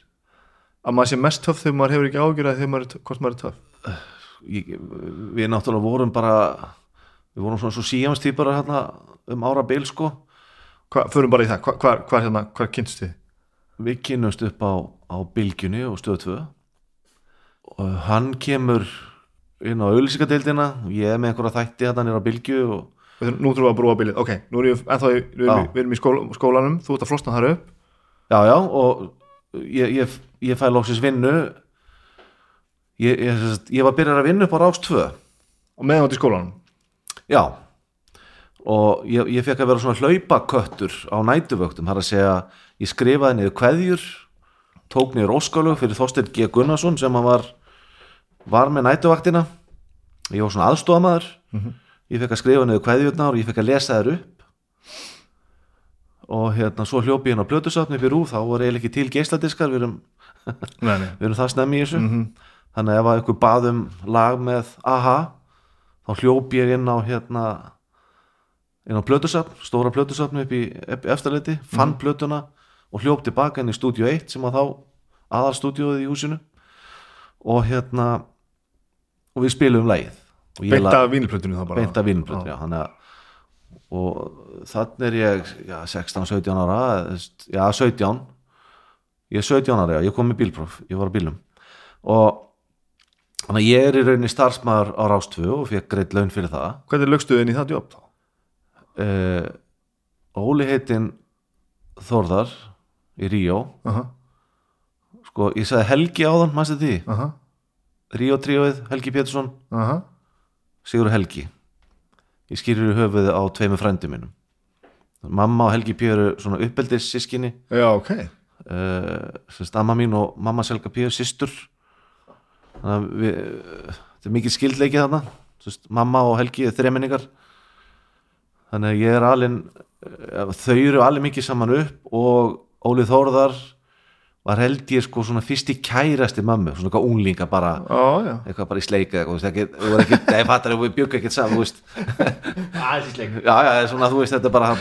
að maður sé mest töff þegar maður hefur ekki töff- hvort maður er töff. Ég, við náttúrulega vorum bara við vorum svona svo síjamstýpar hérna um ára bil sko. Hva, förum bara í það, hvað hva, hva, hérna, hva kynst þið? Við kynnumst upp á, á bylgjunni og stöð 2 og hann kemur inn á auðlýsingadeildina og ég er með einhverja þætti hérna nýra á bylgju og Nú þurfum við að brúa bilið, ok, nú erum við við við erum í skóla, skólanum, þú ert að flosna þar upp. Já já og ég, ég, ég fæ lóksins vinnu. Ég, ég, var byrjar að vinna upp á Rás 2 og meðan þú ert í skólanum? Já og ég, ég fekk að vera svona hlaupaköttur á nætuvöktum, þar að segja ég skrifaði niður kveðjur tók niður óskalug fyrir Þorsteinn G. Gunnarsson sem hann var var með nætuvaktina ég var svona aðstofamaður ég fekk að skrifa niður kveðjurnar og ég fekk að lesa þær upp. Og hérna svo hljópi ég inn á blötusafni í rúf, þá voru eiginlega ekki til geisladiskar við erum, [laughs] við erum það snemmi í þessu. Mhm. þannig að ef að ykkur baðum lag með aha þá hljópi ég inn á hérna inn á blötusafn, stóra blötusafni upp í eftirleiti, fann blötuna og hljóp tilbaka inn í stúdíu 1 sem að þá aðalstúdíóið í húsinu. Og hérna og við spilum lagið. Og ég la- Beint af vínilplötunni þá bara. Beint af vínplötu, já, þannig að og þannig er ég já, 16-17 ára já, 17 ég er 17 ára, já, ég kom með bílpróf ég var á bílum og þannig að ég er í rauninni starfsmæður á Rástvö og fekk greitt laun fyrir það. Hvernig lögstu þið inn í það jobb þá? Uh, Óli heitinn Þórðar í Ríó. Aha, sko, ég sagði Helgi áðan, mannstu því? Aha, Ríó tríóið, Helgi Pétursson. Aha. Sigur Helgi. Ég skýrir í höfuðið á tveimur frændum mínum. Mamma og Helgi Pér eru svona uppeldis sískinni Já, ok. Uh, semst amma mín og mamma Selga Pér systur. Þannig að við þetta er mikið skildleikið þarna. Semst, mamma og Helgi er þremenningar þannig að ég er alin þau eru alveg mikið saman upp og Óli Þórðar var held ég sko svona fyrst í kærasti mömmu, svona eitthvað unglinga bara já. eitthvað bara í sleik eða eitthvað, þú veist, ekki, þú veist, ekki, [laughs] nei, fattar, við bjögum ekkert saman, Aðeins í sleik [laughs] já, já, svona, þú veist, þetta bara hann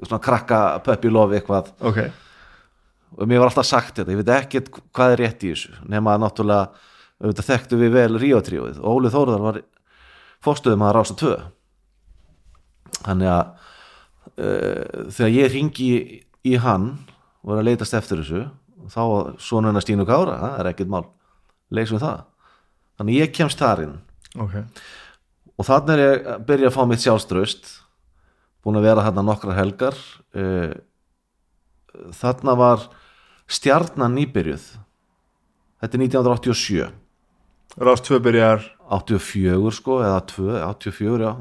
svona krakka pöppi lofi eitthvað. Ok, og mér var alltaf sagt þetta, ég veit ekkert hvað er rétt í þessu, nema að náttúrulega þekktu við vel Ríotríóið og Óli Þórðar var fórstuðum að rása tvö þannig að uh, þegar ég ringi í, í hann og er að leitast eftir þessu þá svona hennar Stínu Kára, það er ekkert mál leysum við það. Þannig ég kemst þar inn. Ok. Og þannig er ég að byrja að fá mitt sjálfströst búin að vera þarna nokkrar helgar Eh, þarna var stjarnan nýbyrjuð. Þetta er 1987 Rást tvö byrjar. 84 sko, eða 2, 84 já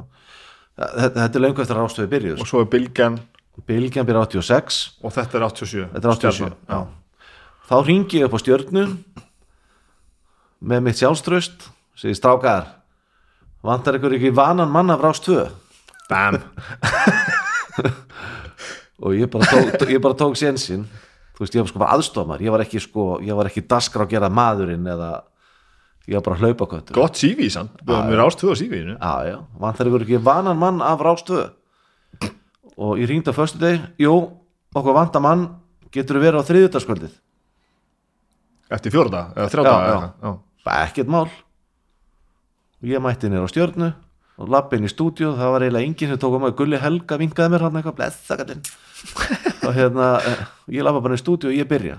þetta, er lengur eftir að rástöðu byrjuð og svo er bylgjan. Bilgjan byrja 86 og þetta er 87 þetta er 87 Stjarnan, já. þá ringi ég upp á stjörnu með mitt sjálfströst segi strákar vantar ykkur ekki vanan mann af rást 2 Bam. [laughs] Og ég bara tók, ég bara tók sénsinn. Þú veist, ég var sko bara aðstofmar ég var ekki sko, ég var ekki daskra að gera maðurinn eða ég var bara að hlaupa köttur. Gott CV samt. Við rást tvö á CV-inu já, já, vantar ykkur ekki vanan mann af rástöðu og ég ringdi á föstu deg jú, okkur vantar mann. Getur verið á þriðutaskvöldið Eftir fjóra eða þrjá Já, daga já. eða eitthvað. já. bara ekkert mál. Og ég mætti nýr á stjörnu og lappi inn í stúdíu, það var eiginlega enginn sem tók á mig Gulli Helga vingaði mér hann eitthvað. Blessa kallinn. [laughs] Og hérna, eh, ég lappa bara í stúdíu og ég byrja.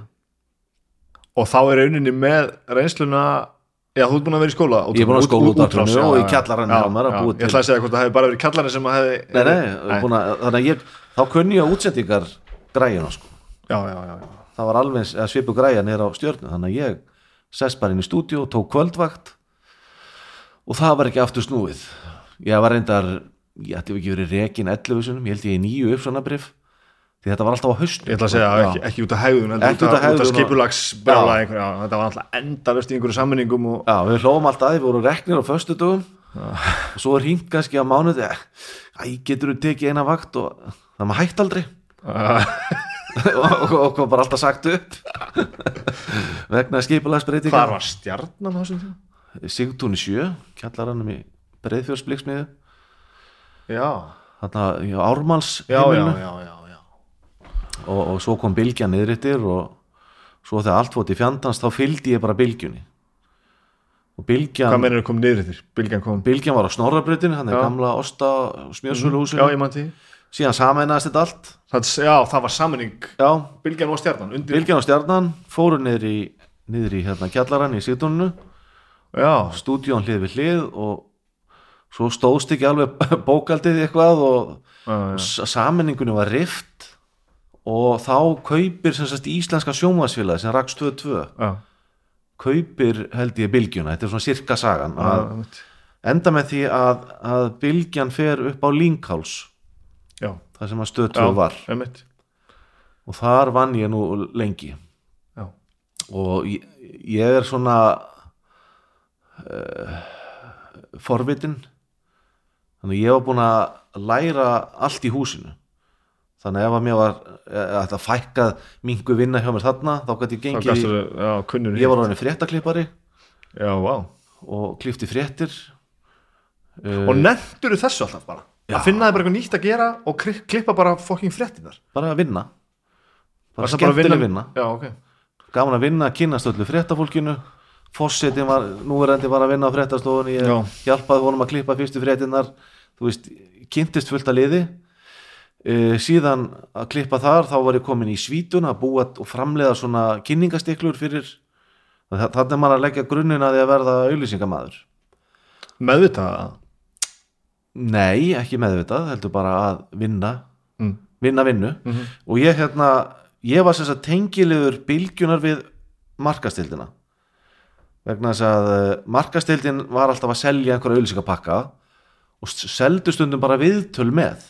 Og þá er rauninni með reynsluna Já, þú ert búin að vera í skóla Ég er búin að skóla út- útrás, já, og í að búa Ég ætla að segja hvort það hefði bara verið kjallarinn sem að hefði nei, nei, að, þannig að ég þá kunni ég á útsendingar græjuna sko. Já, já, já, það var alveg eða svipu græja nýra á stjörnu þannig að ég sest bara inn í stúdíu og tók kvöldvakt og það var ekki aftur snúið. Ég var reyndar ég ætti ekki verið rekin 11 sinum, ég held ég í nýju uppsvanabrif því þetta var alltaf á haustnum Ég ætla að segja Já. ekki, ekki út af heldur Ekki út af hegðun og- skipulagsbrjála Já. einhver, já, Þetta var alltaf endalust í einhverju sammeningum og Já, við hlófum alltaf að við vorum reknir á föstudögum. Og svo er hringt kannski á mánuði. Æ, getur þú tekið eina vakt og það maður hægt aldrei. [laughs] Og, kom bara alltaf sagt upp. [laughs] Vegna skipulagsbreytinga. Hvar var stjarnan á þessum tíma? Sigtúni sjö, kjallarannum í breiðfjörsbliksmiðu Já, þarna í Ármáls já, já, já, já. Og, og svo kom bylgja niðrittir og svo þegar allt fótt í fjandans þá fylgdi ég bara bylgjunni. Og bylgjan Hvað mennir kom niður þér? Bylgjan kom bylgjan var á snorrabreytinu, hann er gamla osta og smjörsöluhúsinu, Já, ég mann því. Síðan sameinaðist þetta allt. Það, Já, það var sammenning já, Bylgjan og stjarnan undir bylgjan og stjarnan fóru niður í, niður í hérna kjallarann í Sigtúninu Já, stúdíón hlið við hlið og svo stóðst ekki alveg [laughs] bókaldið eitthvað og s- sammenningunni var rift og þá kaupir sagt íslenska sjónvarsfélagi sem raks 2-2 já. kaupir held ég bylgjuna, þetta er svona sirka sagan. Að enda með því að, að bylgjan fer upp á Línkáls þar sem að stöð 2 var. einmitt. og þar vann ég nú lengi. Já, og ég, ég er svona uh, forvitin. Þannig að ég var búin að læra allt í húsinu þannig ef að mér var eh, að fækkað mingu vinna hjá mér þarna þá gæti ég gengið í, já, ég var orðin fréttaklippari. Já, vá. Og klifti fréttir. Og nefndur þessu alltaf bara? Já. Að finna þið bara eitthvað nýtt að gera og kli- klippa bara fucking fréttinar bara að vinna. Bara bara að skemmtileg vinna. Já, ok. Gaman að vinna, kynast öllu fréttafólkinu. Fórsetin var, núverandi var að vinna á fréttastofunni, ég Já. hjálpaði honum að klippa fyrstu fréttinnar, þú veist kynntist fullt að liði e, síðan að klippa þar þá var ég komin í svítun að búa og framleiða svona kynningastiklur fyrir þannig er maður að leggja grunninn að því að verða auðlýsingamaður Meðvitað? Nei, ekki meðvitað, heldur bara að vinna. Mm. vinna vinnu. Mhm. og ég hérna ég var sem sagt tengilegur bylgjunar við markastildina vegna þess að eh, markastildin var alltaf að selja einhverja auðlýsingapakka og seldu stundum bara viðtöl með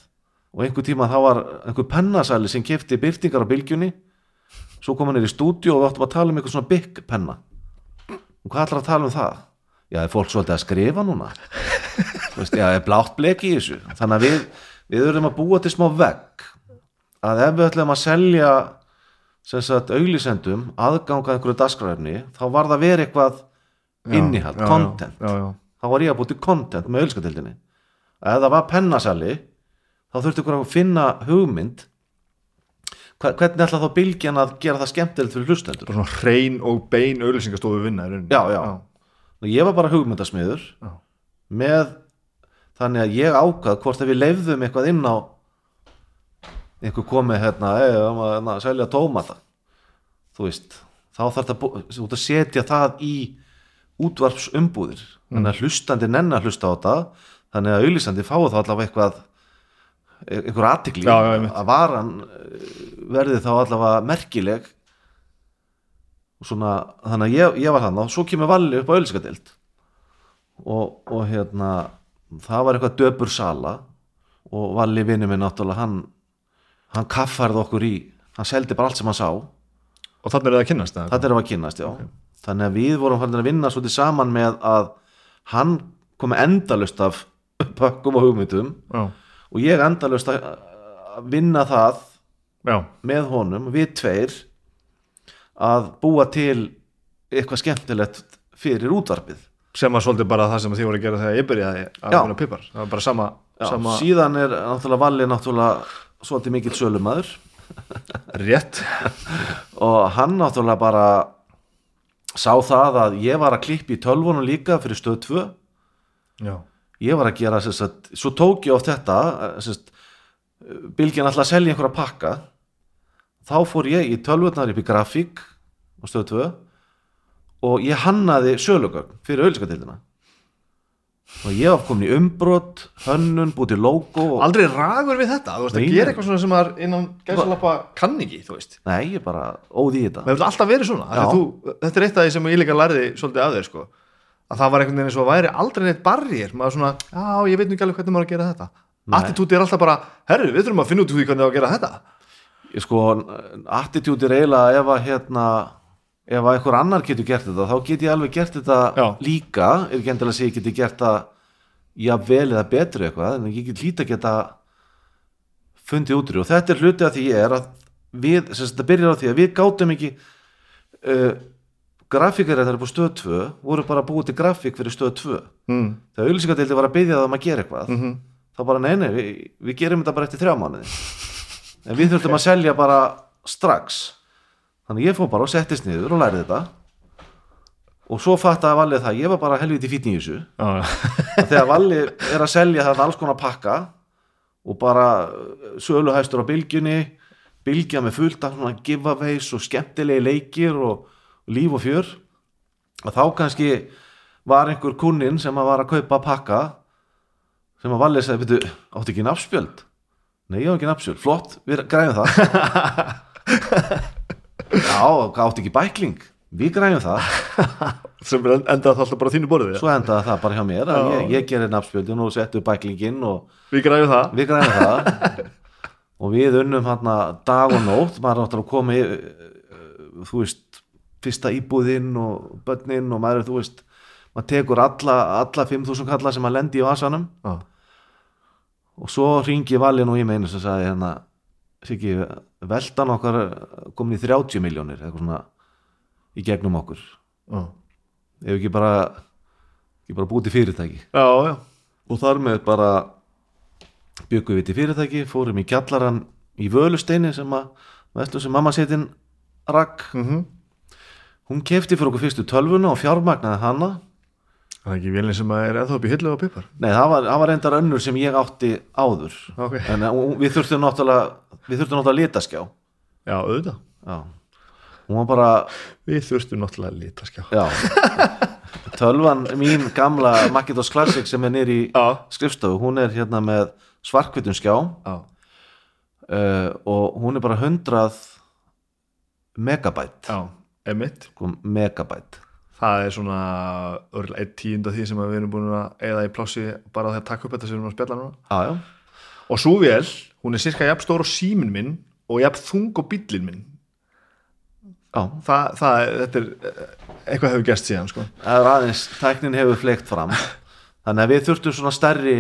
og einhver tíma þá var einhver pennasæli sem kefti byrtingar á bylgjunni. Svo kom hann er í stúdíu og við áttum að tala um eitthvað svona bygg penna. Og hvað ætlar að tala um það? Já, er fólk svolítið að skrifa núna? Veist, já, er blátt blek í þessu? Þannig að við, við erum að búa til smá vegg. Að ef við ætlum að selja sem sagt auglýsendum aðganga einhverju dagskræfni þá var það verið eitthvað innihald, já, content. Já, já, þá var ég að búið til content með auglýskatildinni ef það var pennasali þá þurfti ykkur að finna hugmynd hvernig ætla þá bylgjan að gera það skemmtilegt fyrir hlustendur bara svona hrein og bein auðlýsingastofu vinna. Já, já. og ég var bara hugmyndasmiður Já. með þannig að ég ákvað hvort að við leifðum eitthvað inn á einhver komið hérna, hey, hérna að selja tómata þú veist þá þarf þú ert að setja það í útvarpsumbúðir þannig að hlustandi nenn að hlusta á þetta þannig að auðlýsandi fái þá allavega eitthvað einhver aðtikli að varan eh, verði þá allavega merkileg og svona þannig að ég, ég var hann og svo kemur Valli upp á auðlýsingadeild og, og hérna það var eitthvað döpur sala og Valli vinnu minn náttúrulega hann, hann kaffarði okkur í hann seldi bara allt sem hann sá. Og þannig er það að kynnast það þetta er að kynast, já. Þannig að við vorum að vinna svolítið saman með að hann komi endalust af [laughs] pökkum og hugmyndum Já, og ég endalust að vinna það já, með honum, við tveir að búa til eitthvað skemmtilegt fyrir útvarpið. Sem var svolítið bara það sem þið voru að gera þegar ég byrjaði að vinna pipar Það var bara sama, Já, sama síðan er náttúrulega Valli náttúrulega svolítið mikill sölumæður [laughs] rétt. [laughs] Og hann náttúrulega bara sá það að ég var að klippa í tölvunum líka fyrir stöð 2 Já, ég var að gera að, svo tók ég oft þetta sérst, bylgjan alltaf að selja einhverja pakka. Þá fór ég í tölvurnar upp í grafík á stöð 2 og ég hannaði sölugögn fyrir auðlýskatildina og ég var komin í umbrot hönnun, búið til logo og... aldrei ragur við þetta? Þú veist að gera eitthvað svona sem maður innan gæsalappa kann ekki, þú veist? Nei, ég bara óði í þetta. Mér hefur alltaf verið svona af því Já. þú, Þetta er eitt af því sem ég líka lærði svolítið af þér sko. Að það var einhvern veginn svo að væri aldrei neitt barriér. Maður svona, já ég veit nú ekki alveg hvernig maður að gera þetta. Attitúti er alltaf bara, herru við þurfum að finna út úr því hvernig á að gera þetta. Ég sko, attitúti er eiginlega ef að hérna ef að einhver annar getur gert þetta þá get ég alveg gert þetta Já. líka. Er ekki endilega að segja ég geti gert það jafnvel eða betri eitthvað en ég get lítið að geta fundið útri og þetta er hluti af því er að við, sem að uh, grafíkar þetta er på stöð 2 voru bara búið til grafík fyrir stöð 2 mm. þegar auðlýsingadeildi var að byggja það um að gera eitthvað Mm þá bara nei, nei, við, við gerum þetta bara eftir þrjá mánuði. En við þurftum að selja bara strax. Þannig ég fór bara og settist niður og lærði þetta. Og svo fattaði Valli það, ég var bara helviti fítn í þessu. Að þegar Valli er að selja þarna alls konar pakka og bara uh, söluhæstur á bylgjunni bylgja með fullt af svona giveaways og skemmtilegi leikir og líf og fjör og þá kannski var einhver kunnin sem að var að kaupa pakka sem að Valli sagði, veitu, áttu ekki nafnspjöld? Nei, ég á ekki nafnspjöld, flott, við græfum það. [laughs] Já, áttu ekki bækling? Við græfum það. [laughs] Sem er endað alltaf bara þínu borðið Svo endaði það bara hjá mér að ég, ég gerir nafnspjöldin og settu bæklingin og við græðum það? Við græðum það. Og við unnum hann dag og nótt maður áttur að koma í, uh, þú veist, fyrsta íbúðinn og börnin og maður, þú veist maður tekur alla, alla 5.000 kalla sem maður lendi í vasanum. Já. og svo ringi Valli nú í mig einu sem sagði hérna Siggi, veldan okkar komin í 30 miljónir eitthvað svona í gegnum okkur. Já, ef ekki bara ekki bara búið til fyrirtæki. Já, já. og þar með bara byggum við til fyrirtæki, fórum í kjallaran í völusteini sem að veistu sem mamma setin rakk Mm hún kefti fyrir okkur fyrstu tölvuna og fjármagnaði hana. Það er ekki vélinn sem er eða upp í hillu og pipar nei, það var, það var reyndar önnur sem ég átti áður. Ok, en uh, við þurftum náttúrulega við þurftum náttúrulega litaskjá. Já, auðvitað. Já. hún var bara við þurftum náttúrulega að lita skjá já. Tölvan mín gamla Macintosh Classic sem er nýr í skrifstofu, hún er hérna með svarkvitum skjá. Já, uh, og hún er bara 100 megabæt já, sko, megabæt það er svona örgulega eitt tíund af því sem við erum búin að eða í plássi bara þegar taka upp þetta sem við erum að spjalla núna. Já, já, og svo vel, hún er sirka jafn stór á símin minn og jafn þung á bíllinn minn. Já. Það, það þetta er eitthvað hefur gerst síðan sko. það er aðeins, tæknin hefur fleikt fram. Þannig að við þurftum svona stærri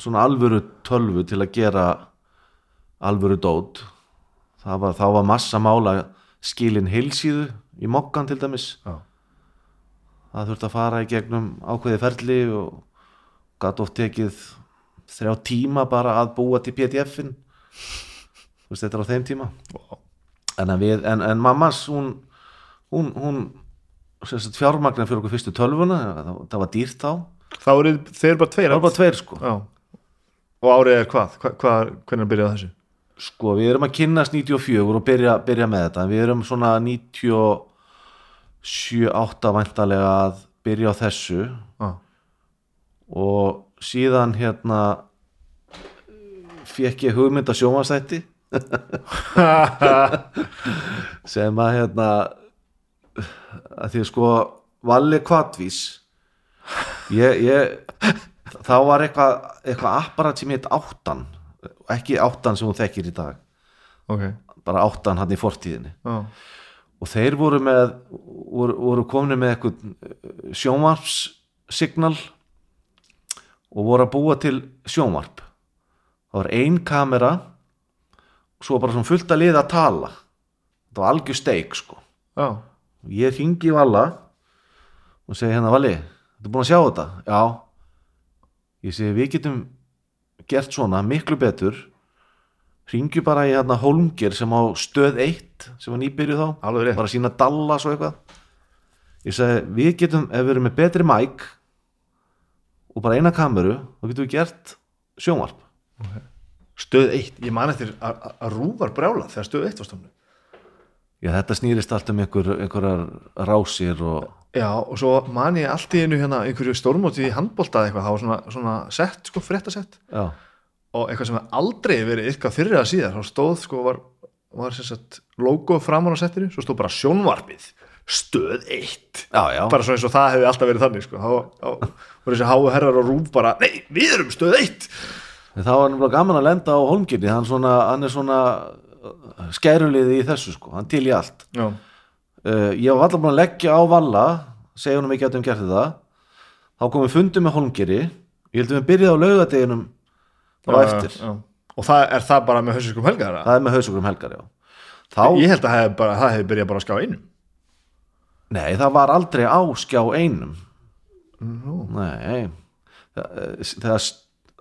svona alvöru tölvu til að gera alvöru dót. Það var, þá var massa mála skilin heilsíðu í mokkan til dæmis. Já, það þurfti að fara í gegnum ákveði ferli og gæti oft tekið þrjá tíma bara að búa til pdf-in þú veist þetta er á þeim tíma. En, við, en, en mammas hún hún, hún fjármagnar fyrir okkur fyrstu tölvuna það, það var dýrt þá. Þá eru þeir bara tveir bara tveir sko. Og árið er hvað, hvað, hvað hvernig byrjaði þessu sko við erum að kynnast 94 og byrja, byrja með þetta. Við erum svona 97 8 væntalega að byrja á þessu. Já, og síðan hérna fekk ég hugmynd að sjónvarsætti [laughs] sem að hérna að því að sko Valli Kvatvís ég, ég þá var eitthvað eitthvað apparat sem heit áttan ekki áttan sem hún þekkir í dag. Ok. Bara áttan hann í fortíðinni. Já, og þeir voru með voru, voru komni með eitthvað sjónvarpssignal og voru að búa til sjónvarp. Það var ein kamera og svo bara svona fullt að liða að tala. Það var algjör steik sko. Já, ég hringi Valla og segi hérna Valli, þetta búin að sjá þetta? Já. Ég segi við getum gert svona miklu betur. Hringju bara í hérna Holmgir sem á stöð 1 sem var nýbyrju þá. Bara að sína Dallas og eitthvað. Ég segi við getum, ef við erum með betri mæk og bara eina kameru þá getum við gert sjónvarp. Stöð 1, ég man eftir að rúvar brjála þegar stöð 1 var stofnu já þetta snýrist allt um einhver, einhverjar rásir og já, og svo man ég allt í einu hérna einhverju stórmóti í handbolta eitthvað, það var svona, svona sett, sko, fréttasett. Já, og eitthvað sem hef aldrei verið ykkar fyrir að síðar. Þá stóð sko var, var sagt logo framan á settinu, svo stóð bara sjónvarpið stöð 1 já, já. bara svo eins og það hefði alltaf verið þannig sko. þá, þá voru þessi háu herrar og rúf bara nei, við erum stöð 1 En það var nefnilega gaman að lenda á Holmgirni hann, svona, hann er svona uh, skæruliði í þessu sko, hann til í allt. Já, uh, ég var alltaf búin að leggja á Valla segja honum ekki að um gert þetta. Þá komum við fundum með Holmgiri ég heldum við byrjaði á laugadeginum á eftir, já. og það er það bara með hausiskum helgar það er með hausugrum helgar já. þá, ég held að hef bara, það hefði byrjað bara að ská einum. Nei það var aldrei á skjá einum. Nú. nei. Það, eh, þegar,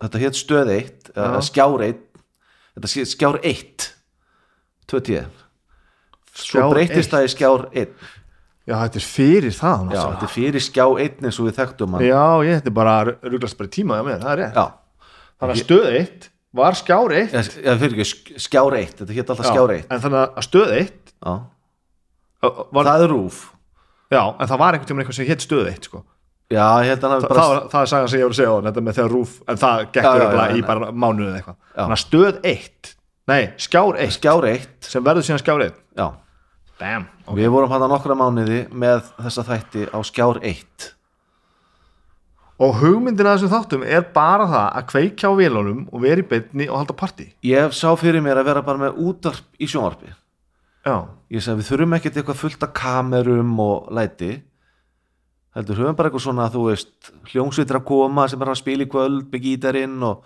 þetta hétt stöð eitt Já. skjár eitt skjár eitt. 20 svo breytist það í skjár eitt já, þetta er fyrir það já, þetta er fyrir skjá eitt eins og við þekktum hann. Já, ég þetta er bara rugglast bara tíma hjá mér, það er rétt. Já, þannig að stöð 1 var skjár 1 Já, ekki, sk- skjár eitt þetta hétt alltaf skjár eitt. en þannig að stöð 1 já. var, það er rúf. Já, en það var einhvern tímann eitthvað sem hétt stöð 1 sko. já, Þa, bara það, það er sagan sem ég voru að segja á þetta með þegar rúf, en það gekk Já, já, örugglega já, í bara mánuðu eða eitthvað. Þannig að stöð 1, nei, skjár 1 skjár eitt. Sem verður síðan skjár 1 já. Damn, við vorum hann nokkra mánuði með þessa þætti á skjár eitt. Og hugmyndin að þessum þáttum er bara það að kveikja á vélunum og vera í beinni og halda partí. Ég sá fyrir mér að vera bara með útarp í sjónvarpi. Já, ég sagði við þurfum ekkert eitthvað fullt af kamerum og læti. Heldur höfum bara eitthvað svona þú veist hljómsveitir að koma sem er að spila í kvöld með gítarinn og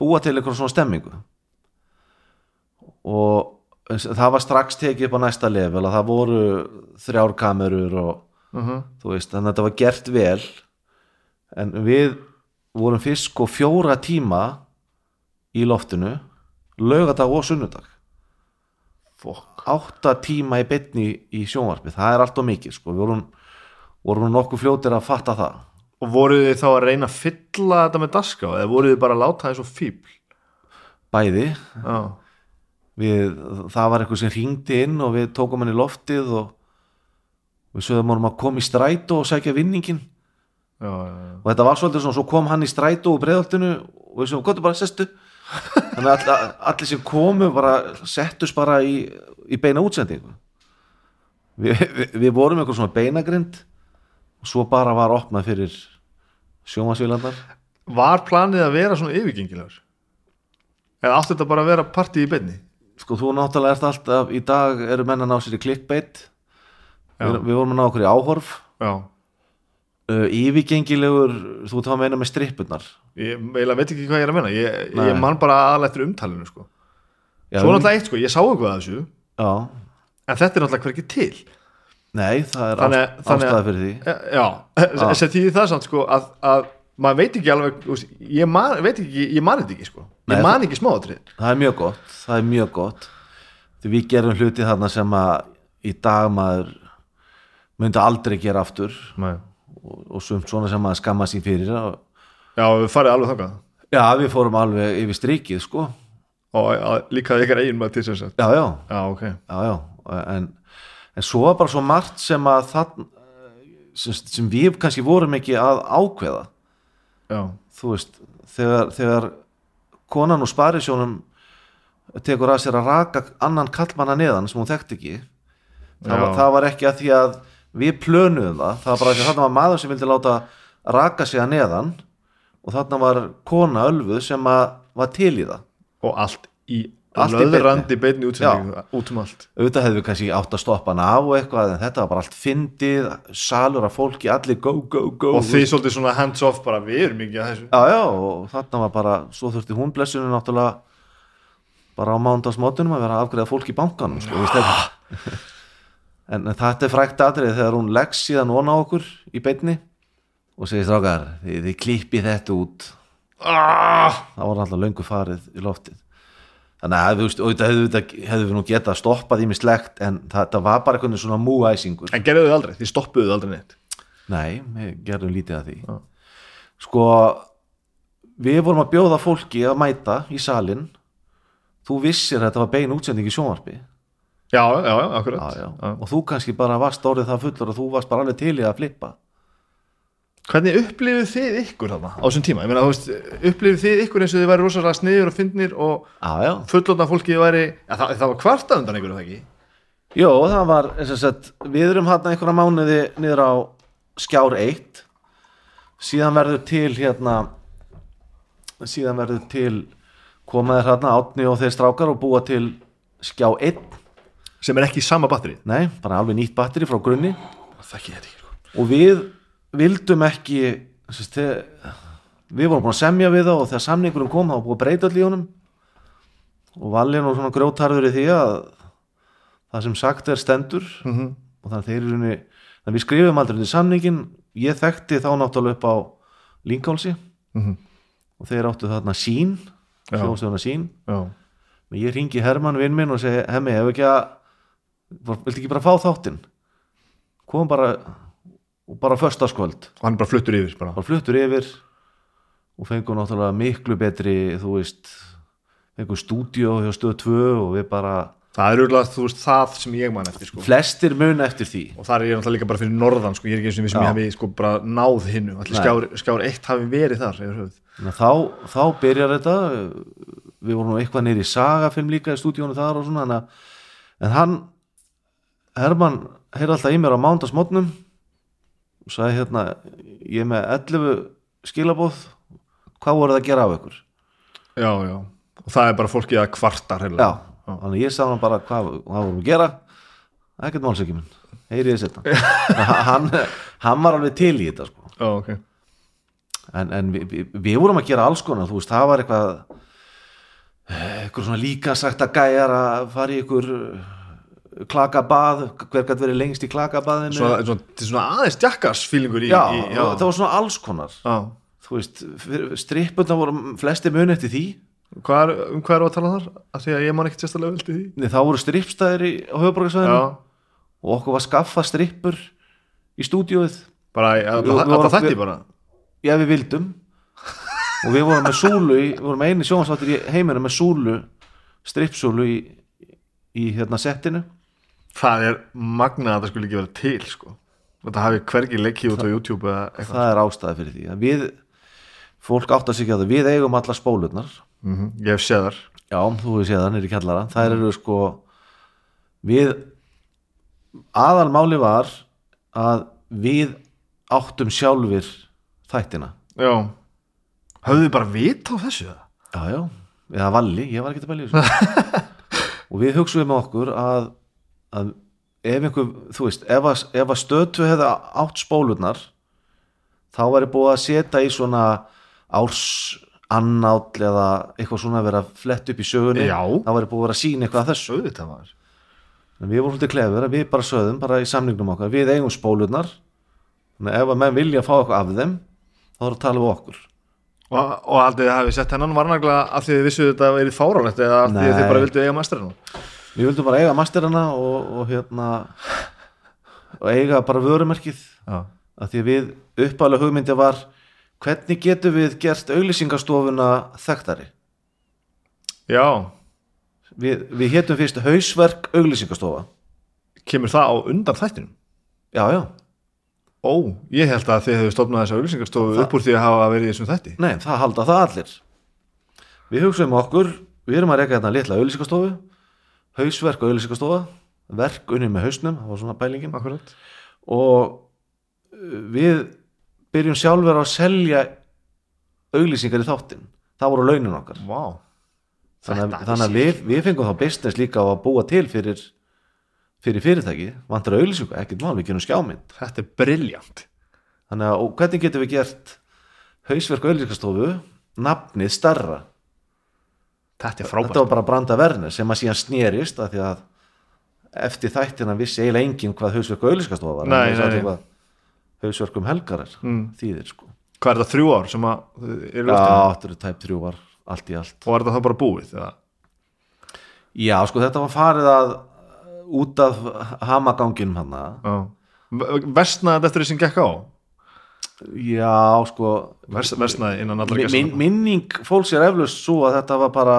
búa til eitthvað svona stemmingu og það var strax tekið upp á næsta level að það voru þrjár kamerur og uh -huh. þú veist, þannig að þetta var gert vel. En við vorum fyrst sko fjóra tíma í loftinu laugardag og sunnudag. Fokk. Átta tíma í betni í sjónvarpi það er allt og mikið sko, við vorum, vorum nokkuð fljótir að fatta það. Og voruð þið þá að reyna að fylla þetta með daska eða voruð þið bara að láta það eins og fíbl bæði, Já, við, það var eitthvað sem hringdi inn og við tókum hann í loftið og við sögum honum að koma í strætó og sækja vinningin já, já, og þetta var svolítið svona, svo kom hann í strætó og breiðaltinu og við sögum, gott bara sestu. [laughs] Þannig að all, allir sem komu bara settust bara í, í beina útsendingu. Við, við, við vorum eitthvað svona beinagrind og svo bara var opnað fyrir sjómasvílandar Var planið að vera svona yfirgengilegur? Eða átti þetta bara að vera partí í beinni? Sko þú náttúrulega ert alltaf í dag eru menn að ná sér í clickbait. Við, við vorum að ná okkur í áhorf. Já. Uh, yfirgengilegur, þú að meina með strippurnar. Ég eiginlega veit ekki hvað ég er að menna Ég, ég man bara eftir umtalinu sko. Já, Svo náttúrulega eitt sko, ég sá eitthvað að þessu. Já, En þetta er náttúrulega hverki til. Nei, það er ástæða fyrir því. Já, Já. sem því það samt sko að, að maður veit ekki alveg veist, ég man, veit ekki, ég man þetta ekki sko. Ég Nei, man ekki smáatrið það er mjög gott, það er mjög gott. Því við gerum hluti þarna sem að í dag maður myndi aldrei gera aftur. Nei. og, og sumt svona sem maður skamma sín fyrir og, Já, við farið alveg þangað. Já, við fórum alveg yfir strikið sko. Og að, líka ykkar eigin maður til sem sagt já, já, Já, ok. Já, já. En, en svo var bara svo margt sem að það sem, sem við kannski vorum ekki að ákveða Já, þú veist, þegar, þegar konan úr sparisjónum tekur að sér að raka annan kallmanna neðan sem hún þekkt ekki það var, það var ekki að því að við plönuðum það, það var bara að þarna var maður sem vildi láta raka sig að neðan og þarna var kona ölfuð sem að var til í það. Og allt í Allt í löðrandi beinni útsendingu út um allt auðvitað hefðu við kannski átt að stoppa af og eitthvað en þetta var bara allt fyndið salur af fólki, allir go, go, go og því svolítið svona hands off bara við erum ekki að þessu. Já, já, og þarna var bara, svo þurfti hún blessunum náttúrulega bara á mándagsmótunum að vera að afgreða fólk í bankanum sko, en, en þetta er frækt atrið þegar hún leggs síðan á okkur í beinni og segir strákar, þið, þið klippið þetta út. Ah! það var alltaf löngu farið í loftið þannig að auðvitað hefðu, hefðu, við nú getað stoppað í mig slegt en þetta var bara einhvern veginn svona múæsingur. En gerðu þið aldrei, þið stoppuðu þið aldrei neitt? Nei, við gerðum lítið að því. Já. Sko Við vorum að bjóða fólki að mæta í salin Þú vissir að þetta var bein útsending í sjónvarpi. Já, já, já, akkurat. Já, já. Og þú kannski bara varst orðið það fullur og þú varst bara alveg til í að flippa Hvernig upplifið þið ykkur þarna á þessum tíma? Ég meina, þú veist, upplifið þið ykkur eins og þið væri rosalega sniður og fyndnir og fullotna fólki væri, ja, það, það var kvartað undan er það ekki? Jó, það var, eins og sett Við erum hann einhverja mánuði niður á skjár 1 Síðan verður til hérna Síðan verður til komaðir hérna átni og þeir strákar og búa til skjá 1 Sem er ekki sama batteri Nei, bara alveg nýtt batteri frá grunni Það ekki þetta ekki, sko. og við vildum ekki sérst, þegar, við vorum búin að semja við þá og þegar samningurum kom þá búin að breyta allir í honum. Og valið nú svona grjótarður í því að það sem sagt er stendur. Mm -hmm. og þannig þeir eru henni þannig við skrifum aldrei undir samningin ég þekkti þá náttúrulega upp á Linkálsi Mhm. og þeir áttu þarna sín hljóðstöðuna sín. Já, og ég ringi Hermann vinn minn og segi ef ekki að viltu ekki bara fá þáttinn? Kom bara og bara föstaskvöld og hann bara fluttur yfir bara. bara fluttur yfir. Og fengum náttúrulega miklu betri þú veist fengum stúdíó hjá stöð 2 og við bara Það er auðvitað, þú veist, það sem ég man eftir, sko. Flestir mun eftir því. Og það er ég náttúrulega líka bara fyrir norðan sko, ég er ekki eins og við sem Já. ég hafi sko bara náð hinnu skjár, skjár eitt hafi verið þar þá, þá byrjar þetta. Við vorum eitthvað neyri í sagafilm líka í stúdíónu þar og svona en hann Hermann heyrði alltaf í mér á mándagsmótnum og sagði hérna ég er með 11 skilabóð hvað voruð að gera af ykkur? Já, já, og það er bara fólkið að kvartar heila. já, þannig að ég sagði hann bara hvað, hvað vorum að gera. Ekkert máls ekki minn, heyri ég setna [laughs] hann, hann var alveg til í þetta sko. Já, ok. En, en við, við, við vorum að gera alls konar þú veist, það var eitthvað eitthvað svona líka sagt að gæjar að fara í ykkur klakabað, hver gætt verið lengst í klakabaðinu? Svona, svona, þetta svona aðeins jakkars fílingur í, já, í það var svona alls konar. Já. þú veist, strippurna voru flesti mun eftir því. Hvað er, um hvað er að tala þar? Af því að ég man ekkert sérstaklega veldi því. Nei, þá voru strippstæðir í, höfuborgarsvæðinu Já, og okkur var skaffað strippur í stúdíóið. Bara að það þætti við- bara. Já við vildum. Og við vorum með súlu í, við vorum eini sjónvarsváttir í heiminu með súlu strippsúlu í, í hérna settinu Það er magnað að það skulle ekki vera til sko. Þetta hafi hvergi leikki út á YouTube eða eitthvað. það er ástæði fyrir því að við, fólk átt að sig á það við eigum alla spólurnar. Mm Ég hef séð þar já, þú hefur séð það nýri kjallara. Það eru sko við aðalmáli var að við áttum sjálfir þættina. Já. Höfðu þið bara vit á þessu? eða? Já, já, eða valli, ég var ekki að bæli þessu. [laughs] Og við hugsuðum okkur að, að ef einhver, þú veist, ef að, ef að stötu hefði átt spólurnar þá væri búið að setja í svona árs annáll eða eitthvað svona að vera flett upp í sögunni. Já. þá væri búið að vera að sína eitthvað að þessu. Auðvitað var. En við vorum svolítið klefur að við bara sögðum bara í samningnum okkar, við eigum spólurnar. Þannig að ef að menn vilja fá eitthvað af þeim þá er að tala við okkur. Og, og aldrei hafið sett hennan varnagla því þið vissu þetta verið fáránlegt eða af því að Nei. þið bara vildu eiga masterinn við vildum bara eiga masterana og, og hérna og eiga bara vörumerkið. Já. Að því að við uppálega hugmyndi var hvernig getum við gert auglýsingastofuna þekktari? Já, við, við hétum fyrst hausverk auglýsingastofa. Kemur það á undan þættinum? Já já, Ó, ég held að þið hefðu stofnað þessa auglýsingarstofu Það- upp úr því að hafa verið þessum þætti. Nei það halda það allir. Við hugsaum okkur við erum að reyka hérna litla auglýsingastofu hausverk auglýsingastofa verk unni með hausnum, það var svona pælingin. Akkurat og uh, við byrjum sjálfur að selja auglýsingar í þáttin það voru launin okkar. Vá. Þannig Þetta þannig að við, við fengum þá business líka á að búa til fyrir, fyrir fyrirtæki. Vantar auglýsingu, ekkert mál, við gerum skjámynd. Þetta er briljant þannig að og hvernig getum við gert hausverk auglýsingastofu nafnið starra Þetta er frábært þetta var bara branda verðnir sem að síðan snerist að því að eftir þættina vissi eiginlega enginn hvað hausverk auglýsingastofa var Nei, nei, nei. hvað hausverk um helgarar Mm. þýðir sko Hvað er þetta þrjú ár sem að Já, loftinu? þetta eru tæp þrjú var allt í allt Og er þá bara búið? Eða? Já, sko þetta var farið að út af hamaganginum hann Já Vestnaði þetta eftir því sem gekk á? Já, sko Vers, Vestnaði innan min, min, minning fólks er eflaust svo að þetta var bara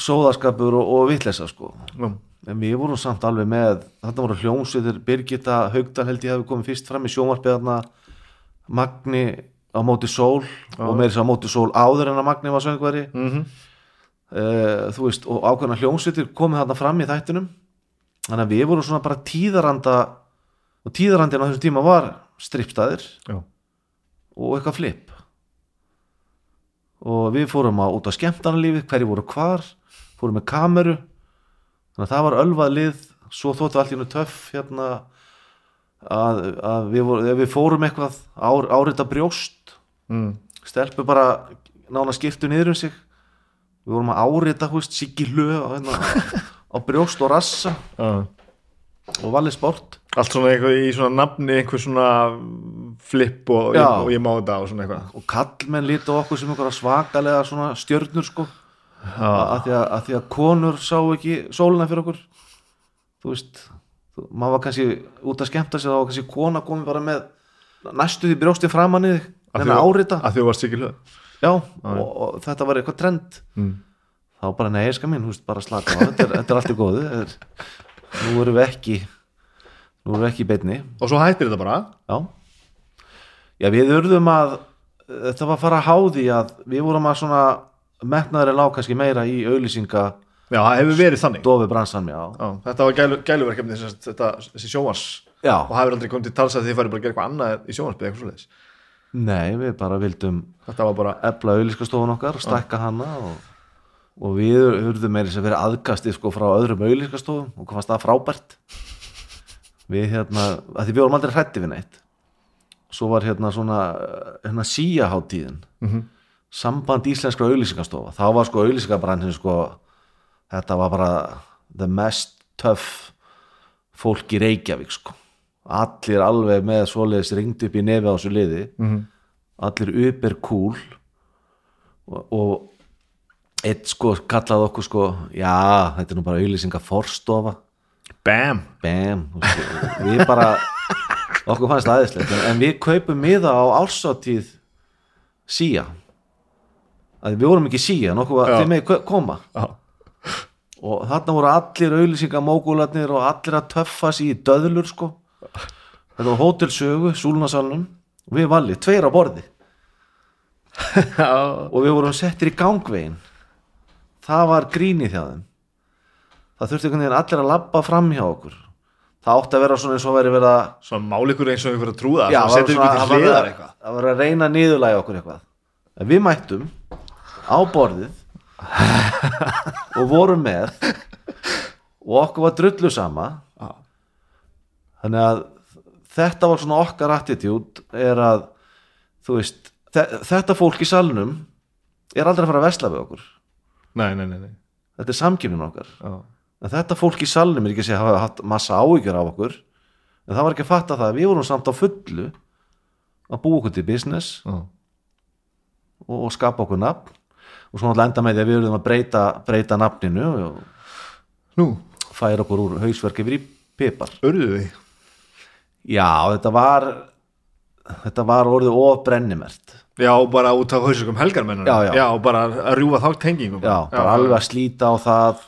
sóðaskapur og, og vitleysa sko. Já, en við vorum samt alveg með þetta voru hljómsveitir, Birgitta Haugdal held ég hefði komið fyrst fram í sjónvarpið þarna Magni á móti sól og meiri svo á móti sól áður en að Magni var söngveri mm uh, þú veist, og ákveðna hljómsveitir komið þarna fram í þættunum þannig að við vorum svona bara tíðaranda og tíðarandinn á þessum tíma var strippstæðir og eitthvað flip. Og við fórum á, út á skemmtarnalífið hverju voru hvar, fórum með kameru. Þannig að það var ölvað lið. Svo þóttu allt í hennu töff hérna að, að við, voru, við fórum eitthvað ár, árita brjóst. Mm. stelpu bara nána skiptu niður um sig. Við vorum að árita hú veist, siggi hlöð á, hérna, [laughs] á brjóst og rassa. Já. Og valið sport. Allt svona eitthvað í svona nafni einhver svona flip og, og ég má þetta og svona eitthvað. Og kallmenn lítu á okkur sem einhverja svakalega svona stjörnur sko. Að því að, að því að konur sá ekki sólina fyrir okkur. Þú veist þú, maður var kannski út að skemmta sig þá var kannski kona komið bara með næstu því brjósti framan í þig Af því en að- árita. Að því þú varst ekki hlöð já, og, og þetta var eitthvað trend. Mm. þá bara nei, ég skal minn, þú veist, bara slaka þetta er, er allt í góðu þetta er, nú erum við ekki nú erum við ekki í beinni. Og svo hættir þetta bara. Já, já við urðum að þetta var að fara að háði að við vorum að svona metnaður er lág kannski meira í auðlýsinga Já, það hefur verið þannig. Bransan já, Já, Þetta var gælu, gæluverkefni þessi, þetta, þessi sjónvars já. og hafur aldrei komið til tals að þið farið bara að gera eitthvað annað í svoleiðis. Nei, við bara vildum Þetta var bara efla auðlýskastofun okkar, stækka hana og, og við urðum meira sem verið aðkastið sko frá öðrum auðlýskastofum og hvað fannst það frábært? Við hérna, að því við vorum aldrei hrætti við neitt. Svo var hérna svona hérna síaháttíðin Mhm. samband íslenskra auðlýsingastofa þá var sko auðlýsingabransin sko þetta var bara the mest tough fólk í Reykjavík sko. Allir alveg með svoleiðis ringd upp í nefi á þessu liði. -hmm. allir uber cool. Og, og eitt sko kallaði okkur sko já, þetta er nú bara auðlýsinga forstofa. Bam. Bam, við bara okkur fannst aðeinslegt en, en við kaupum miða á ársátíð síja að við vorum ekki síja, nokkuð var Já. þeim með koma. Já, og þarna voru allir auðlýsingamógularnir og allir að töffa sig í döðlur sko. Þetta var hótelsögu, súlunasalunum og við valið, tveir á borði. Og við vorum settir í gangvegin það var grínið hjá þeim. Það þurfti einhvern veginn allir að labba fram hjá okkur. Það átti að vera svona eins og væri verið að Svona máli ykkur eins og að trúða Já, Svona setjum það til hliðar að- eitthvað. það var að reyna að niðurlæga okkur eitthvað. En við mættum á borðið [laughs] og vorum með og okkur var drullu sama. Þannig að þetta var svona okkar attitút er að þú veist, þe- þetta fólk í salnum er aldrei að fara að vesla við okkur Nei, nei, nei, nei. þetta er samkipnin okkar. Já. en þetta fólk í salnum er ekki að segja hafa haft massa áhyggjur af okkur. En það var ekki að fatta það að við vorum samt á fullu að búa okkur til business og, og skapa okkur nafn. Og svo náttúrulega enda með því að við verðum að breyta, breyta nafninu og Nú, færa okkur úr hausverk yfir í pipar. Örðu þið? Já, þetta var þetta var orðið of brennimert Já, bara út af hausökum helgarmennur Já, já. bara að rjúfa þá tengingum já, bara alveg að slíta á það.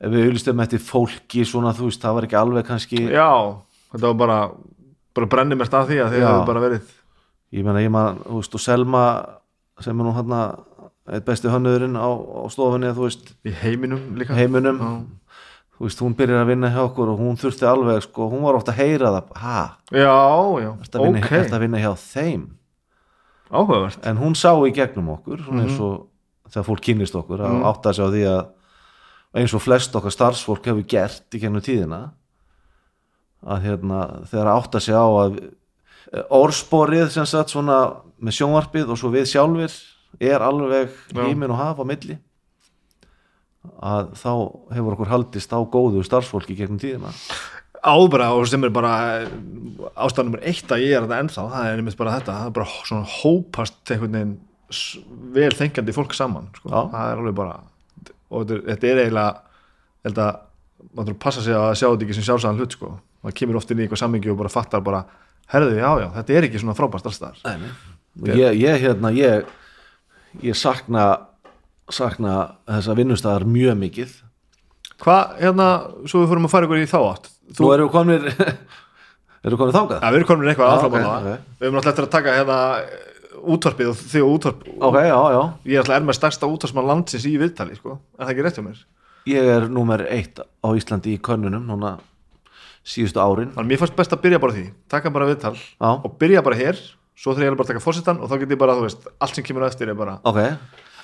Ef við auðlistum eftir fólki svona þú veist, það var ekki alveg kannski Já, þetta var bara bara brennir mest af því að þið Já. hefur bara verið. Ég meina, ég maður, þú veist, og Selma sem er nú hann eitt besti hönnuðurinn á, á stofunni, þú veist. Í heiminum líka. Heiminum. Já. þú veist, hún byrjar að vinna hjá okkur og hún þurfti alveg, sko, hún var ofta að heyra það. Ha, Já, já, að ok. að vinna hjá þeim Áhugavert. En hún sá í gegnum okkur svona eins og þegar fólk kynnist okkur að átta sig á því að eins og flest okkar starfsfólk hefur gert í gegnum tíðina að hérna þegar átta sig á að orðsporið sem sagt svona með sjónvarpið og svo við sjálfir er alveg hímin og haf á milli að þá hefur okkur haldist á góðu starfsfólki gegnum tíðina Ábra og sem er bara ástæðan nummer eitt að ég er þetta ennþá það er einmitt bara þetta, það er bara svona hópast einhvern veginn vel þengjandi fólk saman sko. Já. það er alveg bara og þetta er, þetta er eiginlega ég held að maður þarf að passa sig að sjá þetta ekki sem sjálfsæðan hlut sko. maður kemur oft inn í eitthvað sammingi og bara fattar bara herðu, já, já, þetta er ekki svona frábært alls þar og ég, ég hérna ég, ég sakna sakna þessa vinnustæðar mjög mikið Hvað, hérna, svo við fórum að fara ykkur í þá átt þú eru komnir [laughs] eru komnir þangað? Já, við erum komin eitthvað ok, á það. Við erum náttúrulega eftir að taka hérna útvarpið og þig og útvarp ok, já, já, Ég er alltaf er með stærsta útvarpsmann landsins í viðtali sko. Er það ekki rétt hjá mér? ég er númer eitt á Íslandi í könnunum núna síðustu árin. Þannig mér fannst best að byrja bara því. Taka bara viðtal Já. og byrja bara hér. Svo þegar ég bara að taka fórsetan og þá get ég bara, þú veist, allt sem kemur á eftir er bara ok,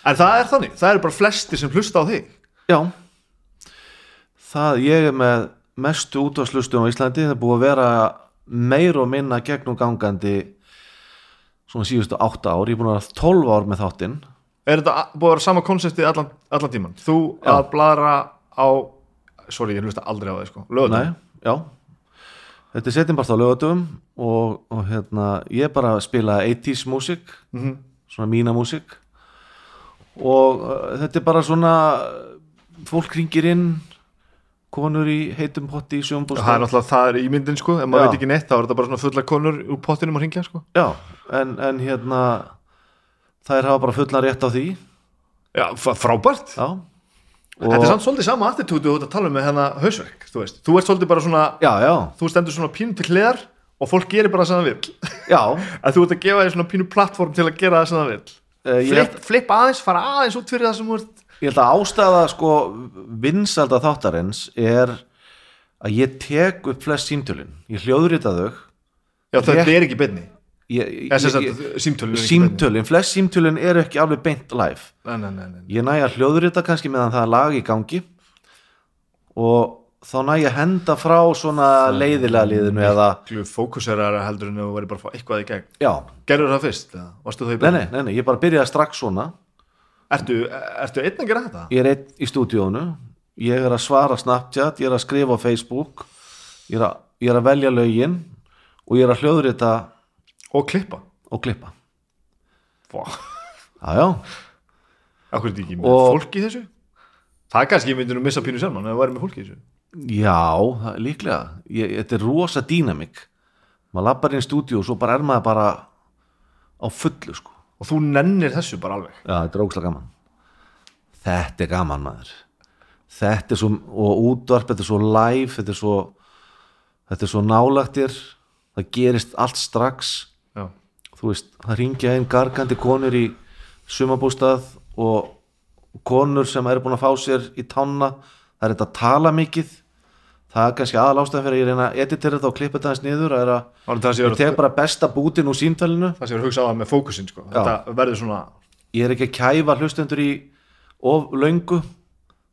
En það er þannig, það eru bara flestir sem hlusta á þig. Já. Það, ég er með mestu útvarslustun á Íslandi það er búið að vera meir og minna gegnum gangandi svona síðustu átta ár ég er búin að vera 12 ár með þáttinn Er þetta búið að vera sama konseptið allan, allan tíman? Þú Já. að bladra á Sorry, ég hlusta aldrei á þig sko Lögum Nei, já Þetta er setjum bara á lögatum og, og hérna, ég bara spila 80s músík Mhm. svona mína músík og uh, þetta er bara svona fólk ringir inn konur í heitum potti í Það er náttúrulega, það er ímyndin sko Ef maður Já. veit ekki neitt, þá er þetta bara svona fulla konur úr pottinum að ringja sko Já, en, en hérna þær hafa bara fullan rétt á því Já, frábært Já og, Þetta er samt svolítið sama attitúti ert að tala um með hérna hausverk, þú veist. Þú ert svolítið bara svona, Já, já, þú stendur svona pínu til hliðar og fólk gerir bara það sem það vil. já [laughs] En þú ert að gefa þér svona pínu plattform til að gera það sem það vil. uh, ég, Flip, flip aðeins, fara aðeins út fyrir það sem þú ert. Ég held að ástæða sko vinsalda þáttarins er að ég tek upp flest símtölin ég hljóðrita þau Já, þetta Rétt- er ekki beinni. ég, ég, símtölun. símtölin, flest símtölin eru ekki alveg beint live Nei, nei, nei, nei. ég næ að hljóðrita kannski meðan það er lag í gangi og þá næ ég að henda frá svona leiðilega liðinu eða, fókuserar heldur en þú væri bara að fá eitthvað í gegn já, Gerður það fyrst? það nei, nei, ég bara byrjaði strax svona Ertu, ertu einn að gera þetta? ég er einn í stúdíónu ég er að svara Snapchat, ég er að skrifa á Facebook ég er að, ég er að velja lögin og ég er að hljóðrita Og klippa. og klippa. Vá, já, já, akkur er þetta ekki með Og- fólk í þessu? Það er kannski, ég myndi nú missa pínu ef það væri með fólk í þessu. Já líklega. Ég, þetta er rosa dýnamik maður lappar inn í stúdíó og svo bara er maður bara á fullu sko Og þú nennir þessu bara alveg. Já, þetta er ógslag gaman. Þetta er gaman maður. Þetta er svo, og útvarp þetta er svo live, þetta er svo þetta er svo nálagtir það gerist allt strax. Já, þú veist, það ringja einn gargandi konur í sumabústað og konur sem eru búin að fá sér í tána, það er þetta að tala mikið það er kannski aðal ástæðan fyrir að ég reyna að editera þetta og klippa þetta aðeins niður er að það ég tek bara besta bútin úr símtælinu það sé að hugsa á það með fókusin sko. Þetta verður svona ég er ekki að kæfa hlustendur í of löngu.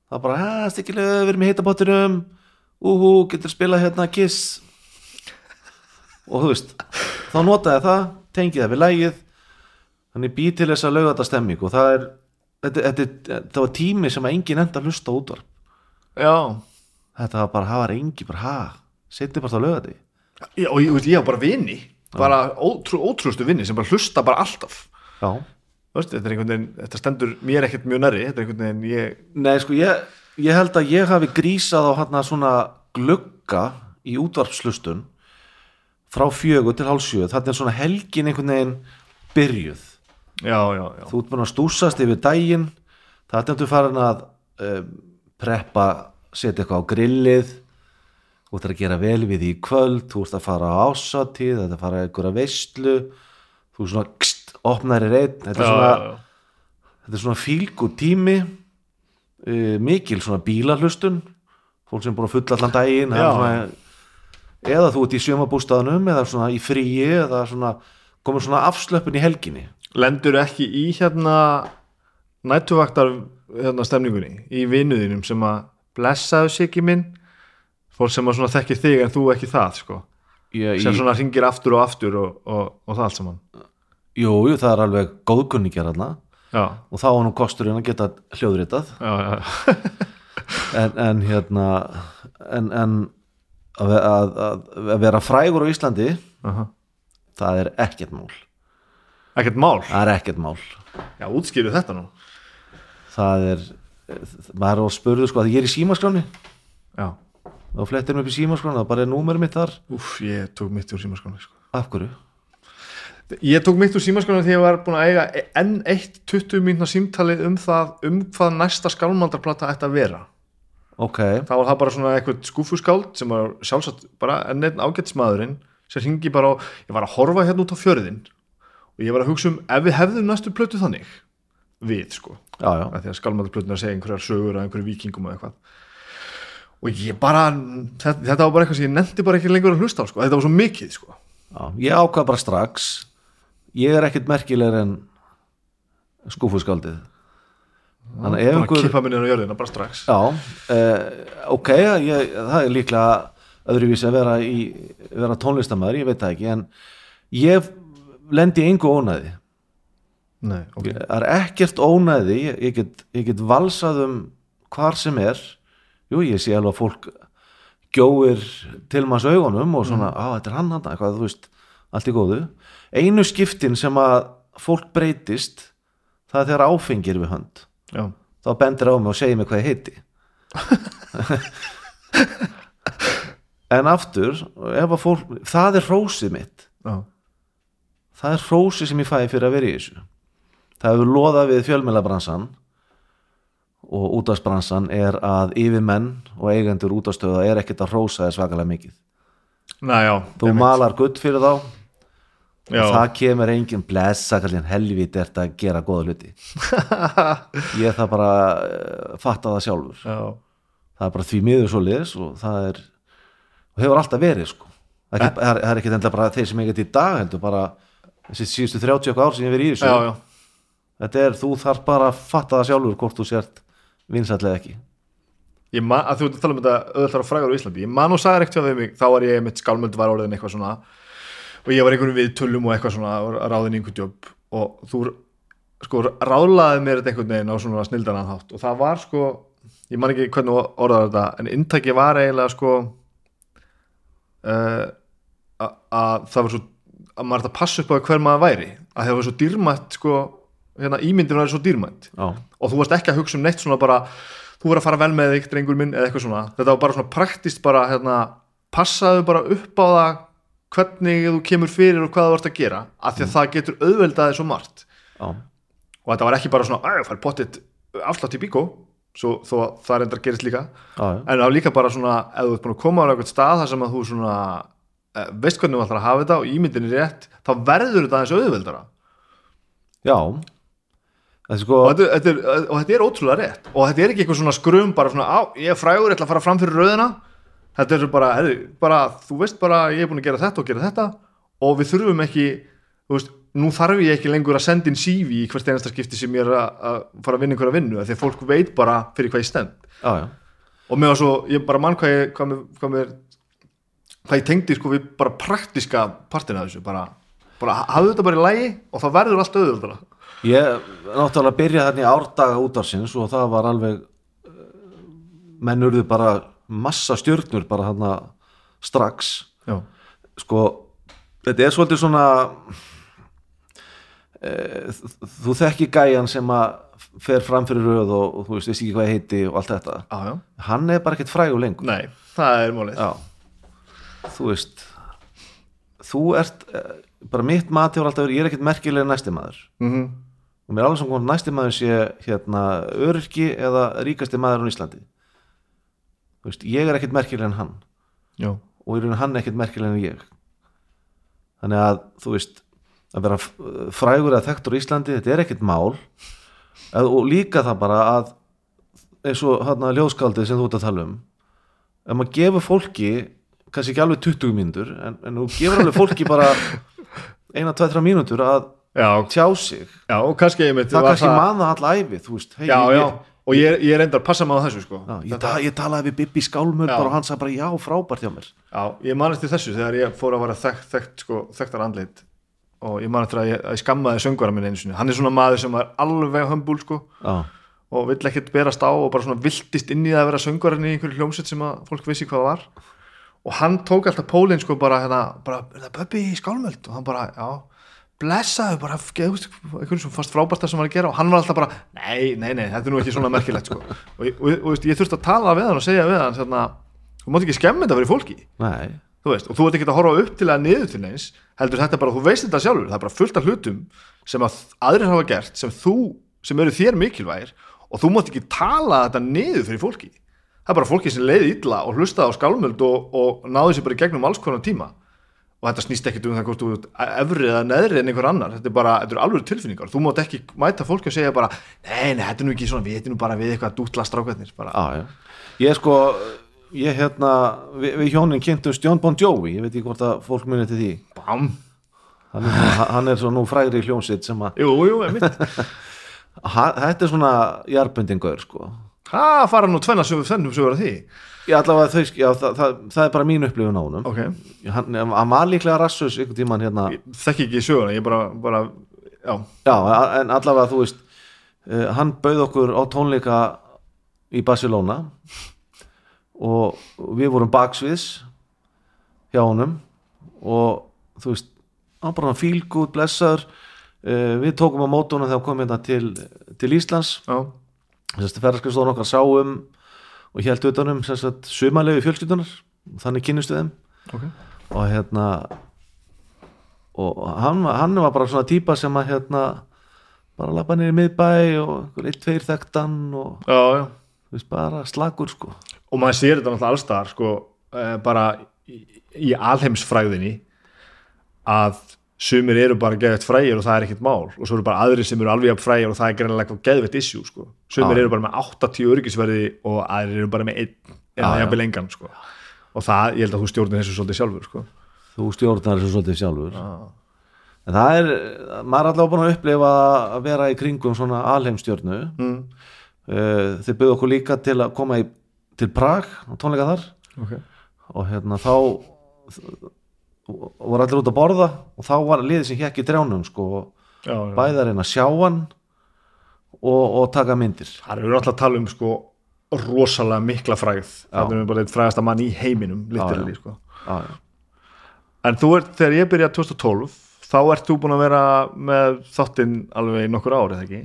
Það er bara, hæ, stikkilega, við erum í heitabottinum úhú, getur spilað hérna kiss. Og þú veist þá notaði ég það, tengið það við lægið þannig bý til þess að löga þetta stemming og það er þetta, þetta, það var tími sem engin enda hlusta útvarp. Já, þetta var bara, það var engi bara, ha, setið bara á löga þetta Já, og ég, ég, á bara vini bara ótrú, ótrústu vini sem bara hlusta bara alltaf. Já, veist, þetta er einhvern veginn, þetta stendur mér ekkert mjög næri þetta er einhvern veginn, ég Nei, sko, ég, ég held að ég hafi grísað á hérna svona glugga í útvarpslustun frá fjögur til hálf sjö. Þetta er svona helgin einhvern veginn byrjuð. Já, já, já, þú ert búin að stúsast yfir daginn. Það er þú farin að um, preppa, setja eitthvað á grillið. Þú ert að gera vel við í kvöld þú ert að fara á ásatíð þetta að fara að einhverja veistlu þú svona kst, opnar er einn. Þetta er svona, þetta er svona fílgu tími. Uh, mikil svona bílahlustun. Fólk sem er búin að fulla allan daginn eða þú ert í sjömabústaðanum eða svona í fríi eða svona komur svona afslöpun í helginni. Lendur ekki í hérna nætuvaktar hérna stemningunni í vinuðinum sem að blessaðu sig ekki minn. Fólk sem þekkir þig en þú ekki það sko. ég, sem svona ringir aftur og aftur og, og, og það allt saman. Jú, jú, það er alveg já, og þá var nú kosturinn að geta hljóðritað. Já, já, en, en hérna en, en að, að, að, vera frægur á Íslandi Aha. það er ekkert mál. Ekkert mál? Það er ekkert mál. Já, útskýru þetta nú. Það er maður að spurðu sko að ég er í símaskráni já, og flettir mig upp í símaskráni það bara er númerið mitt þar. Úf, ég tók mitt úr símaskráni sko. af hverju? ég tók mitt úr símaskráni þegar ég var búin að eiga enn eitt 20 mínúna símtalið um það um hvað næsta skálmaldarplata ætti að vera. Ok, þá var það bara svona eitthvað skúfuskáld sem var sjálfsagt bara enn einn ágætsmaðurinn sem ringi bara á, ég var að horfa hérna út á fjörðin og ég var að hugsa um ef við hefðum næstu plötu þannig við sko, já já. Því að skálmaldarplötun að segja einhverjar sögur að einhverju vikingum og eitthvað. Og ég bara þetta, þetta var bara eitthvað sem ég nefndi bara ekki lengur að hlusta á sko, þetta var svo mikið sko. Já, ég ákvað bara strax. Ég er ekkert merkilegur en ef bara einhver kippa minni á jörðina bara strax. Já, uh, ok ég, það er líklega öðruvísi að vera, í, vera tónlistamæður, ég veit það ekki en ég lendi engu ónæði Nei, ok, það er ekkert ónæði ég, get, ég get valsað um hvar sem er. Jú, ég sé alveg að fólk gjóir til manns augunum og svona, á, þetta er hann hann eitthvað, þú veist, allt í góðu. Einu skiptin sem að fólk breytist það er þegar áfengir við hönd. Já, þá bendir á mig og segir mig hvað ég heiti. [laughs] En aftur ef að fólk, það er hrósið mitt. Já, það er hrósið sem ég fæði fyrir að vera í þessu það hefur loðað við fjölmjölabransan og útastbransan er að yfirmenn og eigendur útastöða er ekkert að hrósa þess svakalega mikið. Næ, já þú malar gutt fyrir þá já, og það kemur engin blessa kallinn helvít ert að gera góða hluti. [laughs] Ég það bara uh, fatta það sjálfur. Já, það er bara því miður svo liðis og það er og hefur alltaf verið sko. Það er, er, er ekki enda bara þeir sem ekkert í dag heldur bara þessi síðustu 30 okkar ár sem ég verið í þessu. Já, já þetta er, þú þarf bara að fatta það sjálfur hvort þú sért vinsætlega ekki. Ég man, að þú ert að tala um þetta öðvöldar og frægar á Íslandi, ég man og sagði ekkert hjá þau þá var ég mitt skálmöld var orðin eitthvað svona og ég var einhvern við tullum og eitthvað svona og ráðin einhvern jobb og þú sko ráðlaði mér þetta einhvern veginn á svona snildanan hátt og það var sko ég man ekki hvernig orðaði þetta en inntæki var eiginlega sko uh, að að það var svo að maður ætti að passa upp á hver maður væri. Að það var svo dýrmætt sko hérna, ímyndin var svo dýrmætt já, og þú varst ekki að hugsa um neitt svona bara þú verður að fara vel með þig, drengur minn eða eitthvað svona, þetta var bara svona praktist bara hérna, passaðu bara upp á það hvernig þú kemur fyrir og hvað þú vart að gera, af því að það getur auðveldaði svo margt. Já, og þetta var ekki bara svona, að fær pottitt afslátt í bíkó, svo þó að það reyndar gerist líka, já, já. en það var líka bara svona ef þú ert búin að koma á einhvern stað þar sem að þú svona eh, veist hvernig þú ætlar að hafa þetta og ímyndin er rétt, þá verður þetta aðeins auðveldara. Já. Sko og þetta, þetta er, og þetta er ótrúlega rétt. Og þetta er ekki eitthvað svona skrum bara svona, á, ég er frægur, ég ætla að fara fram fyrir rauðina þetta er bara, hefði, bara þú veist bara, ég er búin að gera þetta og gera þetta. Og við þurfum ekki veist, nú þarf ég ekki lengur að senda inn CV í hvert einasta skipti sem ég er að, að fara að vinna einhverja vinnu, að fólk veit bara fyrir hvað ég stend. Já, já. og mér var svo, ég bara mann hvað ég hvað mér, hvað mér hvað ég tengdi sko við bara praktiska partina af þessu, bara, bara hafðu þetta bara í lægi og það verður allt auðvöldara Ég náttúrulega byrjaði þarna í árdaga útarsins og það var alveg eh, menn urðu bara massa stjörnur bara þarna strax. Já, sko, þetta er svolítið svona e, þú þekki gæjan sem að fer fram fyrir röð og, og þú veist, ekki hvað heiti og allt þetta. Já, já, hann er bara ekkert frægur lengur. Nei, það er málið. Já, þú veist þú ert eh, bara mitt mati var alltaf verið, ég er ekkert merkilega næsti maður. Mm og mér er alveg sem hvort næsti maður sé hérna öryrki eða ríkasti maður á Íslandi. Veist, ég er ekkert merkilega en hann. Já, og í raun hann ekkert merkilega en ég. Þannig að þú veist að vera frægur eða þekktur á Íslandi þetta er ekkert mál. Að- og líka það bara að eins og hérna ljóðskaldið sem þú ert að tala um ef maður gefur fólki kannski ekki alveg 20 mínútur en, en þú gefur alveg fólki bara [laughs] eina, tveið, þrjá mínútur að tjá sig. Já og kannski ég það kannski það alla æfi þú veist, hey, Já, ég, já, og ég, ég reyndar að passa maður þessu sko. Já, ég, ta ég talaði við Bibi Skálmöld og hann sagði bara já, frábært hjá mér. Já, ég man eftir þessu þegar ég fór að vera þekkt, þekkt, sko, þekktar andlit. Og ég man eftir að ég, að ég skammaði söngvara minn einu sinni. Hann er svona maður sem er alveg hömbúl sko. Og vill ekkert berast á og bara svona viltist inn í að vera söngvarinn í einhverju hljómsveit sem að fólk vissi hvað var. Og hann tók alltaf pólinn sko bara hérna, bara, í skálmöld? Og hann bara, já, blessaðu bara, einhvern sem fast frábært það sem var að gera og hann var alltaf bara, nei, nei, nei þetta er nú ekki svona merkilegt sko. Og, og, og, ég þurfti að tala við hann og segja við hann hérna, þú mátt ekki skemmi þetta fyrir fólki. Nei, þú veist, og þú ert ekki að horfa upp til að niður til neins heldur þetta bara, þú veist þetta sjálfur það er bara fullt af hlutum sem að aðrir hafa gert sem þú, sem eru þér mikilvægir og þú mátt ekki tala þetta niður fyrir fólki. Það er bara fólki sem leiði illa og hlustaði á skálmöld og, og náði sér bara í gegnum alls konar tíma og þetta snýst ekkit um það hvort þú ert efri eða neðri en einhver annar, þetta er bara, þetta eru alveg tilfinningar. Þú mátt ekki mæta fólki og segja bara nei, nei, þetta er nú ekki svona, við erum bara við eitthvað að dútla já, já. Ég sko, ég hérna við, við hjónin kynntumst John Bon Jovi. Ég veit ekki hvort að fólk muni til því. Bam. Hann er, hann er svo nú frægri hljónsitt sem að jú, jú, einmitt. [laughs] Ha- þetta er svona jarbundingaur sko hvað fara nú tvenna sögur þennum sögur að því. Ég allavega þau, já, það, það, það er bara mín upplifun á honum. Ok, hann, hann var líklega rassus einhvern tímann hérna ég þekki ekki söguna ég bara, bara, já. Já, en allavega þú veist uh, hann bauð okkur á tónleika í Barcelona og við vorum baksviðs hjá honum og þú veist hann bara fílgúð, blessaður. Uh, við tókum á mótunum þegar hann kom hérna til, til Íslands. Já, ferðarskristóðan okkar sáum og held utanum sumalegu fjölskyldunar þannig kynnustu þeim. Ok. Og hérna og hann, hann var bara svona típa sem að hérna bara lappa í miðbæ og eitt, tveir þekktan og já, já. veist bara slagur sko. Og maður sér þetta náttúrulega allstar sko, eh, bara í, í alheimsfræðinni að sumir eru bara geðvett frægir og það er ekkert mál og svo eru bara aðrir sem eru alveg jafn frægir og það er greinlega eitthvað geðvett issue sko. sumir Já. eru bara með 80 öryggisverði og aðrir eru bara með einn eða jafnvel engan sko. og það, ég held að þú stjórnir þessu svolítið sjálfur sko. þú stjórnar þessu svolítið sjálfur en það er, maður er allavega búin að upplifa að vera í kringum svona alheimstjörnu mm. uh, þeir byrðu okkur líka til að koma í til Prag og tónleika þar ok og hérna þá og voru allir út að borða og þá var liðið sem hjekk í drjánum sko, já, já. bæði að reyna að sjá hann og, og taka myndir. Það eru alltaf að tala um sko rosalega mikla frægð. Það er bara eitt frægasta mann í heiminum Já, sko. en þú ert, þegar ég byrjaði 2012 þá ert þú búin að vera með þáttinn alveg nokkur ár, eða ekki?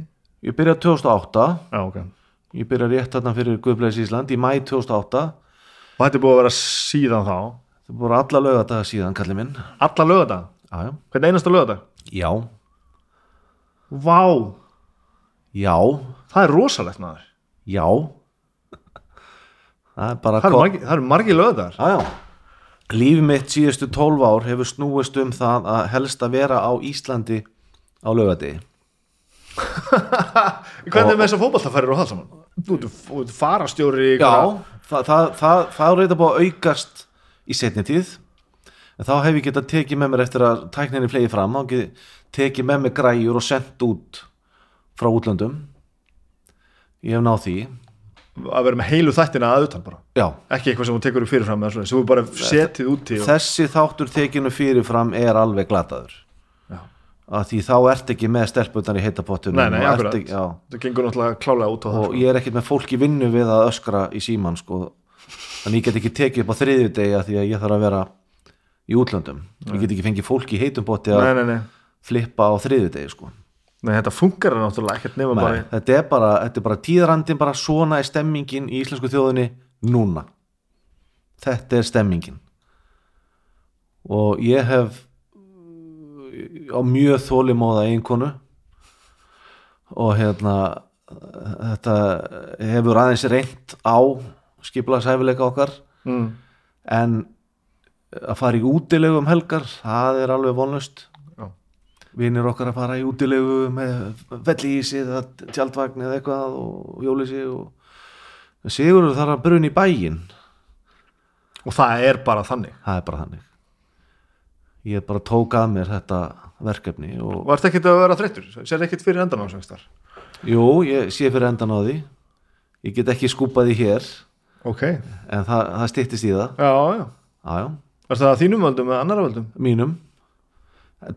ég byrjaði 2008 Já, ok. Ég byrjaði rétt þarna fyrir Guðblæðis Ísland í mæ 2008 og þetta er búið að vera síðan þá það voru alla lögadaga síðan kallið minn. Alla lögadag, já, já, hvern einasta lögadag já, Vá, já, það er rosalegt maður. Já. það er bara það eru margi, eru margi lögadagar já, já. lífi mitt síðustu 12 ár hefur snúist um það að helst að vera á Íslandi á lögadegi [laughs] hvernig er með þess að fótballtafærir og það saman? Þú ert- farastjóri í Já, það, það, það, það er eitthvað búið að aukast í setni tíð. En þá hef ég getað tekið með mér eftir að tækninni flegi fram, þá getið tekið með mér græjur og sendt út frá útlöndum. Ég hef náð því. Að vera með heilu þættina að utan bara. Já, ekki eitthvað sem þú tekur upp fyrirfram sem þú bara setið úti og... þessi þáttur tekinu fyrirfram er alveg glataður. Já. að því þá ert ekki með stelpunar í heitapottunum Nei, nei, ekki, það gengur náttúrulega klálega út á það og sko. ég er ekkert með fólk í vinnu við að öskra í síman sko. Þannig ég get ekki tekið upp á þriðjudegi að því að ég þarf að vera í útlöndum. Ég get ekki fengið fólk í heitum bótti að nei, nei, nei. flippa á þriðjudegi sko. nei, þetta funkar náttúrulega ekkert Nei, bara þetta er bara, þetta er bara tíðrandin bara svona er stemmingin í íslensku þjóðinni núna. Þetta er stemmingin. Og ég hef uh, á mjög þólimóða einkonu og hérna þetta hefur aðeins reynt á skipulagsæfileika okkar. Mm. en að fara í útilegu um helgar það er alveg vonlust Já. vinir okkar að fara í útilegu með vellísi eða tjaldvagn eða eitthvað og jólísi og Sigurður þarf að bruna í bæinn. Og það er bara þannig. Það er bara þannig. Ég bara tók að mér þetta verkefni og og ert ekkert að vera þreyttur, sér ekkert fyrir endan á sengstar jú, ég sé fyrir endan á því. Ég get ekki skúpað því hér ok, en það, það styttist í það. Já, já. Já, er það að þínum völdum eða annara völdum? mínum.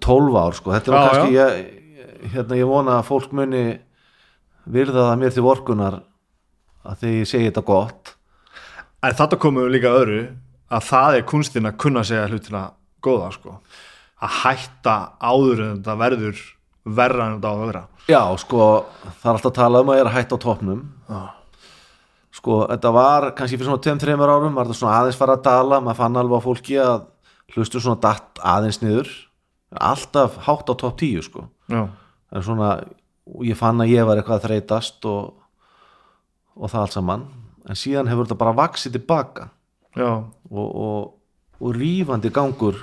12 ár sko, þetta já, kannski ég, hérna ég vona að fólk muni virða það mér til vorkunar að því ég segi þetta gott. En þetta komum við líka öðru að það er kunstin að kunna segja hlutina góða sko. Að hætta áður en þetta verður verra en þetta á að vera. Já, sko, það er alltaf að tala um að ég er að hætta á topnum Já. Sko, þetta var kannski fyrir svona 2-3 árum, var þetta svona aðeins fara að tala maður fann alveg á fólki að hlustu svona datt aðeins niður. Alltaf hátt á topp 10 sko. Já, en svona, ég fann að ég var eitthvað að þreytast og, og það allt saman. En síðan hefur þetta bara vaksið tilbaka. Og, og, og rífandi gangur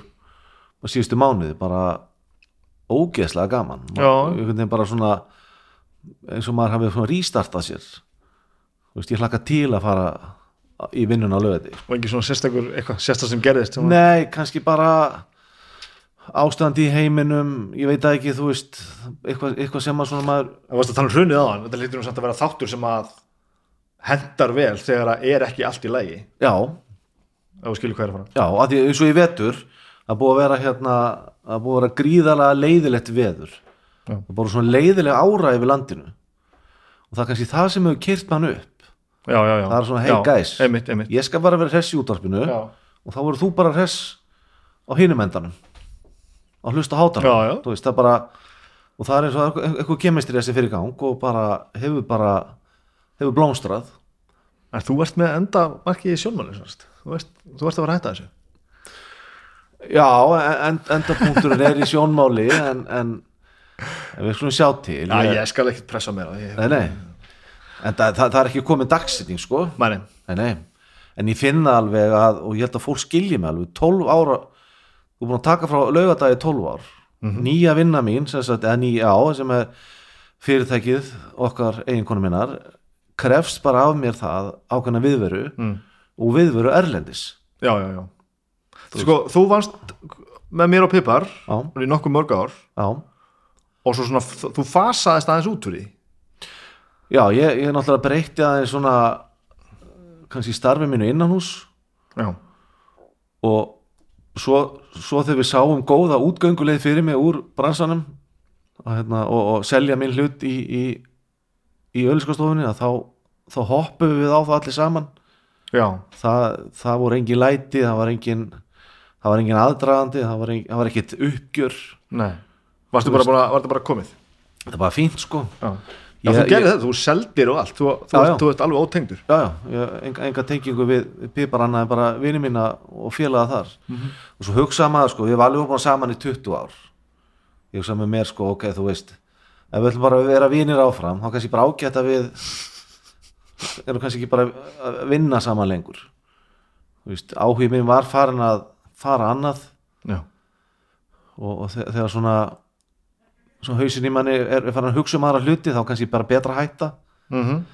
á síðustu mánuði bara ógeðslega gaman. Já. bara svona eins og maður hafið svona rístartað sér veist, ég hlakka til að fara í vinnuna á lögði og ekki svona sérstakur eitthvað sérstak sem gerðist sem nei, kannski bara ástandi í heiminum ég veit það ekki, þú veist eitthvað, eitthvað sem að svona maður það varst að tala um hrunið á hann þetta lítur um samt að vera þáttur sem að hendar vel þegar það er ekki allt í lægi já, þú skilur hvað er að fara. Já, að því eins og í vetur það búið að vera hérna það búið að vera gríðalega leiðilegt veður. Já. það búið svona leiðileg ára yfir landinu. Og það er kannski það sem hefur kyrt mann upp já, já, já. Það er svona, hey, guys. einmitt, einmitt. ég skal bara vera hress í útvarpinu Já. og þá voru þú bara hress á hinum endanum á hlusta hátanum veist, það er bara og það er eins og eitthvað- kemistri þessi fyrir gang og bara hefur bara hefur blómstrað En þú ert með enda markið í sjónmáli þú, ert að vera hætta þessu Já, en, endapunkturinn er í sjónmáli en, en, en við skulum sjá til Já, ég skal ekkert pressa meira ég... Nei, nei, en það, það, það er ekki komið dagsetning sko, nei, nei. En ég finna alveg að, og ég held að fólk skilji mig alveg, 12 ára þú er búin að taka frá laugadagi 12 ár. Nýja vinna mín, sem sagt, nýja á sem er fyrirtækið okkar eiginkonu minnar krefst bara af mér það ákveðna viðveru Mm. og viðveru erlendis. Já, já, já. Sko, þú varst með mér Pipar já, í nokkuð mörg ár já. og svo svona, þú fasaðist aðeins út úr því Já, ég, ég náttúrulega breytti aðeins svona kannski starfið mínu innanhús já, og svo, svo þegar við sáum góða útgönguleið fyrir mig úr bransanum og, hérna, og, og selja minn hlut í, í, í öliskastofunni að þá, þá hoppum við á það allir saman. Já, það, það voru engin læti það var engin, það var engin aðdragandi það var, engin, það var ekkit uppgjör. Nei. Varstu bara, bara, var bara komið? það var fínt sko. Já, já Ég- þú gerði þetta, þú seldir og allt þú, þú, Já, já. þú ert alveg ótengdur. Já, já, ég, enga, enga tengingu við, við pipar annað en bara vini mína og félaga þar. Og svo hugsaði maður sko, við varum alveg saman í 20 ár. Ég hugsaði með mér sko, ok, þú veist ef við ætlum bara að vera vinir áfram þá kannski bara ágætt að við erum kannski ekki bara að vinna saman lengur. Áhugið minn var farin að fara annað. Já, og, og þe- þegar svona svona hausin í manni er, er farin að hugsa um aðra hluti þá kannski bara betra hætta. Mm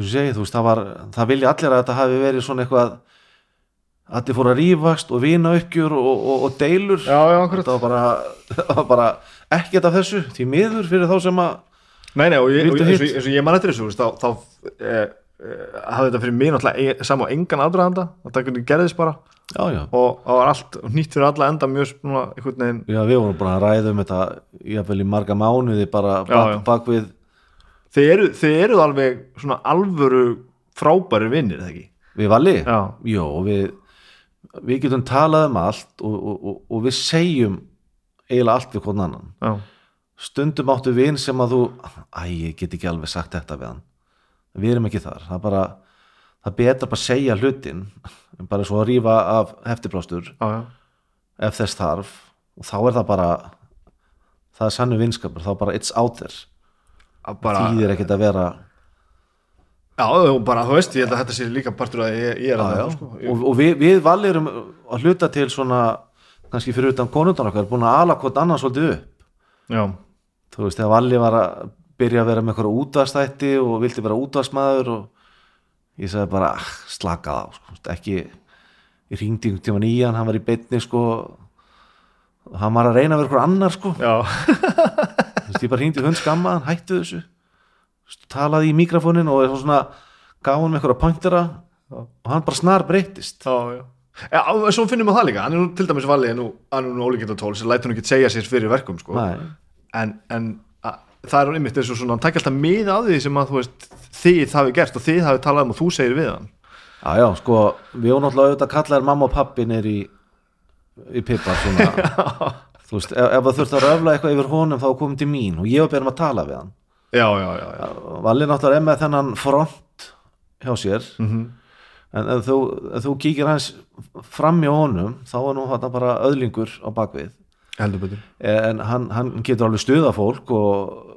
þú segi, þú veist, það var það vilja allir að þetta hafi verið svona eitthvað allir fóru að rífast og vina uppgjur og, og, og deilur. Já, já, þetta var bara, [laughs] var bara ekkert af þessu, því miður fyrir þá sem að Nei, nei, og, ég, og Viltu eins, og, eins og ég man eftir þessu þá, þá e, e, hafði þetta fyrir mig náttúrulega e, sama og engan aðdraðanda þetta gerðist bara. Já, já, og það var allt nýtt fyrir alla enda mjög svona einhvern veginn já, við vorum bara að ræða um þetta jáfnvel í marga mánuði bara bak, já. bak við þið eru, þið eru alveg svona alvöru frábæri vinnir, eða ekki? við valli, Já, jó, við við getum talað um allt og, og, og, og við segjum eiginlega allt við hvern annan. Já, stundum áttu vin sem að þú æ, ég get ekki alveg sagt þetta við hann við erum ekki þar. Það er bara, það er betra bara að segja hlutin bara svo að rífa af heftiblástur já, já, ef þess þarf. Og þá er það bara það er sannu vinskapur, þá bara it's out there. Bara, þýðir ekkert að vera já, og bara, þú veist, ég held að þetta sé líka partur að ég, ég er að það, sko og, og við, við valið erum að hluta til svona kannski fyrir utan konundan okkar búin að ala hvort annan svolítið upp. Já, þú veist, þegar Valli var að byrja að vera með eitthvað útvarstætti og vildi vera útvarsmaður og ég sagði bara ah, slaka á, sko, ekki ég ringdi einhvern tímann í hann, hann var í beinni sko hann var að reyna að vera eitthvað annar sko. Veist, ég bara ringdi hund skamma, hann hættu þessu. Þú veist, talaði í mikrofónin og svona gaf hann með eitthvað pointera Já. og hann bara snar breyttist. Já, já. Já, svo finnum við það líka, hann er nú til dæmis valið nú, hann er nú ólíkind tól sem lætur hann ekki segja sér fyrir verkum, sko. En, en að, það er einmitt eins og svona hann takk alltaf mið á því sem að veist þið hafi gert og þið hafi talað um og þú segir við hann. Já, já, sko við vorum náttúrulega auðvitað kallaðir mamma og pappi nýr í, í svona. [laughs] Þú veist, ef, ef það þurfti að röfla eitthvað yfir honum þá komum til mín og ég var byrjum að tala við hann. Já, já, já, já. Valli náttúrulega er með þennan front hjá sér. Mm en ef þú, ef þú kíkir hans fram í honum þá er nú þetta bara öðlingur á bakvið. En hann, hann getur alveg stuða fólk og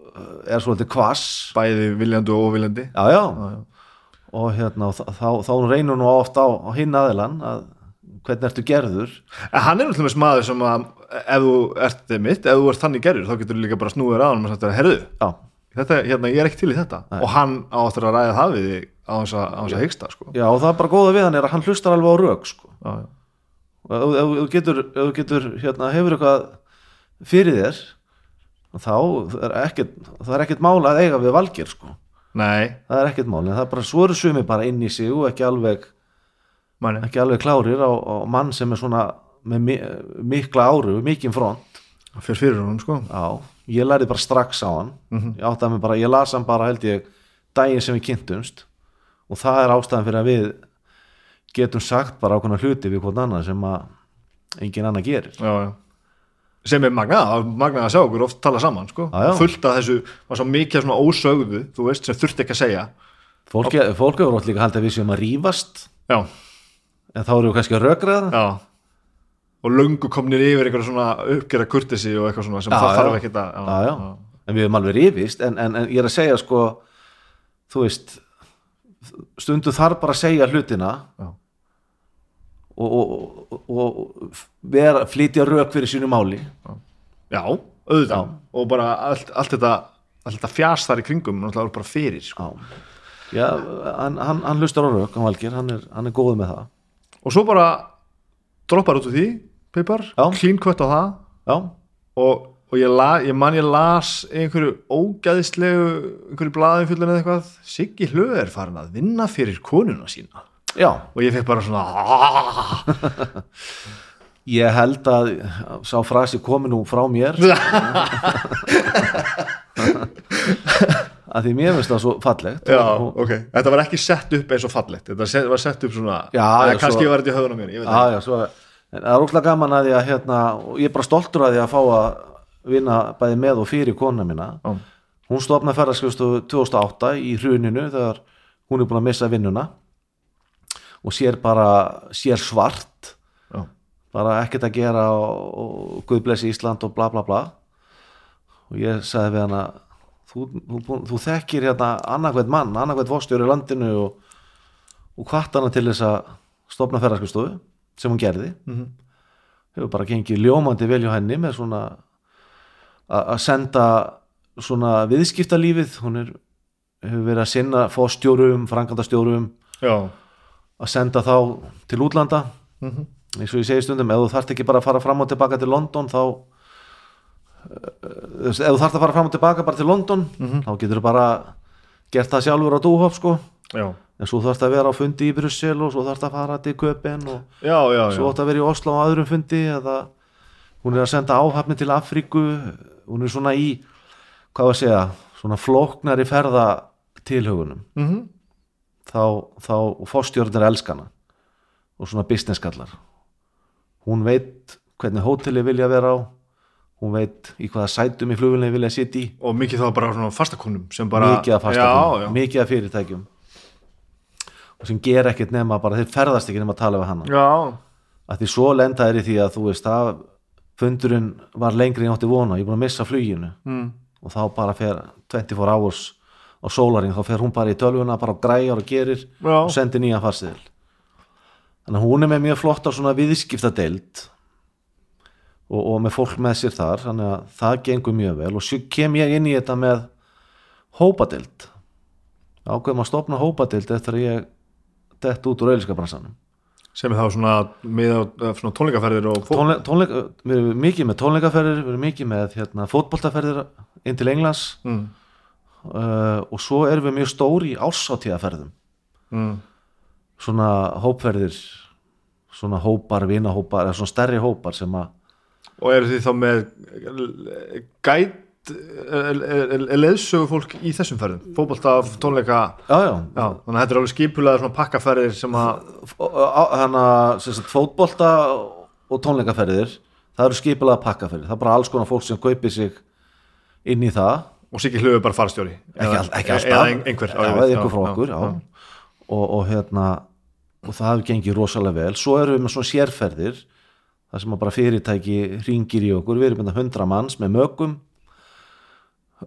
er svolítið kvass Bæði viljandi og óviljandi já, já, Já, já. og hérna þá, þá, þá reynur nú oft á, á hinn aðilan að hvernig ertu gerður En hann er náttúrulega maður sem að ef þú ert þið mitt, ef þú ert þannig gerður þá getur þú líka bara snúið á hann og sagt herðu, þetta, hérna, ég er ekki til í þetta Nei. og hann áttur að ræða það við þig á hans að, hyggsta sko. já, og það er bara góða við hann er að hann hlustar alveg á rauk sko. og ef, þú getur, ef getur hérna, hefur eitthvað fyrir þér þá er ekkert, það er ekkert mála að eiga við valgir sko. Nei, það er ekkert máli, það er bara svo eru sumi bara inn í sig og ekki alveg manni ekki alveg klárir á, á mann sem er svona með mi mikla áru, mikinn front. Fyrir fyrir hún sko. Já, ég lærði bara strax á hann. Mhm. ég átti að mig bara, ég las hann bara held ég daginn sem við kynntumst. Og það er ástæðan fyrir að við getum sagt bara ákveðna hluti við hvern annan sem að engin annar gerir. Já, já. Sem er magnað, magnað að sjá okkur oft tala saman sko. Já. fullt af þessu var svo mikið svona ósögðu þú veist, sem þurfti ekki að segja fólk, hefur ótt líka haldið að við séum að rífast já, en þá eru við kannski að rökraða já og löngu komnir yfir eitthvað svona uppgerða kurtesi og eitthvað svona sem Já, það já. þarf ekki að já, en við hefum alveg rífist en, en, en ég er að segja sko þú veist stundu þarf bara að segja hlutina Já. Og, og, og, vera, flytja rök fyrir sínu máli. Já, auðvitað. Já. og bara allt, allt þetta þetta fjast þar í kringum náttúrulega bara fyrir sko. já, já hann, hann, hann hlustar á rök hann, Valgir, hann, er, hann er góð með það. Og svo bara droppar út úr því Pipar, Já. klín kvött á það. Já, og, og ég, la, ég man ég las einhverju ógæðislegu einhverju blaðinfjöldin eða eitthvað. Siggi Hlöð er farin að vinna fyrir konuna sína já, og ég fekk bara svona "Ah." ég held að sá frasi komi nú frá mér. [laughs] Að því mér finnst það svo fallegt. Já, og, ok, þetta var ekki sett upp eins og fallegt. Þetta var sett upp svona Já, já, kannski var þetta í höfðunum mér, ég veit Já, já, svo, en það er óslega gaman að því að hérna, ég er bara stoltur að því að fá að vinna bæði með og fyrir kona mína. Hún stofnaði ferðarskristu 2008 í hruninu þegar hún er búin að missa vinnuna og sér bara sér svart. Já. bara ekkert að gera og, og Guð blessi Ísland og bla bla bla. Og ég sagði við hana þú, þú, þú þekkir hérna annarkvæmt mann, annarkvæmt fórstjóri í landinu og, og hvart hana til þess að stofna ferðarskristofu sem hún gerði. Mhm. hefur bara gengið ljómandi vel hjá henni með svona að senda svona viðskiptalífið. Hún er, hefur verið að sinna fórstjórum, frangandastjórum Já, að senda þá til útlanda Mhm. eins og ég segi stundum, ef þú þarft ekki bara að fara fram og tilbaka til London þá uh, ef þú þarft að fara fram og tilbaka bara til London Mhm. þá getur þú bara gert það sjálfur á dúhopp sko já, en svo þarft að vera á fundi í Brussel og svo þarft að fara til Köpen og já, já, svo átt að vera í Oslo á öðrum fundi eða hún er að senda áhafni til Afríku hún er svona í hvað var að segja, svona flóknari ferða tilhugunum Mhm. Þá, þá fórstjórnir elskana og svona business kallar hún veit hvernig hóteli vilja vera á hún veit í hvaða sætum í flugvilni vilja sitja í. Og mikið þá bara svona fastakonum sem bara mikið af já, fastakun, já. mikið af fyrirtækjum. Og sem ger ekkert nema bara þeir ferðast ekki nema að tala við hana. Já, að því svo lenda er í því að þú veist að fundurinn var lengri en ég átti vona, ég er búin að missa fluginu. Mm. og þá bara fer 24 hours á sólaring, þá fer hún bara í tölvuna bara á græjar og gerir Já. og sendir nýja farsiðil þannig að hún er með mjög flott á svona viðskiptadeild og, og með fólk með sér þar þannig að það gengur mjög vel og svo kem ég inn í þetta með hópadeild ákveðum að stopna hópadeild eftir að ég dett út úr auðliskabransanum sem er þá svona, með, svona tónleikaferðir og Tónle, tónleika, við erum mikið með tónleikaferðir við erum mikið með hérna, fótboltaferðir inn til Englands mm. Uh, og svo erum við mjög stóri ásáttíðaferðum Mm. svona hópferðir svona hópar, vinahópar eða svona stærri hópar sem að og eru þið þá með gæt leðsögu fólk í þessum ferðum? Fótbolta, tónleika? Já, já, já, þannig að þetta er alveg skipulega svona pakkaferðir sem að þannig að fótbolta og tónleikaferðir það eru skipulega pakkaferðir, það er bara alls konar fólk sem kaupir sig inn í það og sikið hlöfu bara farstjóri ekki, all, ekki alltaf. eða ein- einhver já, eða einhver okkur já, já. Og, og hérna og það hefur gengið rosalega vel. Svo erum við með svona sérferðir það sem bara fyrirtæki ringir í okkur. Við erum með hundra manns með mögum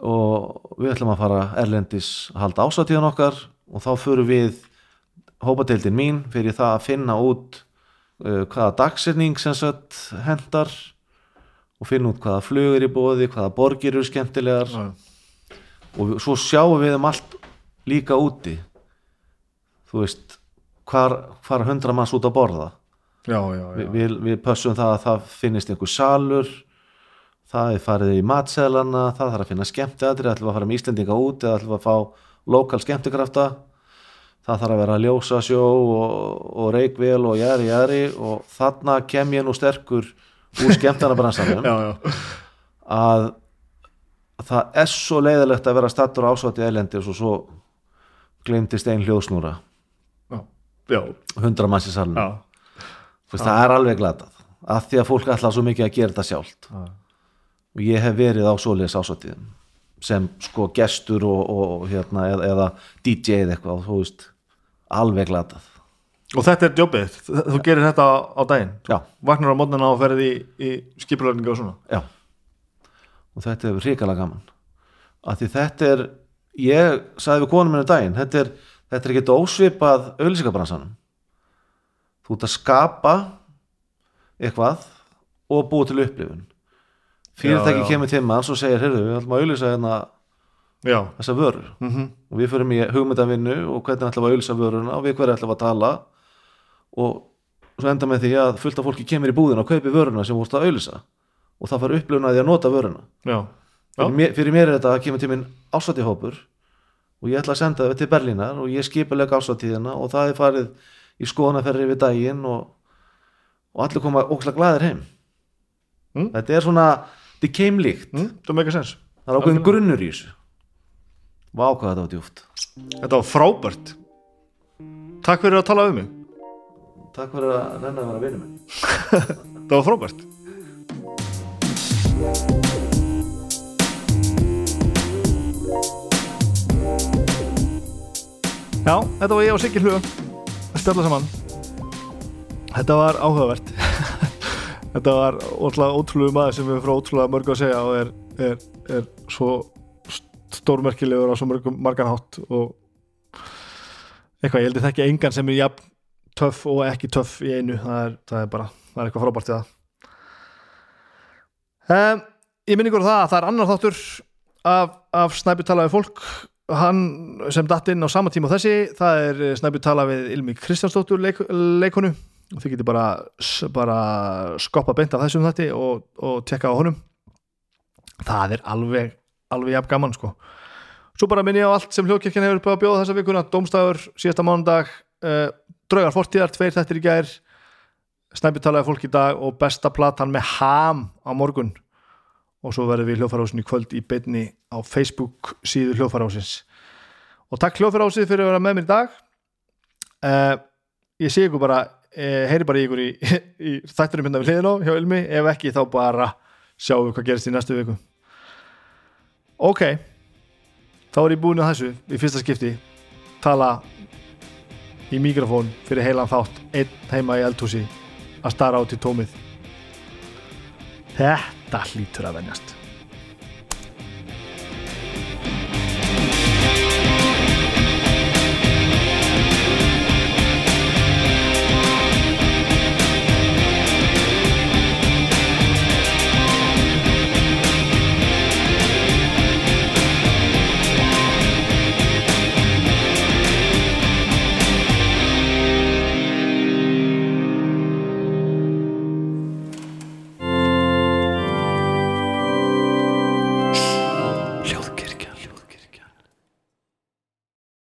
og við ætlum að fara erlendis halda ásatíðan okkar. Og þá förum við hópadeildin mín fyrir það að finna út uh, hvaða sagt hendar og finna út hvaða flugur í bóði, hvaða borgir eru skemmtilegar. Já. Og svo sjáum við um allt líka úti þú veist hvar, hvar hundra manns út að borða já, já, já. Vi, við, við pössum það að það finnist einhver salur það er farið í matseðlana það þarf að finna skemmtiatri, ætlum að fara með Íslendinga út eða ætlum að fá lokal skemmtikrafta það þarf að vera ljósasjó og, og reikvél og jæri jæri og þarna kem ég nú sterkur úr skemmtanabransanum [laughs] já, já. að það er svo leiðilegt að vera stattur ásvátt í elendis og svo glemtist ein hljóðsnúra. Hundra já. Veist, það er alveg glatað af því að fólk ætla svo mikið að gera þetta sjálft. Já. og ég hef verið á svoleiðis ásáttíðum sem sko gestur og, og hérna, eða, eða DJ eða eitthvað þú veist, alveg glatað. Og þetta er jobbið, þú gerir þetta á daginn? Já, vaknar á mótnana og ferði í, í skipulagningu og svona? Já og þetta er hrikalega gaman. Af því þetta er ég sagði við konum minni daginn þetta er, þetta er ekki ósvipað auðlýsingabransanum þú ert að skapa eitthvað og búa til upplifun. Fyrirtæki kemur til manns og segir heyrðu, við ætlum að auðlýsa hérna þessa vörur. Mm og við förum í hugmyndavinnu og hvernig ætlum að auðlýsa vöruna og við hverju ætlum að tala. Og svo enda með því að fullt af fólki kemur í búðina og kaupi vöruna sem vorst að auðlýsa og það fara upplifun að nota vöruna. Já, já. fyrir mér, fyrir mér er þetta að kemur til minn ásatihópur og ég ætla að senda það til Berlínar og ég skipulega ásatiðina og það er farið í skoðanaferri við daginn og, og allir koma ókslega glæðir heim. Mm. þetta er svona þetta er keimlíkt, mm, það er ákveðin grunnur í þessu. Vá hvað þetta var djúft þetta var frábært. Takk fyrir að tala um mig. Takk fyrir að renna að vera vinur minn. [laughs] Það var frábært Já, þetta var ég og Siggi Hlug að spjalla saman. Þetta var áhugavert. [laughs] Þetta var ótrúlega ótrúlega maður sem við frá ótrúlega mörgu að segja og er, er, er svo stórmerkilegur á svo mörgum margan hátt og eitthvað, ég held ég þekki engan sem er jafn töff og ekki töff í einu. Það er, það er bara, það er eitthvað frábært í það. Um, Ég minni ykkur það að það er annar þáttur af, af Snæpi talaði fólk hann sem datt inn á sama tíma og þessi, það er Snæpi tala við Ilmi Kristjánsdóttur leik, leikonu og þið getur bara, bara skoppa beint af þessum þætti og, og tekka á honum. Það er alveg alveg jafn gaman sko. Svo bara minni ég á allt sem hljóðkirkjan hefur búið að bjóða þessa vikuna, domstæður, síðasta mánudag uh, draugar fortíðar, tveir þættir í gær. Snæpi talaði fólk í dag og besta platan með ham á morgun og svo verðum við hljóðfærahúsin í kvöld í beinni á Facebook síðu hljóðfærahúsins og takk hljóðfærahúsið fyrir að vera með mér í dag. Uh, ég sé ykkur bara uh, heyri bara ykkur í, [laughs] í þætturum hérna við hliðin á hjá Ilmi, ef ekki þá bara sjáum við hvað gerist í næstu viku. Ok. Þá er ég búin að þessu í fyrsta skipti. Tala í mikrofón fyrir heilan þátt. Einn heima í eldhúsi að stara át í tómið þetta hlýtur að venjast